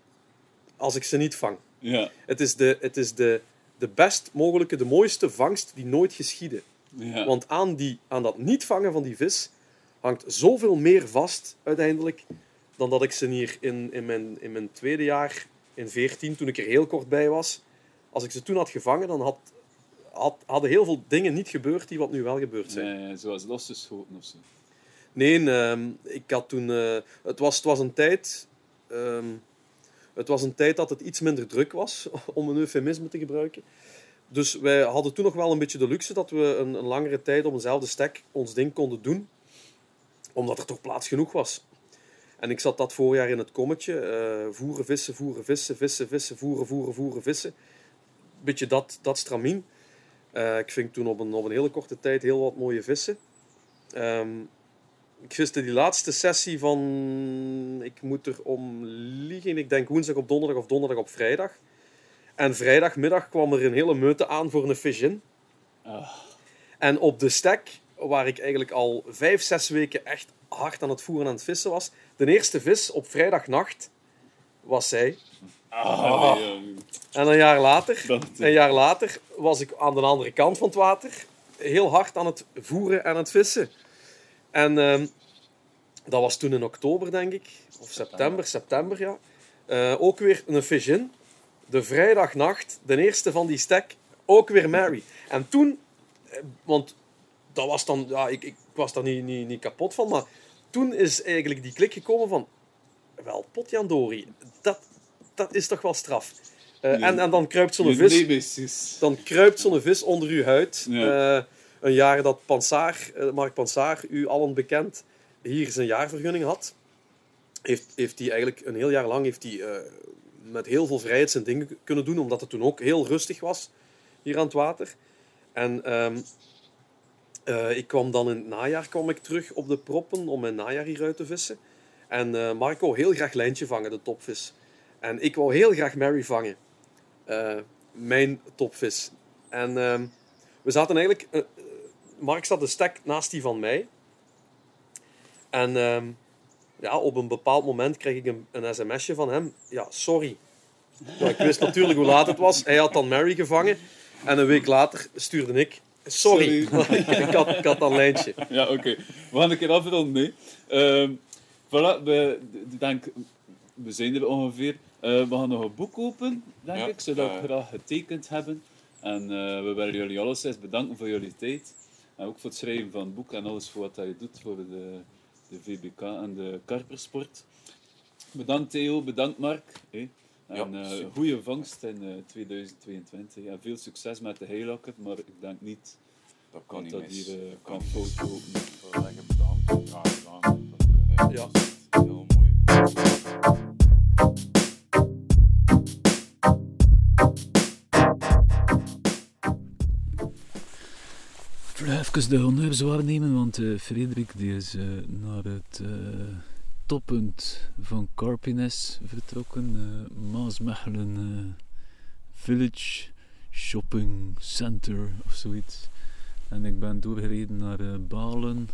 als ik ze niet vang. Ja. Het is de, het is de, de best mogelijke, de mooiste vangst die nooit geschiedde. Ja. Want aan, die, aan dat niet vangen van die vis hangt zoveel meer vast uiteindelijk dan dat ik ze hier in, in, mijn, in mijn tweede jaar, in 14, toen ik er heel kort bij was, als ik ze toen had gevangen, dan had, had, hadden heel veel dingen niet gebeurd die wat nu wel gebeurd zijn. Nee, zoals losgeschoten of zo. Nee, ehm, ik had toen... eh, het, was, het was een tijd... ehm, het was een tijd dat het iets minder druk was, [laughs] om een eufemisme te gebruiken. Dus wij hadden toen nog wel een beetje de luxe dat we een, een langere tijd op eenzelfde stek ons ding konden doen. Omdat er toch plaats genoeg was. En ik zat dat voorjaar in het kommetje. eh, voeren, vissen, voeren, vissen, vissen, vissen, voeren, voeren, voeren, vissen. Beetje dat, dat stramien. Eh, ik ving toen op een, op een hele korte tijd heel wat mooie vissen. Ehm, ik viste die laatste sessie van... Ik moet er om liegen. Ik denk woensdag op donderdag of donderdag op vrijdag. En vrijdagmiddag kwam er een hele meute aan voor een fish in. Ah. En op de stek, waar ik eigenlijk al vijf, zes weken echt hard aan het voeren en aan het vissen was. De eerste vis op vrijdagnacht was zij. Ah, ja. En een jaar later, Dat- een jaar later was ik aan de andere kant van het water. Heel hard aan het voeren en aan het vissen. En ehm, dat was toen in oktober, denk ik. Of september, september, ja. Eh, ook weer een fish in. De vrijdagnacht, de eerste van die stek, ook weer Mary. En toen, eh, want dat was dan, ja, ik, ik was daar niet, niet, niet kapot van, maar toen is eigenlijk die klik gekomen van, wel, potjandori, dat, dat is toch wel straf. Eh, Nee. en, en dan kruipt zo'n vis dan kruipt zo'n vis onder uw huid. Ja. Een jaar dat Pansaar, eh, Mark Pansaar, u allen bekend, hier zijn jaarvergunning had, heeft, heeft hij eigenlijk een heel jaar lang heeft hij, eh, met heel veel vrijheid zijn dingen kunnen doen, omdat het toen ook heel rustig was hier aan het water. En ehm, eh, ik kwam dan in het najaar kwam ik terug op de proppen om mijn najaar hieruit te vissen. En Mark wou heel graag lijntje vangen, de topvis. En ik wou heel graag Mary vangen. Mijn topvis. En ehm, we zaten eigenlijk... Mark zat de stek naast die van mij. En ehm, ja, op een bepaald moment kreeg ik een, een sms'je van hem. Ja, sorry. Ik wist natuurlijk hoe laat het was. Hij had dan Mary gevangen. En een week later stuurde ik... Sorry, [laughs] ik, had, ik had dat lijntje. Ja, oké. We gaan een keer afronden. Nee. Ehm voilà, we, ik denk, we zijn er ongeveer. Eh, we gaan nog een boek open, denk Ja, ik, zodat we graag getekend hebben. En eh, we willen jullie alleszins bedanken voor jullie tijd. En ook voor het schrijven van het boek en alles voor wat dat je doet voor de, de VBK en de Karpersport. Bedankt Theo, bedankt Mark. En Ja, eh goede vangst in eh, 2022. En veel succes met de heilakker, maar ik denk niet Dat kan dat niet dat mis. hier eh, Dat kan fout lopen. Zeggen bedankt. Graag gedaan. Dat, eh, Ja. Even de honneurs waarnemen, want eh, Frederik die is eh, naar het eh, toppunt van Carpines vertrokken. Maasmechelen Village Shopping Center of zoiets. En ik ben doorgereden naar Balen,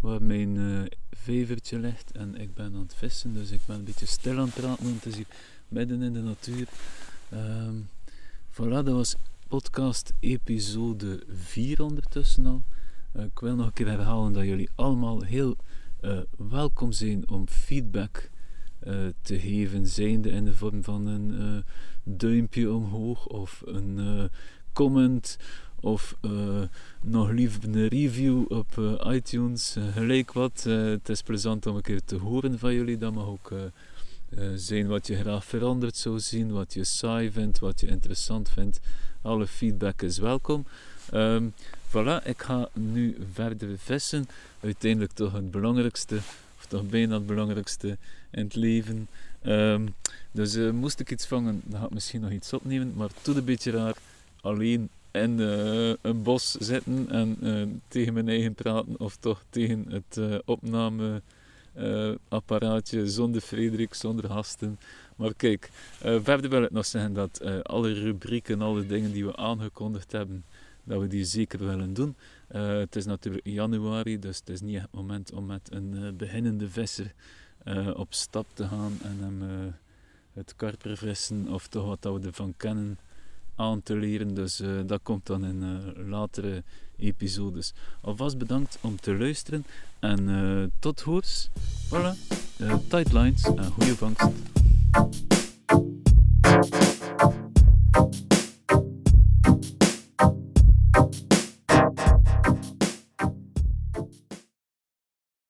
waar mijn vevertje ligt. En ik ben aan het vissen, dus ik ben een beetje stil aan het praten, want het is hier midden in de natuur. Ehm voilà, dat was podcast episode 4 ondertussen al. Eh, ik wil nog een keer herhalen dat jullie allemaal heel eh, welkom zijn om feedback eh, te geven, zijnde in de vorm van een duimpje omhoog of een comment of nog liever een review op iTunes, gelijk wat. Het is plezant om een keer te horen van jullie. Dat mag ook zijn wat je graag veranderd zou zien, wat je saai vindt, wat je interessant vindt. Alle feedback is welkom. Ehm, voilà, ik ga nu verder vissen. Uiteindelijk toch het belangrijkste, of toch bijna het belangrijkste in het leven. Ehm, dus eh, moest ik iets vangen, dan ga ik misschien nog iets opnemen. Maar het een beetje raar alleen in eh, een bos zitten en eh, tegen mijn eigen praten, of toch tegen het opname. Eh, apparaatje zonder Frederik, zonder gasten. Maar kijk, eh, verder wil ik nog zeggen dat eh, alle rubrieken, alle dingen die we aangekondigd hebben, dat we die zeker willen doen. Het is natuurlijk januari, dus het is niet het moment om met een beginnende visser op stap te gaan en hem het karpervissen, of toch wat dat we ervan kennen, aan te leren. Dus dat komt dan in latere episodes. Alvast bedankt om te luisteren en eh, tot hoors. Voilà. Eh, de tight lines en goede vangst.